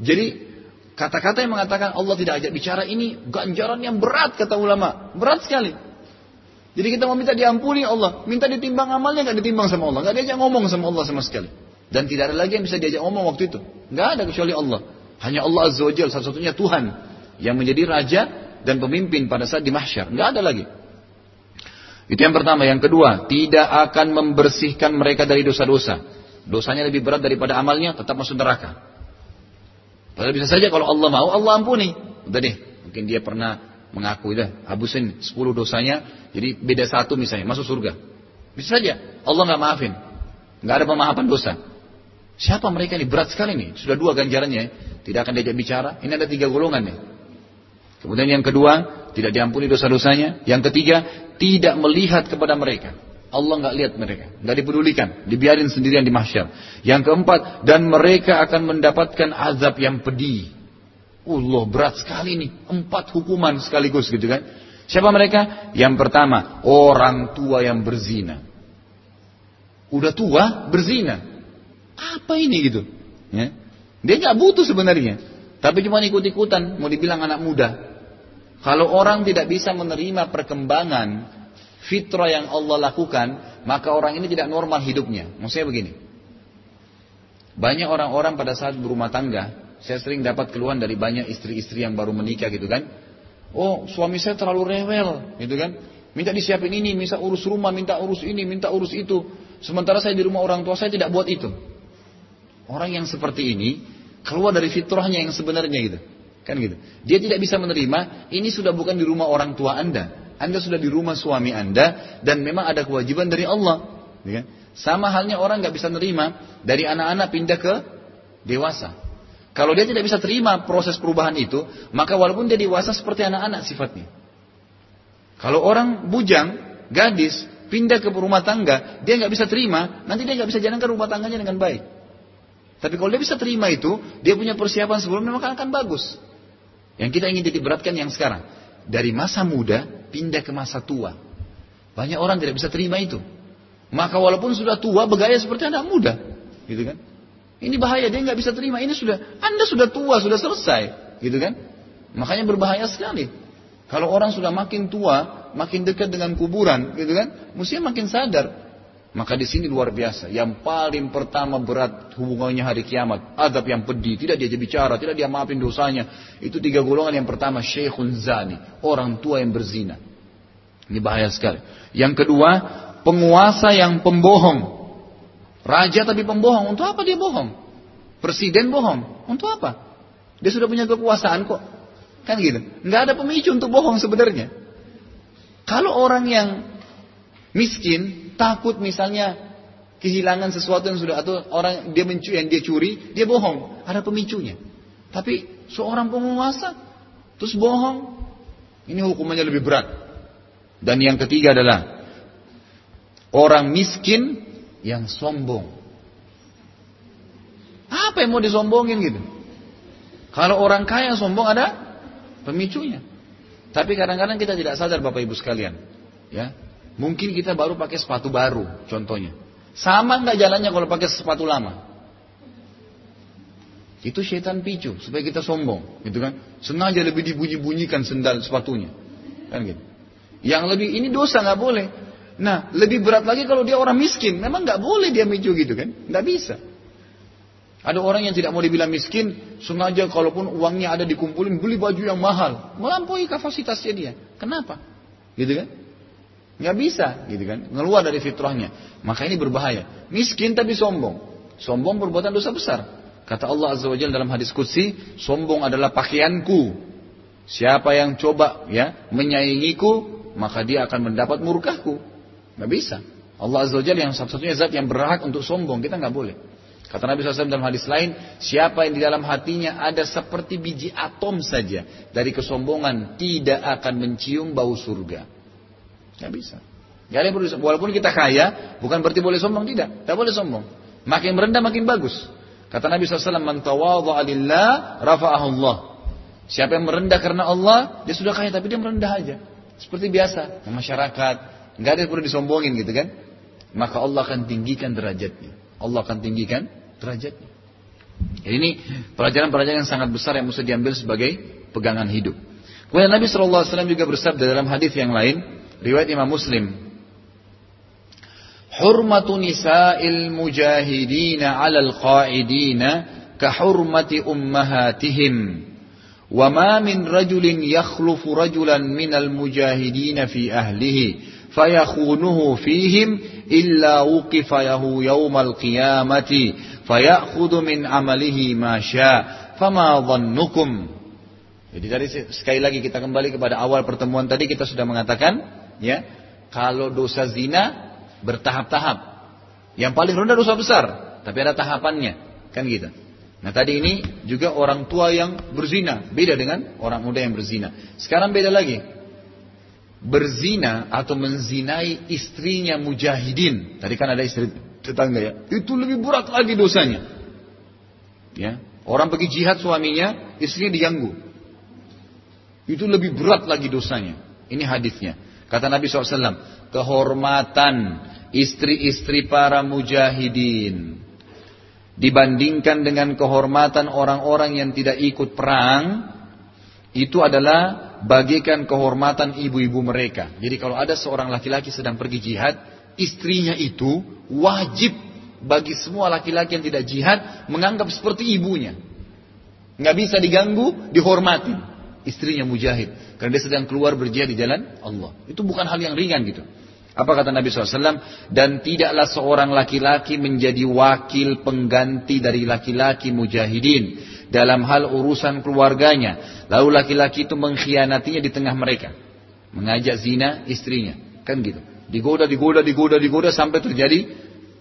Jadi kata-kata yang mengatakan Allah tidak ajak bicara ini ganjaran yang berat kata ulama, berat sekali. Jadi kita mau minta diampuni Allah, minta ditimbang amalnya nggak ditimbang sama Allah, nggak diajak ngomong sama Allah sama sekali. Dan tidak ada lagi yang bisa diajak ngomong waktu itu. Nggak ada kecuali Allah. Hanya Allah Azza wa satu-satunya Tuhan yang menjadi raja dan pemimpin pada saat di mahsyar. Nggak ada lagi. Itu yang pertama. Yang kedua, tidak akan membersihkan mereka dari dosa-dosa. Dosanya lebih berat daripada amalnya, tetap masuk neraka. Padahal bisa saja kalau Allah mau, Allah ampuni. Udah deh, mungkin dia pernah mengaku, udah habusin 10 dosanya, jadi beda satu misalnya, masuk surga. Bisa saja, Allah nggak maafin. nggak ada pemahaman dosa. Siapa mereka ini? Berat sekali nih. Sudah dua ganjarannya. Tidak akan diajak bicara. Ini ada tiga golongan nih. Kemudian yang kedua, tidak diampuni dosa-dosanya. Yang ketiga, tidak melihat kepada mereka. Allah nggak lihat mereka, nggak dipedulikan, dibiarin sendirian di mahsyar. Yang keempat, dan mereka akan mendapatkan azab yang pedih. Allah berat sekali nih, empat hukuman sekaligus gitu kan. Siapa mereka? Yang pertama, orang tua yang berzina. Udah tua, berzina. Apa ini gitu? Ya. Dia nggak butuh sebenarnya, tapi cuma ikut-ikutan, mau dibilang anak muda. Kalau orang tidak bisa menerima perkembangan fitrah yang Allah lakukan, maka orang ini tidak normal hidupnya. Maksudnya begini. Banyak orang-orang pada saat berumah tangga, saya sering dapat keluhan dari banyak istri-istri yang baru menikah gitu kan. Oh, suami saya terlalu rewel, gitu kan. Minta disiapin ini, minta urus rumah, minta urus ini, minta urus itu. Sementara saya di rumah orang tua saya tidak buat itu. Orang yang seperti ini keluar dari fitrahnya yang sebenarnya gitu. Kan gitu. Dia tidak bisa menerima, ini sudah bukan di rumah orang tua Anda. Anda sudah di rumah suami Anda dan memang ada kewajiban dari Allah. Ya. Kan? Sama halnya orang nggak bisa menerima dari anak-anak pindah ke dewasa. Kalau dia tidak bisa terima proses perubahan itu, maka walaupun dia dewasa seperti anak-anak sifatnya. Kalau orang bujang, gadis, pindah ke rumah tangga, dia nggak bisa terima, nanti dia nggak bisa jalankan rumah tangganya dengan baik. Tapi kalau dia bisa terima itu, dia punya persiapan sebelumnya maka akan bagus. Yang kita ingin titik beratkan yang sekarang. Dari masa muda pindah ke masa tua. Banyak orang tidak bisa terima itu. Maka walaupun sudah tua bergaya seperti anak muda. Gitu kan. Ini bahaya, dia nggak bisa terima. Ini sudah, Anda sudah tua, sudah selesai. Gitu kan. Makanya berbahaya sekali. Kalau orang sudah makin tua, makin dekat dengan kuburan, gitu kan, mestinya makin sadar maka di sini luar biasa. Yang paling pertama berat hubungannya hari kiamat. Adab yang pedih. Tidak dia bicara. Tidak dia maafin dosanya. Itu tiga golongan yang pertama. Syekhun zani. Orang tua yang berzina. Ini bahaya sekali. Yang kedua. Penguasa yang pembohong. Raja tapi pembohong. Untuk apa dia bohong? Presiden bohong. Untuk apa? Dia sudah punya kekuasaan kok. Kan gitu. Nggak ada pemicu untuk bohong sebenarnya. Kalau orang yang miskin takut misalnya kehilangan sesuatu yang sudah atau orang dia mencuri yang dia curi, dia bohong, ada pemicunya. Tapi seorang penguasa terus bohong, ini hukumannya lebih berat. Dan yang ketiga adalah orang miskin yang sombong. Apa yang mau disombongin gitu? Kalau orang kaya sombong ada pemicunya. Tapi kadang-kadang kita tidak sadar Bapak Ibu sekalian, ya. Mungkin kita baru pakai sepatu baru, contohnya. Sama nggak jalannya kalau pakai sepatu lama? Itu syaitan picu supaya kita sombong, gitu kan? Sengaja lebih dibunyi-bunyikan sendal sepatunya, kan gitu. Yang lebih ini dosa nggak boleh. Nah, lebih berat lagi kalau dia orang miskin, memang nggak boleh dia micu gitu kan? Nggak bisa. Ada orang yang tidak mau dibilang miskin, sengaja kalaupun uangnya ada dikumpulin beli baju yang mahal, melampaui kapasitasnya dia. Kenapa? Gitu kan? Nggak bisa, gitu kan? Ngeluar dari fitrahnya. Maka ini berbahaya. Miskin tapi sombong. Sombong perbuatan dosa besar. Kata Allah Azza wa Jalla dalam hadis Qudsi, sombong adalah pakaianku. Siapa yang coba ya menyaingiku, maka dia akan mendapat murkahku. Nggak bisa. Allah Azza wa Jalla yang satu-satunya zat yang berhak untuk sombong. Kita nggak boleh. Kata Nabi SAW dalam hadis lain, siapa yang di dalam hatinya ada seperti biji atom saja dari kesombongan tidak akan mencium bau surga. Nggak bisa. Gak yang Walaupun kita kaya, bukan berarti boleh sombong tidak. Tidak boleh sombong. Makin merendah makin bagus. Kata Nabi SAW, Man tawadha'a lillah, rafa'ahu Allah. Siapa yang merendah karena Allah, dia sudah kaya tapi dia merendah aja. seperti biasa, masyarakat, nggak ada yang perlu disombongin gitu kan? Maka Allah akan tinggikan derajatnya. Allah akan tinggikan derajatnya. Jadi ini pelajaran-pelajaran yang sangat besar yang mesti diambil sebagai pegangan hidup. Kemudian Nabi SAW juga bersabda dalam hadis yang lain, Riwayat Imam Muslim. Hurmatu nisa'il mujahidina 'alal qa'idina ka hurmati ummahatihim. Wa ma min rajulin yakhlufu rajulan minal mujahidina fi ahlihi fayakhunuhu fihim illa uqifa yahu yawmal qiyamati fayakhudhu min amalihi ma syaa fama dhannukum jadi dari sekali lagi kita kembali kepada awal pertemuan tadi kita sudah mengatakan ya kalau dosa zina bertahap-tahap. Yang paling rendah dosa besar, tapi ada tahapannya, kan gitu. Nah tadi ini juga orang tua yang berzina, beda dengan orang muda yang berzina. Sekarang beda lagi. Berzina atau menzinai istrinya mujahidin. Tadi kan ada istri tetangga ya. Itu lebih berat lagi dosanya. Ya, orang pergi jihad suaminya, istrinya diganggu. Itu lebih berat lagi dosanya. Ini hadisnya. Kata Nabi SAW, kehormatan istri-istri para mujahidin dibandingkan dengan kehormatan orang-orang yang tidak ikut perang itu adalah bagikan kehormatan ibu-ibu mereka. Jadi kalau ada seorang laki-laki sedang pergi jihad, istrinya itu wajib bagi semua laki-laki yang tidak jihad menganggap seperti ibunya. Nggak bisa diganggu, dihormati. Istrinya mujahid. Karena dia sedang keluar berjihad di jalan Allah. Itu bukan hal yang ringan gitu. Apa kata Nabi SAW? Dan tidaklah seorang laki-laki menjadi wakil pengganti dari laki-laki mujahidin dalam hal urusan keluarganya. Lalu laki-laki itu mengkhianatinya di tengah mereka. Mengajak zina istrinya. Kan gitu. Digoda, digoda, digoda, digoda sampai terjadi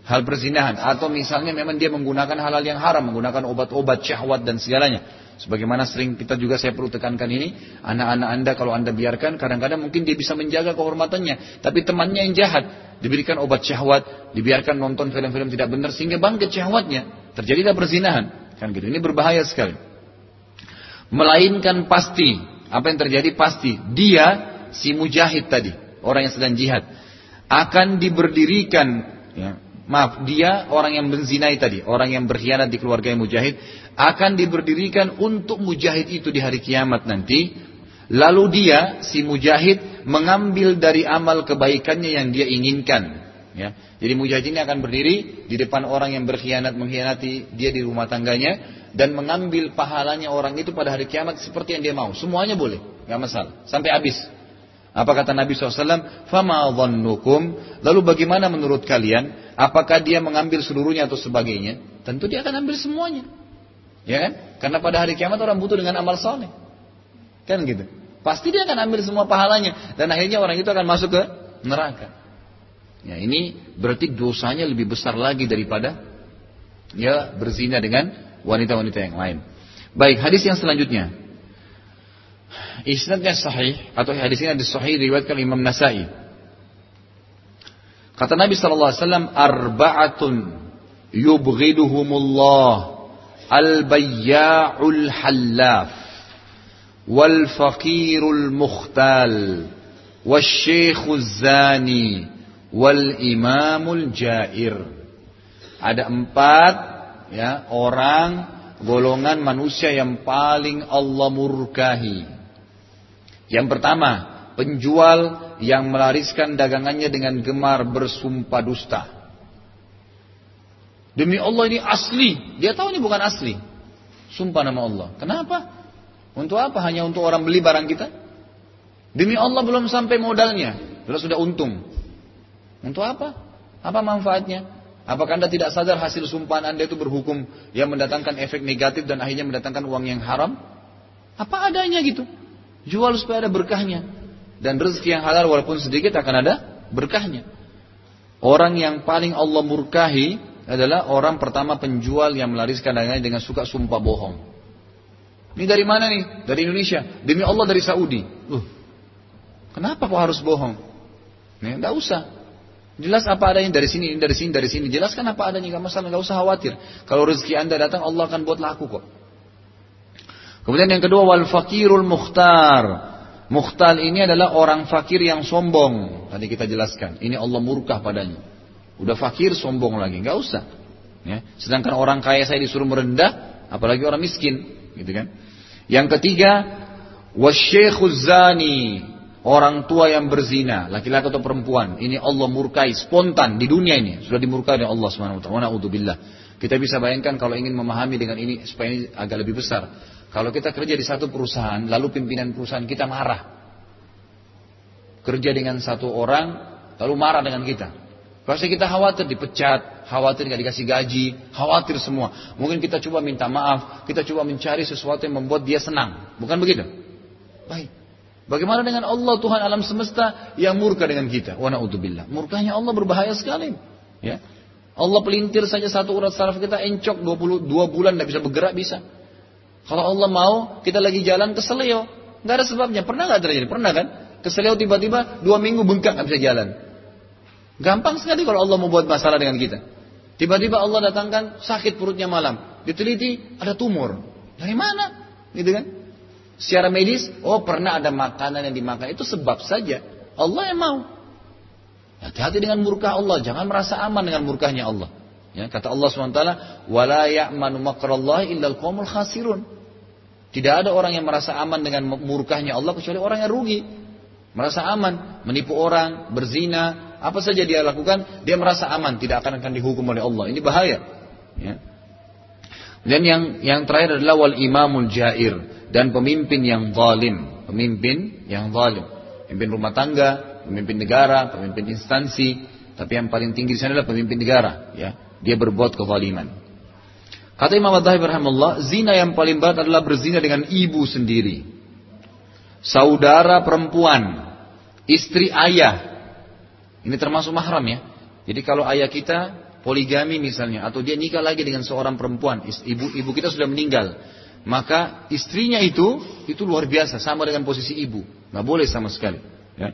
hal perzinahan. Atau misalnya memang dia menggunakan hal-hal yang haram. Menggunakan obat-obat syahwat dan segalanya. Sebagaimana sering kita juga saya perlu tekankan ini, anak-anak anda kalau anda biarkan, kadang-kadang mungkin dia bisa menjaga kehormatannya, tapi temannya yang jahat, diberikan obat syahwat, dibiarkan nonton film-film tidak benar sehingga bangkit syahwatnya, terjadilah perzinahan, kan gitu. Ini berbahaya sekali. Melainkan pasti, apa yang terjadi pasti, dia si mujahid tadi, orang yang sedang jihad, akan diberdirikan ya, maaf dia orang yang menzinai tadi, orang yang berkhianat di keluarga yang mujahid akan diberdirikan untuk mujahid itu di hari kiamat nanti. Lalu dia si mujahid mengambil dari amal kebaikannya yang dia inginkan. Ya. Jadi mujahid ini akan berdiri di depan orang yang berkhianat mengkhianati dia di rumah tangganya dan mengambil pahalanya orang itu pada hari kiamat seperti yang dia mau. Semuanya boleh, nggak masalah, sampai habis. Apa kata Nabi SAW? Fama. Lalu bagaimana menurut kalian? Apakah dia mengambil seluruhnya atau sebagainya? Tentu dia akan ambil semuanya. Ya kan? Karena pada hari kiamat orang butuh dengan amal soleh. Kan gitu. Pasti dia akan ambil semua pahalanya. Dan akhirnya orang itu akan masuk ke neraka. Ya ini berarti dosanya lebih besar lagi daripada ya berzina dengan wanita-wanita yang lain. Baik, hadis yang selanjutnya. Isnadnya sahih atau hadis ini ada diriwayatkan Imam Nasai. Kata Nabi sallallahu arba'atun yubghiduhumullah al-bayya'ul hallaf wal faqirul mukhtal wasyaikhuz zani wal imamul jair. Ada empat ya orang golongan manusia yang paling Allah murkahi. Yang pertama, penjual yang melariskan dagangannya dengan gemar bersumpah dusta. Demi Allah ini asli, dia tahu ini bukan asli. Sumpah nama Allah. Kenapa? Untuk apa? Hanya untuk orang beli barang kita? Demi Allah belum sampai modalnya, sudah sudah untung. Untuk apa? Apa manfaatnya? Apakah anda tidak sadar hasil sumpahan anda itu berhukum yang mendatangkan efek negatif dan akhirnya mendatangkan uang yang haram? Apa adanya gitu? Jual supaya ada berkahnya. Dan rezeki yang halal walaupun sedikit akan ada berkahnya. Orang yang paling Allah murkahi adalah orang pertama penjual yang melariskan dagangannya dengan suka sumpah bohong. Ini dari mana nih? Dari Indonesia. Demi Allah dari Saudi. Uh, kenapa kok harus bohong? Nih, enggak usah. Jelas apa adanya dari sini, dari sini, dari sini. Jelaskan apa adanya, nggak masalah, nggak usah khawatir. Kalau rezeki anda datang, Allah akan buat laku kok. Kemudian yang kedua wal fakirul mukhtar Mukhtal ini adalah orang fakir yang sombong. Tadi kita jelaskan. Ini Allah murkah padanya. Udah fakir sombong lagi. Nggak usah. Ya. Sedangkan orang kaya saya disuruh merendah. Apalagi orang miskin. Gitu kan. Yang ketiga. Wasyekhuz zani. Orang tua yang berzina. Laki-laki atau perempuan. Ini Allah murkai. Spontan di dunia ini. Sudah dimurkai oleh Allah SWT. Wa. Kita bisa bayangkan kalau ingin memahami dengan ini. Supaya ini agak lebih besar. Kalau kita kerja di satu perusahaan, lalu pimpinan perusahaan kita marah. Kerja dengan satu orang, lalu marah dengan kita. Pasti kita khawatir dipecat, khawatir nggak dikasih gaji, khawatir semua. Mungkin kita coba minta maaf, kita coba mencari sesuatu yang membuat dia senang. Bukan begitu? Baik. Bagaimana dengan Allah Tuhan alam semesta yang murka dengan kita? Wa na'udzubillah. Murkanya Allah berbahaya sekali. Ya. Allah pelintir saja satu urat saraf kita encok 22 bulan tidak bisa bergerak bisa. Kalau Allah mau, kita lagi jalan ke seleo. Nggak ada sebabnya. Pernah nggak terjadi? Pernah kan? Ke seleo tiba-tiba dua minggu bengkak nggak bisa jalan. Gampang sekali kalau Allah mau buat masalah dengan kita. Tiba-tiba Allah datangkan sakit perutnya malam. Diteliti ada tumor. Dari mana? Gitu kan? Secara medis, oh pernah ada makanan yang dimakan. Itu sebab saja. Allah yang mau. Hati-hati dengan murka Allah. Jangan merasa aman dengan murkahnya Allah. Ya, kata Allah SWT, "Wala ya'manu makrallahi illal qaumul khasirun." Tidak ada orang yang merasa aman dengan murkahnya Allah kecuali orang yang rugi. Merasa aman, menipu orang, berzina, apa saja dia lakukan, dia merasa aman, tidak akan akan dihukum oleh Allah. Ini bahaya. Ya. Dan yang yang terakhir adalah wal imamul jair dan pemimpin yang zalim, pemimpin yang zalim, pemimpin rumah tangga, pemimpin negara, pemimpin instansi, tapi yang paling tinggi di sana adalah pemimpin negara, ya dia berbuat kezaliman. Kata Imam Adhaib rahimahullah, zina yang paling berat adalah berzina dengan ibu sendiri. Saudara perempuan, istri ayah. Ini termasuk mahram ya. Jadi kalau ayah kita poligami misalnya atau dia nikah lagi dengan seorang perempuan, ibu ibu kita sudah meninggal, maka istrinya itu itu luar biasa sama dengan posisi ibu, nggak boleh sama sekali. Ya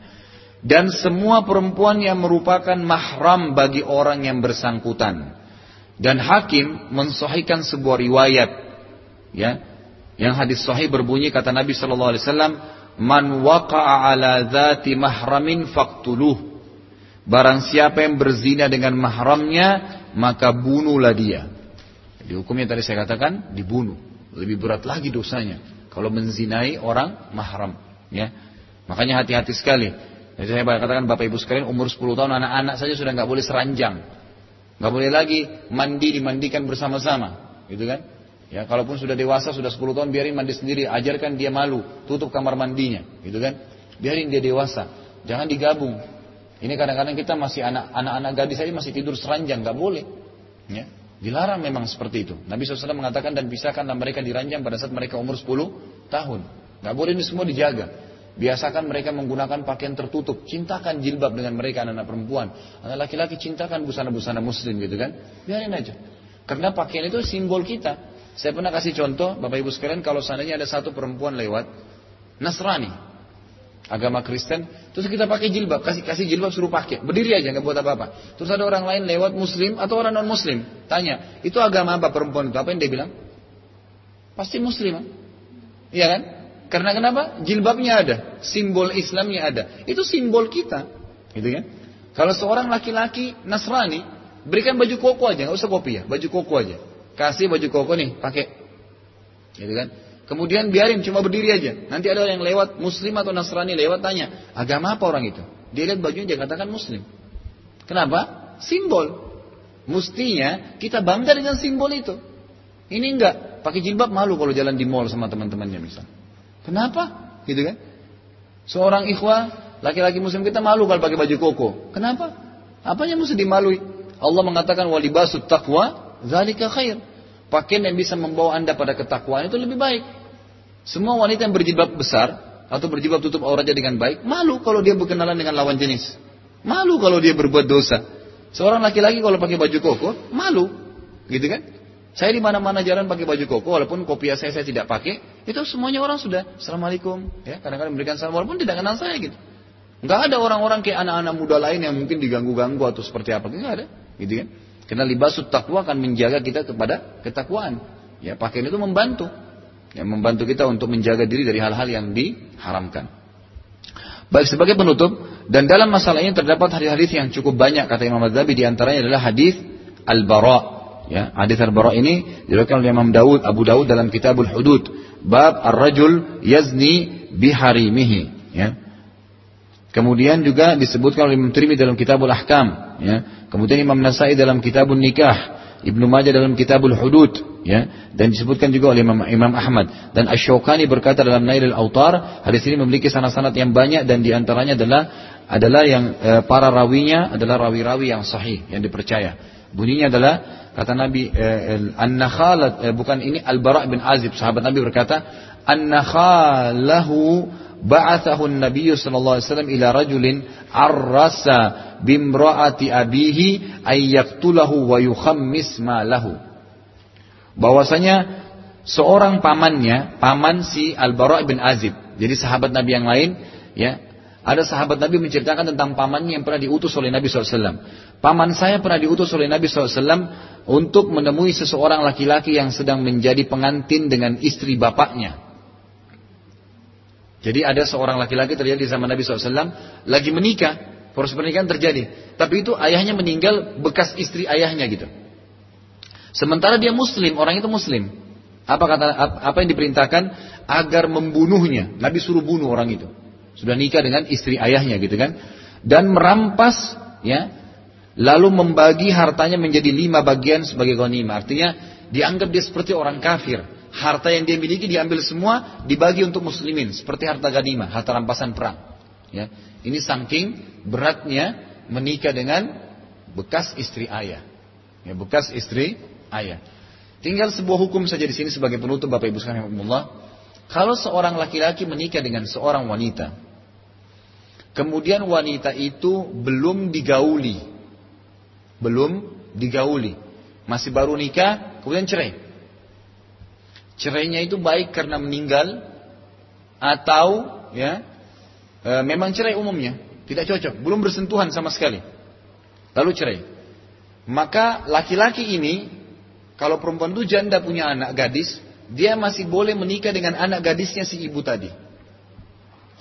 dan semua perempuan yang merupakan mahram bagi orang yang bersangkutan. Dan hakim mensohikan sebuah riwayat, ya, yang hadis sahih berbunyi kata Nabi Shallallahu Alaihi Wasallam, "Man waqa'a ala dzati mahramin faktuluh." Barang siapa yang berzina dengan mahramnya, maka bunuhlah dia. Di hukumnya tadi saya katakan dibunuh. Lebih berat lagi dosanya kalau menzinai orang mahram, ya. Makanya hati-hati sekali. Jadi saya katakan Bapak Ibu sekalian umur 10 tahun anak-anak saja sudah nggak boleh seranjang. nggak boleh lagi mandi dimandikan bersama-sama, gitu kan? Ya, kalaupun sudah dewasa sudah 10 tahun biarin mandi sendiri, ajarkan dia malu, tutup kamar mandinya, gitu kan? Biarin dia dewasa, jangan digabung. Ini kadang-kadang kita masih anak-anak gadis saja masih tidur seranjang, nggak boleh. Ya, dilarang memang seperti itu. Nabi SAW mengatakan dan pisahkanlah mereka diranjang pada saat mereka umur 10 tahun. Nggak boleh ini semua dijaga. Biasakan mereka menggunakan pakaian tertutup. Cintakan jilbab dengan mereka anak-anak perempuan. Anak laki-laki cintakan busana-busana muslim gitu kan. Biarin aja. Karena pakaian itu simbol kita. Saya pernah kasih contoh, Bapak Ibu sekalian, kalau seandainya ada satu perempuan lewat, Nasrani, agama Kristen, terus kita pakai jilbab, kasih kasih jilbab suruh pakai, berdiri aja nggak buat apa-apa. Terus ada orang lain lewat Muslim atau orang non Muslim, tanya, itu agama apa perempuan itu? Apa yang dia bilang? Pasti Muslim, iya kan? Karena kenapa? Jilbabnya ada, simbol Islamnya ada. Itu simbol kita, gitu kan? Kalau seorang laki-laki Nasrani, berikan baju koko aja, nggak usah kopi ya, baju koko aja. Kasih baju koko nih, pakai, gitu kan? Kemudian biarin cuma berdiri aja. Nanti ada yang lewat Muslim atau Nasrani lewat tanya, agama apa orang itu? Dia lihat bajunya dia katakan Muslim. Kenapa? Simbol. Mestinya kita bangga dengan simbol itu. Ini enggak, pakai jilbab malu kalau jalan di mall sama teman-temannya misalnya. Kenapa? Gitu kan? Seorang ikhwah, laki-laki muslim kita malu kalau pakai baju koko. Kenapa? Apa yang mesti dimalui? Allah mengatakan walibasut taqwa zalika khair. Pakaian yang bisa membawa anda pada ketakwaan itu lebih baik. Semua wanita yang berjilbab besar atau berjilbab tutup auratnya dengan baik, malu kalau dia berkenalan dengan lawan jenis. Malu kalau dia berbuat dosa. Seorang laki-laki kalau pakai baju koko, malu. Gitu kan? Saya di mana-mana jalan pakai baju koko, walaupun kopiah saya saya tidak pakai, itu semuanya orang sudah assalamualaikum, ya kadang-kadang memberikan salam walaupun tidak kenal saya gitu. Enggak ada orang-orang kayak anak-anak muda lain yang mungkin diganggu-ganggu atau seperti apa, enggak ada, gitu kan? Karena libasut takwa akan menjaga kita kepada ketakwaan. Ya pakaian itu membantu, ya membantu kita untuk menjaga diri dari hal-hal yang diharamkan. Baik sebagai penutup dan dalam masalah ini terdapat hadis-hadis yang cukup banyak kata Imam Adzhabi di antaranya adalah hadis Al-Bara. Ya, hadis Al-Bara ini diriwayatkan oleh Imam Daud, Abu Daud dalam Kitabul Hudud, bab Ar-rajul yazni biharimihi, ya. Kemudian juga disebutkan oleh Imam Tirmidzi dalam Kitabul Ahkam, ya. Kemudian Imam Nasai dalam Kitabun Nikah, Ibnu Majah dalam Kitabul Hudud, ya, dan disebutkan juga oleh Imam, Imam Ahmad dan Asy-Syaukani berkata dalam Nailul Autar, hadis ini memiliki sanad-sanad yang banyak dan di antaranya adalah adalah yang e, para rawinya adalah rawi-rawi yang sahih, yang dipercaya. Bunyinya adalah kata Nabi e, an-nakhalat e, bukan ini Al-Bara' bin Azib, sahabat Nabi berkata, an-nakhalahu ba'athahu an-nabiy sallallahu alaihi wasallam ila rajulin arrasa bimra'ati abihi ay yaqtulahu wa yukhammis malahu. Bahwasanya seorang pamannya, paman si Al-Bara' bin Azib. Jadi sahabat Nabi yang lain, ya, ada sahabat Nabi menceritakan tentang pamannya yang pernah diutus oleh Nabi SAW. Paman saya pernah diutus oleh Nabi SAW untuk menemui seseorang laki-laki yang sedang menjadi pengantin dengan istri bapaknya. Jadi ada seorang laki-laki terjadi di zaman Nabi SAW lagi menikah, proses pernikahan terjadi. Tapi itu ayahnya meninggal bekas istri ayahnya gitu. Sementara dia muslim, orang itu muslim. Apa kata apa yang diperintahkan agar membunuhnya? Nabi suruh bunuh orang itu. Sudah nikah dengan istri ayahnya gitu kan. Dan merampas ya. Lalu membagi hartanya menjadi lima bagian sebagai ghanimah. Artinya dianggap dia seperti orang kafir. Harta yang dia miliki diambil semua dibagi untuk muslimin seperti harta ghanimah, harta rampasan perang. Ya. Ini saking beratnya menikah dengan bekas istri ayah. Ya, bekas istri ayah. Tinggal sebuah hukum saja di sini sebagai penutup Bapak Ibu sekalian Kalau seorang laki-laki menikah dengan seorang wanita Kemudian wanita itu belum digauli. Belum digauli. Masih baru nikah, kemudian cerai. Cerainya itu baik karena meninggal atau ya e, memang cerai umumnya, tidak cocok, belum bersentuhan sama sekali. Lalu cerai. Maka laki-laki ini kalau perempuan itu janda punya anak gadis, dia masih boleh menikah dengan anak gadisnya si ibu tadi.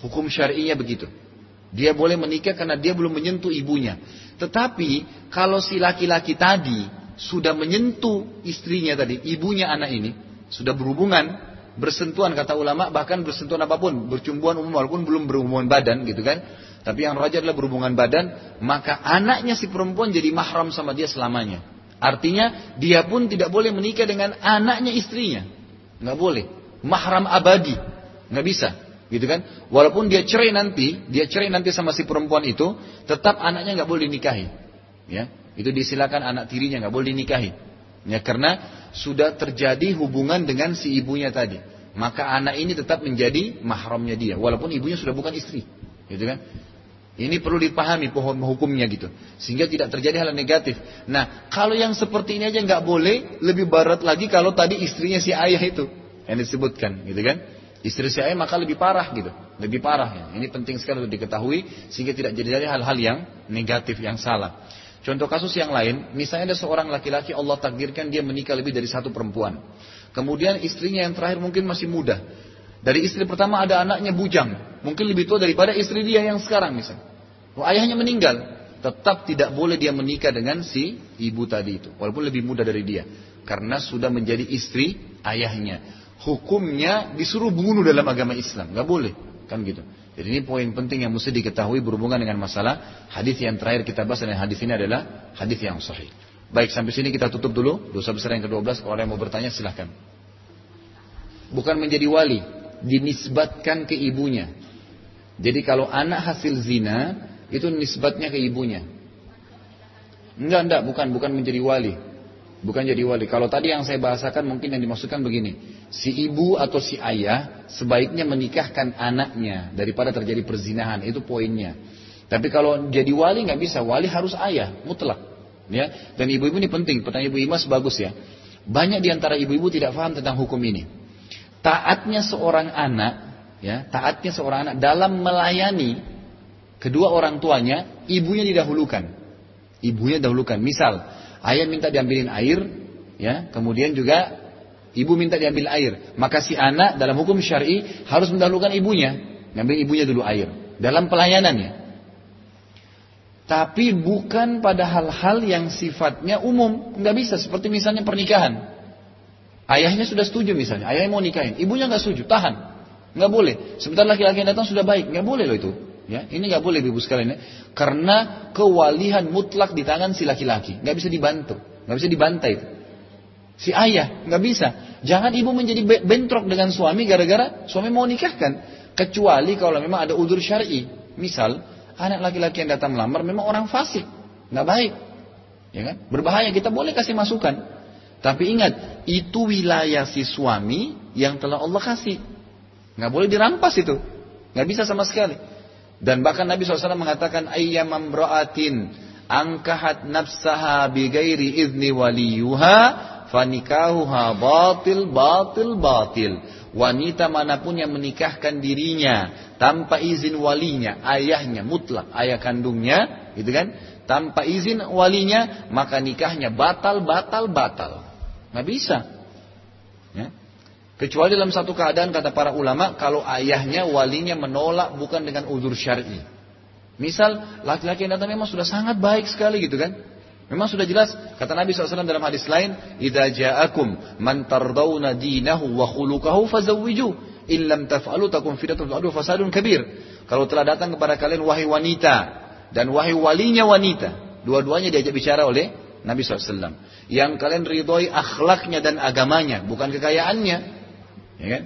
Hukum syar'inya begitu. Dia boleh menikah karena dia belum menyentuh ibunya. Tetapi kalau si laki-laki tadi sudah menyentuh istrinya tadi, ibunya anak ini, sudah berhubungan, bersentuhan kata ulama, bahkan bersentuhan apa pun, bercumbuan umum walaupun belum berhubungan badan gitu kan. Tapi yang raja adalah berhubungan badan, maka anaknya si perempuan jadi mahram sama dia selamanya. Artinya dia pun tidak boleh menikah dengan anaknya istrinya. Nggak boleh. Mahram abadi. Nggak bisa gitu kan? Walaupun dia cerai nanti, dia cerai nanti sama si perempuan itu, tetap anaknya nggak boleh dinikahi. Ya, itu disilakan anak tirinya nggak boleh dinikahi. Ya, karena sudah terjadi hubungan dengan si ibunya tadi. Maka anak ini tetap menjadi mahramnya dia, walaupun ibunya sudah bukan istri, gitu kan? Ini perlu dipahami pohon hukumnya gitu, sehingga tidak terjadi hal negatif. Nah, kalau yang seperti ini aja nggak boleh, lebih barat lagi kalau tadi istrinya si ayah itu yang disebutkan, gitu kan? Istri saya maka lebih parah gitu. Lebih parah ya. Ini penting sekali untuk diketahui sehingga tidak jadi hal-hal yang negatif, yang salah. Contoh kasus yang lain, misalnya ada seorang laki-laki Allah takdirkan dia menikah lebih dari satu perempuan. Kemudian istrinya yang terakhir mungkin masih muda. Dari istri pertama ada anaknya bujang. Mungkin lebih tua daripada istri dia yang sekarang misalnya. Oh, ayahnya meninggal. Tetap tidak boleh dia menikah dengan si ibu tadi itu. Walaupun lebih muda dari dia. Karena sudah menjadi istri ayahnya hukumnya disuruh bunuh dalam agama Islam. Nggak boleh. Kan gitu. Jadi ini poin penting yang mesti diketahui berhubungan dengan masalah hadis yang terakhir kita bahas dan hadis ini adalah hadis yang sahih. Baik sampai sini kita tutup dulu dosa besar yang ke-12 kalau ada yang mau bertanya silahkan. Bukan menjadi wali, dinisbatkan ke ibunya. Jadi kalau anak hasil zina itu nisbatnya ke ibunya. Enggak, enggak, bukan bukan menjadi wali. Bukan jadi wali. Kalau tadi yang saya bahasakan mungkin yang dimaksudkan begini. Si ibu atau si ayah sebaiknya menikahkan anaknya daripada terjadi perzinahan. Itu poinnya. Tapi kalau jadi wali nggak bisa. Wali harus ayah, mutlak. Ya. Dan ibu-ibu ini penting. Pertanyaan ibu Imas bagus ya. Banyak di antara ibu-ibu tidak paham tentang hukum ini. Taatnya seorang anak, ya, taatnya seorang anak dalam melayani kedua orang tuanya, ibunya didahulukan. Ibunya dahulukan. Misal, Ayah minta diambilin air, ya, kemudian juga ibu minta diambil air. Maka si anak dalam hukum syar'i harus mendahulukan ibunya, ngambil ibunya dulu air. dalam pelayanannya. Tapi bukan pada hal-hal yang sifatnya umum. Nggak bisa, seperti misalnya pernikahan. Ayahnya sudah setuju misalnya, ayahnya mau nikahin. Ibunya nggak setuju, tahan. Nggak boleh. Sebentar laki-laki yang datang sudah baik, nggak boleh loh itu. Ya, ini nggak boleh ibu sekalian ya. Karena kewalihan mutlak di tangan si laki-laki, nggak bisa dibantu, nggak bisa dibantai itu. Si ayah nggak bisa. Jangan ibu menjadi bentrok dengan suami gara-gara suami mau nikahkan. Kecuali kalau memang ada udur syar'i. Misal, anak laki-laki yang datang melamar memang orang fasik, nggak baik, ya kan? Berbahaya. Kita boleh kasih masukan, tapi ingat itu wilayah si suami yang telah Allah kasih, nggak boleh dirampas itu, nggak bisa sama sekali. Dan bahkan Nabi SAW mengatakan ayyam amra'atin angkahat nafsaha bighairi izni waliyuha fanikahuha batil batil batil wanita mana pun yang menikahkan dirinya tanpa izin walinya, ayahnya mutlak, ayah kandungnya, gitu kan? Tanpa izin walinya, maka nikahnya batal, batal, batal. Nggak bisa. Ya. Kecuali dalam satu keadaan kata para ulama, kalau ayahnya, walinya menolak bukan dengan uzur syar'i. Misal laki-laki yang datang memang sudah sangat baik sekali gitu kan. Memang sudah jelas kata Nabi SAW dalam hadis lain, "Idza ja'akum man tardawna dinahu wa khuluquhu fazawwiju, illam taf'alu takun fitnatun adu fasadun kabir." Kalau telah datang kepada kalian wahai wanita dan wahai walinya wanita, dua-duanya diajak bicara oleh Nabi SAW. Yang kalian ridhoi akhlaknya dan agamanya, bukan kekayaannya. Ya kan?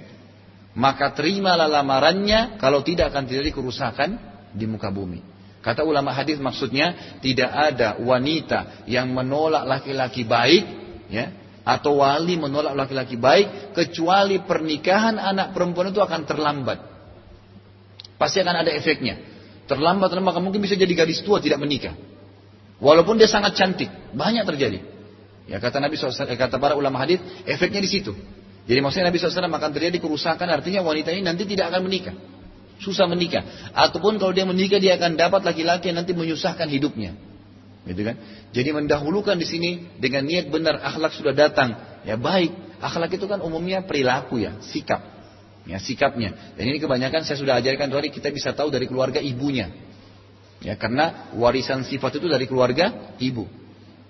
Maka terimalah lamarannya, kalau tidak akan terjadi kerusakan di muka bumi. Kata ulama hadis maksudnya tidak ada wanita yang menolak laki-laki baik, ya, atau wali menolak laki-laki baik kecuali pernikahan anak perempuan itu akan terlambat. Pasti akan ada efeknya. Terlambat maka mungkin bisa jadi gadis tua tidak menikah. Walaupun dia sangat cantik, banyak terjadi. Ya kata Nabi SAW, kata para ulama hadis, efeknya di situ. Jadi maksudnya Nabi SAW akan terjadi kerusakan, artinya wanita ini nanti tidak akan menikah susah menikah. Ataupun kalau dia menikah dia akan dapat laki-laki yang nanti menyusahkan hidupnya. Gitu kan? Jadi mendahulukan di sini dengan niat benar akhlak sudah datang, ya baik. Akhlak itu kan umumnya perilaku ya, sikap. Ya, sikapnya. Dan ini kebanyakan saya sudah ajarkan tadi kita bisa tahu dari keluarga ibunya. Ya, karena warisan sifat itu dari keluarga ibu.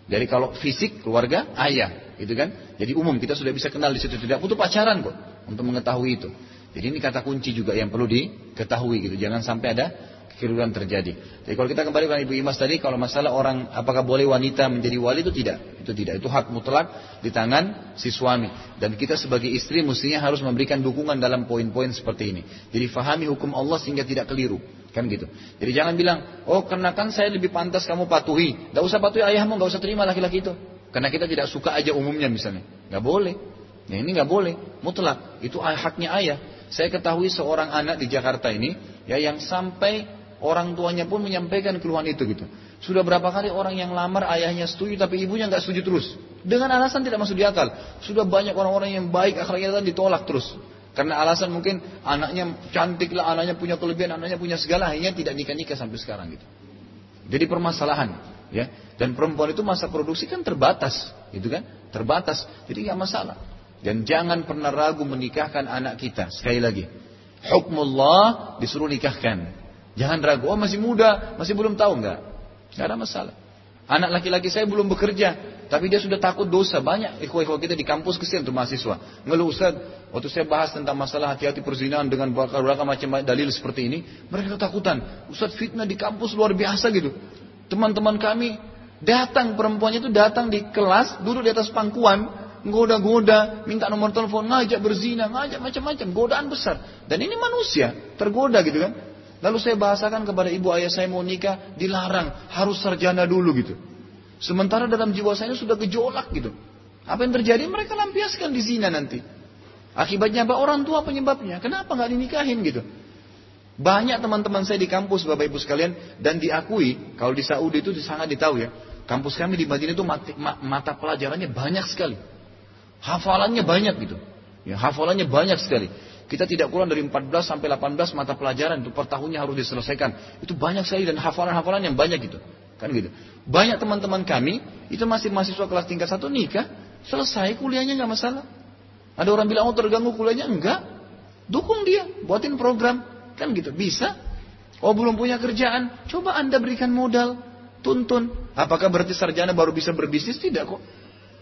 Dari kalau fisik keluarga ayah, gitu kan? Jadi umum kita sudah bisa kenal di situ tidak butuh pacaran kok untuk mengetahui itu. Jadi ini kata kunci juga yang perlu diketahui gitu. Jangan sampai ada kekeliruan terjadi. Jadi kalau kita kembali ke Ibu Imas tadi, kalau masalah orang apakah boleh wanita menjadi wali itu tidak. Itu tidak. Itu hak mutlak di tangan si suami. Dan kita sebagai istri mestinya harus memberikan dukungan dalam poin-poin seperti ini. Jadi fahami hukum Allah sehingga tidak keliru. Kan gitu. Jadi jangan bilang, oh karena kan saya lebih pantas kamu patuhi. Gak usah patuhi ayahmu, gak usah terima laki-laki itu. Karena kita tidak suka aja umumnya misalnya. Gak boleh. Ya ini gak boleh. Mutlak. Itu haknya ayah. Saya ketahui seorang anak di Jakarta ini ya yang sampai orang tuanya pun menyampaikan keluhan itu gitu. Sudah berapa kali orang yang lamar ayahnya setuju tapi ibunya nggak setuju terus. Dengan alasan tidak masuk di akal. Sudah banyak orang-orang yang baik akhlaknya ditolak terus. Karena alasan mungkin anaknya cantik lah, anaknya punya kelebihan, anaknya punya segala, akhirnya tidak nikah-nikah sampai sekarang gitu. Jadi permasalahan, ya. Dan perempuan itu masa produksi kan terbatas, gitu kan? Terbatas, jadi nggak masalah. Dan jangan pernah ragu menikahkan anak kita. Sekali lagi. Hukmullah disuruh nikahkan. Jangan ragu, oh masih muda, masih belum tahu enggak. Enggak ada masalah. Anak laki-laki saya belum bekerja, tapi dia sudah takut dosa. Banyak ikhwah-ikhwah kita di kampus kesian untuk mahasiswa. Ngeluh Ustaz, waktu saya bahas tentang masalah hati-hati perzinahan dengan berbagai macam dalil seperti ini, mereka ketakutan. Ustaz fitnah di kampus luar biasa gitu. Teman-teman kami datang perempuannya itu datang di kelas, duduk di atas pangkuan, goda-goda, minta nomor telepon, ngajak berzina, ngajak macam-macam, godaan besar. Dan ini manusia, tergoda gitu kan. Lalu saya bahasakan kepada ibu ayah saya mau nikah, dilarang, harus sarjana dulu gitu. Sementara dalam jiwa saya sudah gejolak gitu. Apa yang terjadi? Mereka lampiaskan di zina nanti. Akibatnya apa? Orang tua penyebabnya. Kenapa nggak dinikahin gitu? Banyak teman-teman saya di kampus Bapak Ibu sekalian dan diakui kalau di Saudi itu sangat ditahu ya. Kampus kami di Madinah itu mata, mata pelajarannya banyak sekali. Hafalannya banyak gitu. Ya, hafalannya banyak sekali. Kita tidak kurang dari 14 sampai 18 mata pelajaran itu per tahunnya harus diselesaikan. Itu banyak sekali dan hafalan-hafalan yang banyak gitu. Kan gitu. Banyak teman-teman kami itu masih mahasiswa kelas tingkat satu nikah, selesai kuliahnya nggak masalah. Ada orang bilang oh terganggu kuliahnya enggak. Dukung dia, buatin program. Kan gitu. Bisa. Oh belum punya kerjaan, coba anda berikan modal, tuntun. Apakah berarti sarjana baru bisa berbisnis? Tidak kok.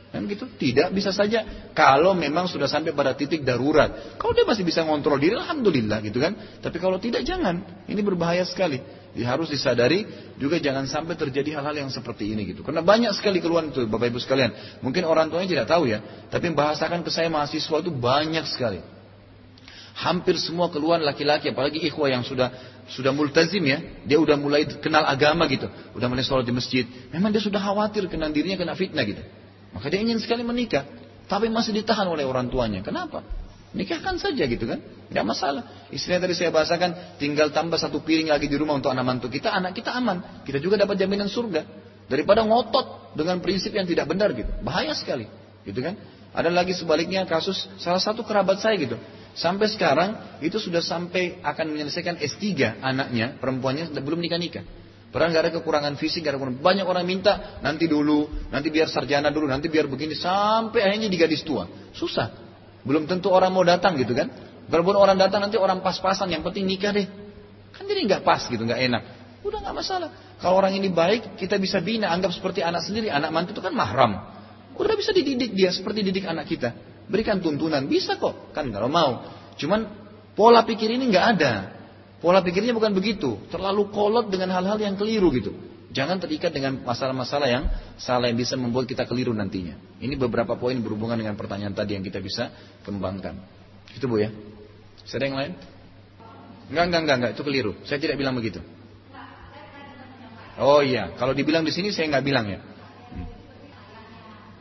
Kan gitu? Tidak, bisa saja kalau memang sudah sampai pada titik darurat. Kalau dia masih bisa ngontrol diri, alhamdulillah gitu kan. Tapi kalau tidak jangan, ini berbahaya sekali. Jadi harus disadari juga jangan sampai terjadi hal-hal yang seperti ini gitu. Karena banyak sekali keluhan itu Bapak Ibu sekalian. Mungkin orang tuanya tidak tahu ya, tapi membahasakan ke saya mahasiswa itu banyak sekali. Hampir semua keluhan laki-laki, apalagi ikhwah yang sudah sudah multazim ya, dia udah mulai kenal agama gitu, udah mulai sholat di masjid. Memang dia sudah khawatir kena dirinya kena fitnah gitu. Maka dia ingin sekali menikah, tapi masih ditahan oleh orang tuanya. Kenapa? Nikahkan saja gitu kan, tidak masalah. Istrinya tadi saya bahasakan, tinggal tambah satu piring lagi di rumah untuk anak mantu kita, anak kita aman. Kita juga dapat jaminan surga. Daripada ngotot dengan prinsip yang tidak benar gitu. Bahaya sekali. Gitu kan. Ada lagi sebaliknya kasus salah satu kerabat saya gitu. Sampai sekarang itu sudah sampai akan menyelesaikan S3 anaknya, perempuannya belum nikah-nikah. Padahal nggak ada kekurangan fisik, gak ada kekurangan. Banyak orang minta nanti dulu, nanti biar sarjana dulu, nanti biar begini sampai akhirnya di gadis tua. Susah. Belum tentu orang mau datang gitu kan. Kalaupun orang datang nanti orang pas-pasan, yang penting nikah deh. Kan jadi nggak pas gitu, nggak enak. Udah nggak masalah. Kalau orang ini baik, kita bisa bina, anggap seperti anak sendiri. Anak mantu itu kan mahram. Udah bisa dididik dia seperti didik anak kita. Berikan tuntunan, bisa kok. Kan kalau mau. Cuman pola pikir ini nggak ada. Pola pikirnya bukan begitu. Terlalu kolot dengan hal-hal yang keliru gitu. Jangan terikat dengan masalah-masalah yang salah yang bisa membuat kita keliru nantinya. Ini beberapa poin berhubungan dengan pertanyaan tadi yang kita bisa kembangkan. Itu bu ya. Ada yang lain? Enggak, enggak, enggak, enggak. Itu keliru. Saya tidak bilang begitu. Oh iya, kalau dibilang di sini saya nggak bilang ya. Hmm.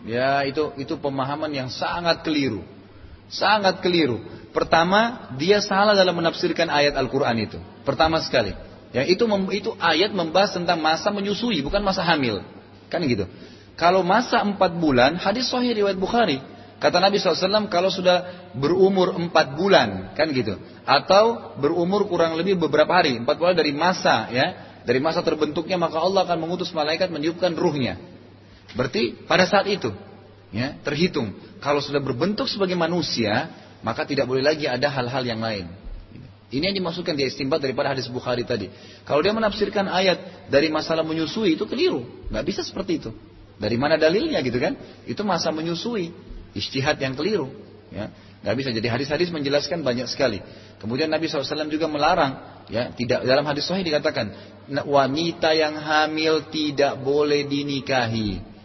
Ya itu itu pemahaman yang sangat keliru, sangat keliru. Pertama, dia salah dalam menafsirkan ayat Al-Quran itu. Pertama sekali. Ya, itu itu ayat membahas tentang masa menyusui, bukan masa hamil. Kan gitu. Kalau masa empat bulan, hadis sahih riwayat Bukhari. Kata Nabi SAW, kalau sudah berumur empat bulan, kan gitu. Atau berumur kurang lebih beberapa hari, empat bulan dari masa, ya, dari masa terbentuknya, maka Allah akan mengutus malaikat meniupkan ruhnya. Berarti pada saat itu, ya, terhitung. Kalau sudah berbentuk sebagai manusia, maka tidak boleh lagi ada hal-hal yang lain. Ini yang dimaksudkan dia istimbat daripada hadis Bukhari tadi. Kalau dia menafsirkan ayat dari masalah menyusui itu keliru, nggak bisa seperti itu. Dari mana dalilnya gitu kan? Itu masa menyusui, istihad yang keliru. Ya, nggak bisa. Jadi hadis-hadis menjelaskan banyak sekali. Kemudian Nabi SAW juga melarang, ya, tidak dalam hadis Sahih dikatakan wanita yang hamil tidak boleh dinikahi.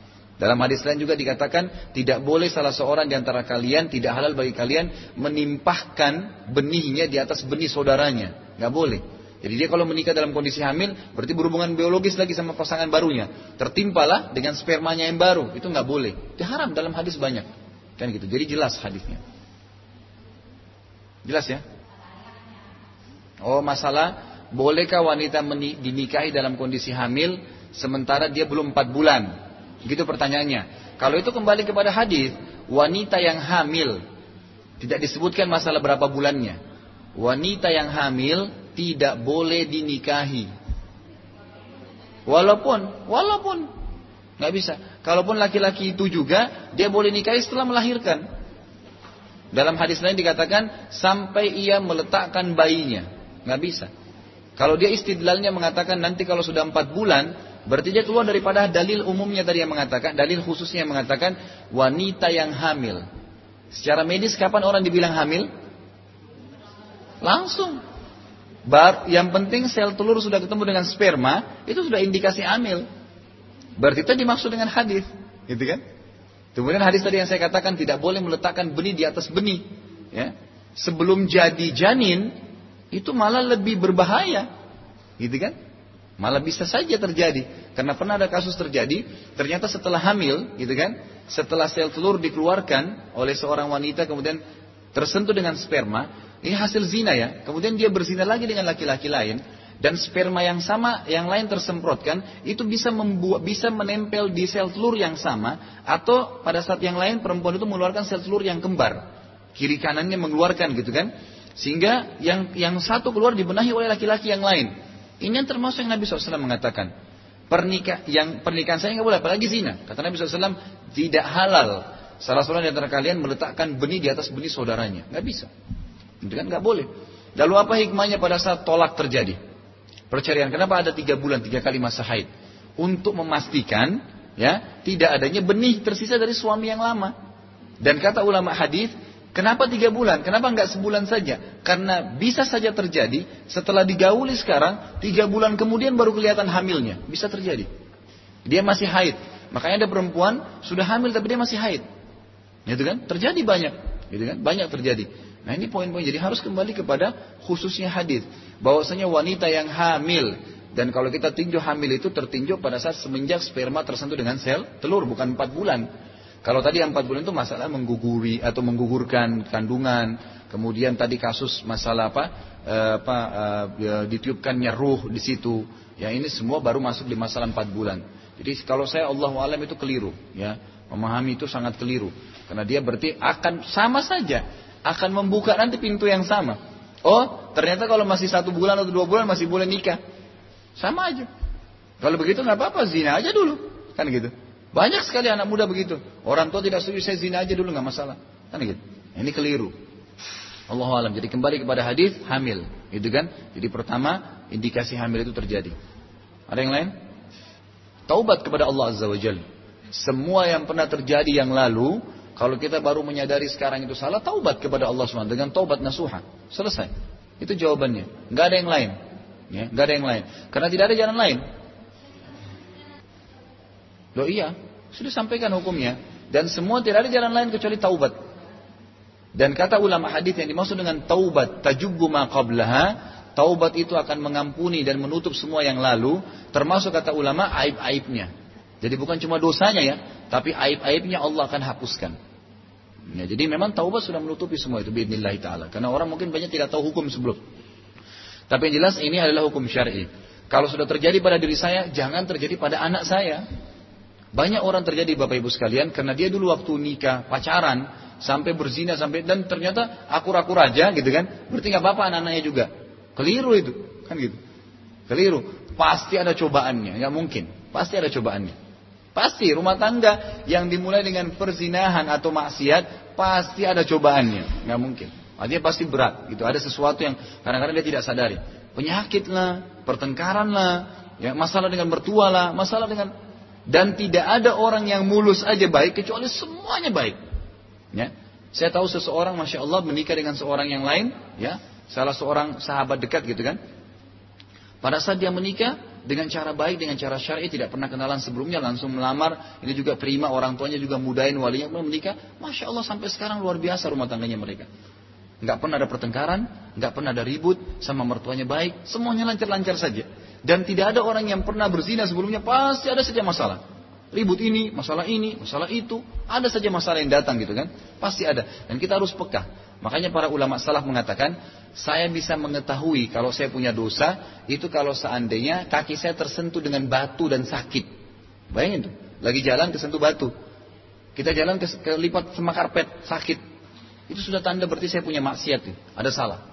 Dalam hadis lain juga dikatakan tidak boleh salah seorang di antara kalian tidak halal bagi kalian menimpahkan benihnya di atas benih saudaranya. Nggak boleh. Jadi dia kalau menikah dalam kondisi hamil berarti berhubungan biologis lagi sama pasangan barunya. Tertimpalah dengan spermanya yang baru. Itu nggak boleh. Itu haram dalam hadis banyak. Kan gitu. Jadi jelas hadisnya. Jelas ya? Oh masalah bolehkah wanita dinikahi dalam kondisi hamil sementara dia belum 4 bulan? Gitu pertanyaannya. Kalau itu kembali kepada hadis, wanita yang hamil tidak disebutkan masalah berapa bulannya. Wanita yang hamil tidak boleh dinikahi. Walaupun, walaupun nggak bisa. Kalaupun laki-laki itu juga dia boleh nikahi setelah melahirkan. Dalam hadis lain dikatakan sampai ia meletakkan bayinya, nggak bisa. Kalau dia istidlalnya mengatakan nanti kalau sudah empat bulan Berarti dia keluar daripada dalil umumnya tadi yang mengatakan, dalil khususnya yang mengatakan wanita yang hamil. Secara medis kapan orang dibilang hamil? Langsung. Bar, yang penting sel telur sudah ketemu dengan sperma, itu sudah indikasi hamil. Berarti itu dimaksud dengan hadis, gitu kan? Kemudian hadis tadi yang saya katakan tidak boleh meletakkan benih di atas benih, ya. Sebelum jadi janin, itu malah lebih berbahaya, gitu kan? Malah bisa saja terjadi. Karena pernah ada kasus terjadi, ternyata setelah hamil, gitu kan, setelah sel telur dikeluarkan oleh seorang wanita kemudian tersentuh dengan sperma, ini hasil zina ya. Kemudian dia berzina lagi dengan laki-laki lain dan sperma yang sama yang lain tersemprotkan itu bisa membuat bisa menempel di sel telur yang sama atau pada saat yang lain perempuan itu mengeluarkan sel telur yang kembar kiri kanannya mengeluarkan gitu kan sehingga yang yang satu keluar dibenahi oleh laki-laki yang lain ini yang termasuk yang Nabi SAW mengatakan. Pernikah, yang pernikahan saya nggak boleh, apalagi zina. Kata Nabi SAW, tidak halal. Salah seorang di antara kalian meletakkan benih di atas benih saudaranya. Nggak bisa. Itu kan nggak boleh. Lalu apa hikmahnya pada saat tolak terjadi? perceraian. Kenapa ada tiga bulan, tiga kali masa haid? Untuk memastikan ya tidak adanya benih tersisa dari suami yang lama. Dan kata ulama hadis, kenapa tiga bulan? Kenapa nggak sebulan saja? Karena bisa saja terjadi setelah digauli sekarang, tiga bulan kemudian baru kelihatan hamilnya. Bisa terjadi. Dia masih haid. Makanya ada perempuan sudah hamil tapi dia masih haid. Gitu kan? Terjadi banyak. Gitu kan? Banyak terjadi. Nah ini poin-poin. Jadi harus kembali kepada khususnya hadis. Bahwasanya wanita yang hamil. Dan kalau kita tinjau hamil itu tertinjau pada saat semenjak sperma tersentuh dengan sel telur. Bukan 4 bulan. Kalau tadi yang 4 bulan itu masalah mengguguri atau menggugurkan kandungan. Kemudian tadi kasus masalah apa? E, apa e, ditiupkannya ruh di situ. Ya ini semua baru masuk di masalah 4 bulan. Jadi kalau saya Allah alam itu keliru, ya memahami itu sangat keliru. Karena dia berarti akan sama saja akan membuka nanti pintu yang sama. Oh, ternyata kalau masih satu bulan atau dua bulan masih boleh nikah. Sama aja. Kalau begitu nggak apa-apa, zina aja dulu. Kan gitu. Banyak sekali anak muda begitu. Orang tua tidak setuju, saya zina aja dulu nggak masalah. Kan gitu. Ini keliru. Allah alam. Jadi kembali kepada hadis hamil, gitu kan? Jadi pertama indikasi hamil itu terjadi. Ada yang lain? Taubat kepada Allah Azza wa Jalla. Semua yang pernah terjadi yang lalu kalau kita baru menyadari sekarang itu salah, taubat kepada Allah SWT dengan taubat nasuha. Selesai. Itu jawabannya. Nggak ada yang lain. Ya, nggak ada yang lain. Karena tidak ada jalan lain. Loh iya, sudah sampaikan hukumnya. Dan semua tidak ada jalan lain kecuali taubat. Dan kata ulama hadis yang dimaksud dengan taubat, tajubbu ma qablaha, taubat itu akan mengampuni dan menutup semua yang lalu, termasuk kata ulama aib-aibnya. Jadi bukan cuma dosanya ya, tapi aib-aibnya Allah akan hapuskan. Ya, jadi memang taubat sudah menutupi semua itu biidznillah taala. Karena orang mungkin banyak tidak tahu hukum sebelum. Tapi yang jelas ini adalah hukum syar'i. Kalau sudah terjadi pada diri saya, jangan terjadi pada anak saya. Banyak orang terjadi Bapak Ibu sekalian karena dia dulu waktu nikah, pacaran, sampai berzina sampai dan ternyata akur-akur aja gitu kan. Berarti nggak apa-apa anak-anaknya juga. Keliru itu, kan gitu. Keliru. Pasti ada cobaannya, nggak mungkin. Pasti ada cobaannya. Pasti rumah tangga yang dimulai dengan perzinahan atau maksiat pasti ada cobaannya, nggak mungkin. Artinya pasti berat, gitu. Ada sesuatu yang kadang-kadang dia tidak sadari. Penyakit lah, pertengkaran lah, ya masalah dengan mertua lah, masalah dengan dan tidak ada orang yang mulus aja baik kecuali semuanya baik. Ya. Saya tahu seseorang, masya Allah menikah dengan seorang yang lain, ya, salah seorang sahabat dekat gitu kan. Pada saat dia menikah, dengan cara baik, dengan cara syar'i, tidak pernah kenalan sebelumnya, langsung melamar, ini juga terima orang tuanya juga mudahin walinya, kemudian menikah, Masya Allah sampai sekarang luar biasa rumah tangganya mereka. Nggak pernah ada pertengkaran, nggak pernah ada ribut, sama mertuanya baik, semuanya lancar-lancar saja. Dan tidak ada orang yang pernah berzina sebelumnya, pasti ada saja masalah. Ribut ini, masalah ini, masalah itu, ada saja masalah yang datang gitu kan, pasti ada. Dan kita harus peka. Makanya para ulama salaf mengatakan, saya bisa mengetahui kalau saya punya dosa, itu kalau seandainya kaki saya tersentuh dengan batu dan sakit. Bayangin tuh, lagi jalan kesentuh batu. Kita jalan ke, lipat sama karpet, sakit. Itu sudah tanda berarti saya punya maksiat, ada salah.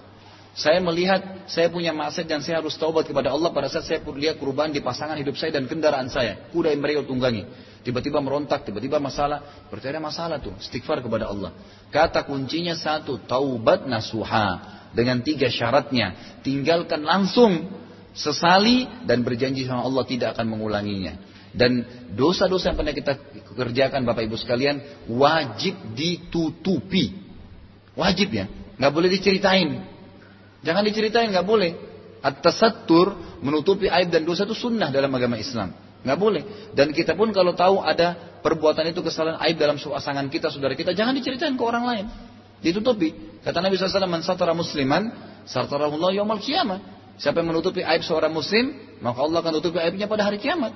Saya melihat saya punya maksiat dan saya harus taubat kepada Allah pada saat saya lihat perubahan di pasangan hidup saya dan kendaraan saya. Kuda yang mereka tunggangi. Tiba-tiba merontak, tiba-tiba masalah. Berarti ada masalah tuh. Istighfar kepada Allah. Kata kuncinya satu, taubat nasuha. Dengan tiga syaratnya. Tinggalkan langsung. Sesali dan berjanji sama Allah tidak akan mengulanginya. Dan dosa-dosa yang pernah kita kerjakan Bapak Ibu sekalian. Wajib ditutupi. Wajib ya. Nggak boleh diceritain. Jangan diceritain, nggak boleh. At-tasattur menutupi aib dan dosa itu sunnah dalam agama Islam. Nggak boleh. Dan kita pun kalau tahu ada perbuatan itu kesalahan aib dalam pasangan kita, saudara kita, jangan diceritain ke orang lain. Ditutupi. Kata Nabi SAW, Man satara musliman, satarahullah yawmal qiyamah. Siapa yang menutupi aib seorang muslim, maka Allah akan tutupi aibnya pada hari kiamat.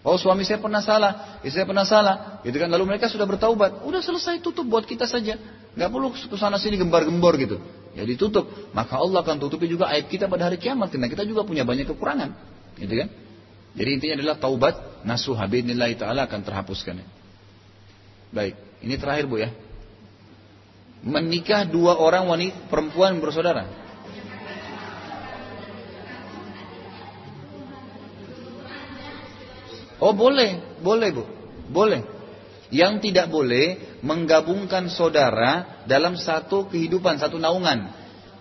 Oh suami saya pernah salah, istri saya pernah salah, gitu kan. Lalu mereka sudah bertaubat, udah selesai tutup buat kita saja, nggak perlu ke sana sini gembar-gembor gitu. Ya ditutup, maka Allah akan tutupi juga aib kita pada hari kiamat, karena kita juga punya banyak kekurangan, gitu kan. Jadi intinya adalah taubat nasuha biidznillah taala akan terhapuskan. Baik, ini terakhir Bu ya. Menikah dua orang wanita perempuan bersaudara. Oh boleh, boleh bu, boleh. Yang tidak boleh menggabungkan saudara dalam satu kehidupan, satu naungan.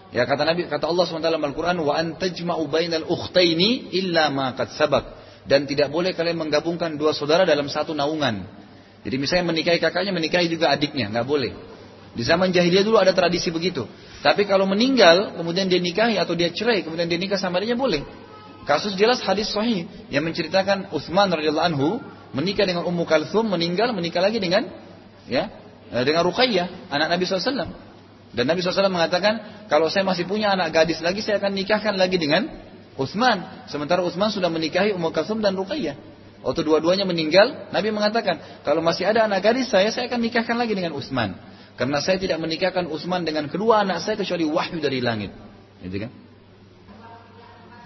Ya kata Nabi, kata Allah SWT dalam Al-Quran, wa antajma'u bainal ukhtaini illa ma qad sabak. Dan tidak boleh kalian menggabungkan dua saudara dalam satu naungan. Jadi misalnya menikahi kakaknya, menikahi juga adiknya, nggak boleh. Di zaman jahiliyah dulu ada tradisi begitu. Tapi kalau meninggal, kemudian dia nikahi atau dia cerai, kemudian dia nikah sama dia boleh. Kasus jelas hadis sahih yang menceritakan Utsman radhiyallahu anhu menikah dengan Ummu Kalthum, meninggal, menikah lagi dengan ya dengan Ruqayyah, anak Nabi SAW. Dan Nabi SAW mengatakan, kalau saya masih punya anak gadis lagi, saya akan nikahkan lagi dengan Utsman. Sementara Utsman sudah menikahi Ummu Kalsum dan Ruqayyah. Waktu dua-duanya meninggal, Nabi mengatakan, kalau masih ada anak gadis saya, saya akan nikahkan lagi dengan Utsman. Karena saya tidak menikahkan Utsman dengan kedua anak saya kecuali wahyu dari langit. Gitu kan?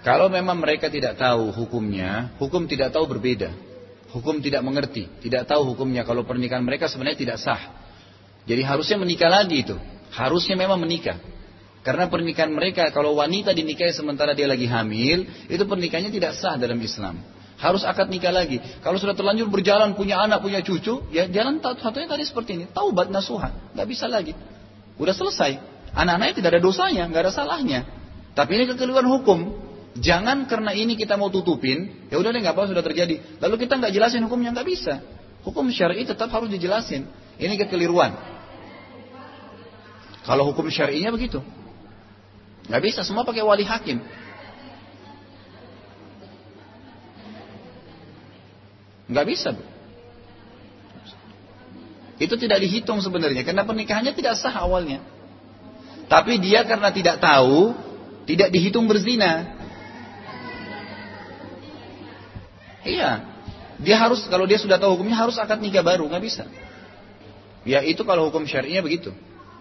Kalau memang mereka tidak tahu hukumnya, hukum tidak tahu berbeda. Hukum tidak mengerti, tidak tahu hukumnya. Kalau pernikahan mereka sebenarnya tidak sah. Jadi harusnya menikah lagi itu. Harusnya memang menikah. Karena pernikahan mereka kalau wanita dinikahi sementara dia lagi hamil, itu pernikahannya tidak sah dalam Islam. Harus akad nikah lagi. Kalau sudah terlanjur berjalan, punya anak, punya cucu, ya jalan satunya tadi seperti ini. Taubat nasuha. Nggak bisa lagi. Udah selesai. Anak-anaknya tidak ada dosanya, nggak ada salahnya. Tapi ini kekeliruan hukum. Jangan karena ini kita mau tutupin, ya udah deh nggak apa sudah terjadi. Lalu kita nggak jelasin hukumnya nggak bisa. Hukum syar'i tetap harus dijelasin. Ini kekeliruan. Kalau hukum syar'inya begitu. Nggak bisa, semua pakai wali hakim. Nggak bisa. Itu tidak dihitung sebenarnya, karena pernikahannya tidak sah awalnya. Tapi dia karena tidak tahu, tidak dihitung berzina. Iya, dia harus kalau dia sudah tahu hukumnya harus akad nikah baru, nggak bisa. Ya itu kalau hukum syarinya begitu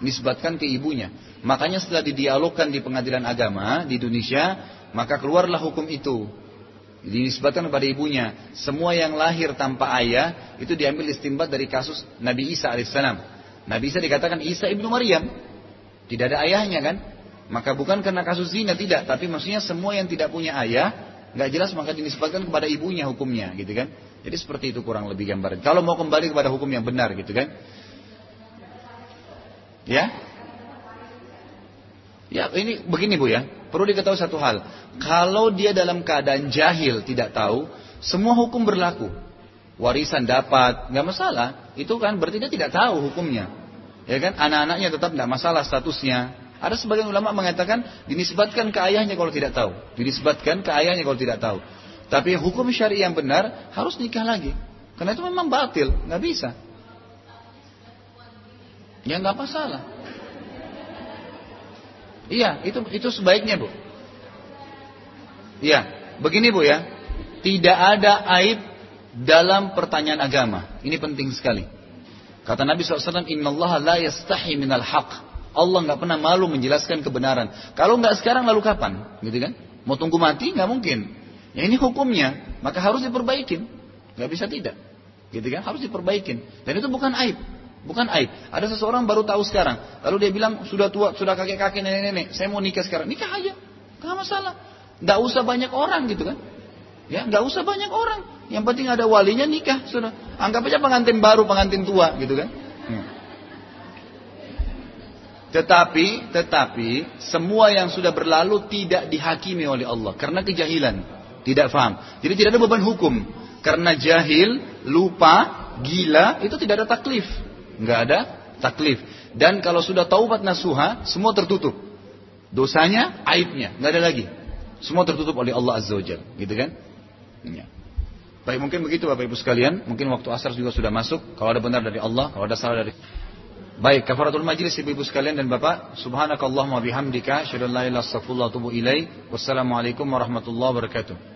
nisbatkan ke ibunya. Makanya setelah didialogkan di pengadilan agama di Indonesia, maka keluarlah hukum itu. Dinisbatkan kepada ibunya. Semua yang lahir tanpa ayah itu diambil istimbat dari kasus Nabi Isa alaihissalam. Nabi Isa dikatakan Isa ibnu Maryam. Tidak ada ayahnya kan? Maka bukan karena kasus zina tidak, tapi maksudnya semua yang tidak punya ayah nggak jelas maka dinisbatkan kepada ibunya hukumnya, gitu kan? Jadi seperti itu kurang lebih gambaran. Kalau mau kembali kepada hukum yang benar, gitu kan? Ya? Ya, ini begini Bu ya. Perlu diketahui satu hal. Kalau dia dalam keadaan jahil, tidak tahu, semua hukum berlaku. Warisan dapat, nggak masalah. Itu kan berarti dia tidak tahu hukumnya. Ya kan? Anak-anaknya tetap nggak masalah statusnya. Ada sebagian ulama mengatakan dinisbatkan ke ayahnya kalau tidak tahu. Dinisbatkan ke ayahnya kalau tidak tahu. Tapi hukum syari yang benar harus nikah lagi. Karena itu memang batil, nggak bisa. Ya nggak masalah. Iya, itu itu sebaiknya bu. Iya, begini bu ya. Tidak ada aib dalam pertanyaan agama. Ini penting sekali. Kata Nabi SAW, Inna Allah la yastahi minal haq. Allah nggak pernah malu menjelaskan kebenaran. Kalau nggak sekarang lalu kapan? Gitu kan? Mau tunggu mati nggak mungkin. Ya ini hukumnya, maka harus diperbaikin. Nggak bisa tidak. Gitu kan? Harus diperbaikin. Dan itu bukan aib. Bukan aib. Ada seseorang baru tahu sekarang. Lalu dia bilang, sudah tua, sudah kakek-kakek, nenek-nenek. Saya mau nikah sekarang. Nikah aja. Gak masalah. Gak usah banyak orang gitu kan. Ya, gak usah banyak orang. Yang penting ada walinya nikah. Sudah. Anggap aja pengantin baru, pengantin tua gitu kan. Tetapi, tetapi, semua yang sudah berlalu tidak dihakimi oleh Allah. Karena kejahilan. Tidak faham. Jadi tidak ada beban hukum. Karena jahil, lupa, gila, itu tidak ada taklif nggak ada taklif. Dan kalau sudah taubat nasuha, semua tertutup. Dosanya, aibnya, nggak ada lagi. Semua tertutup oleh Allah Azza wa gitu kan? Ya. Baik, mungkin begitu Bapak Ibu sekalian. Mungkin waktu asar juga sudah masuk. Kalau ada benar dari Allah, kalau ada salah dari Baik, kafaratul majlis Ibu-ibu sekalian dan Bapak, subhanakallahumma bihamdika, syadallah ila Wassalamualaikum warahmatullahi wabarakatuh.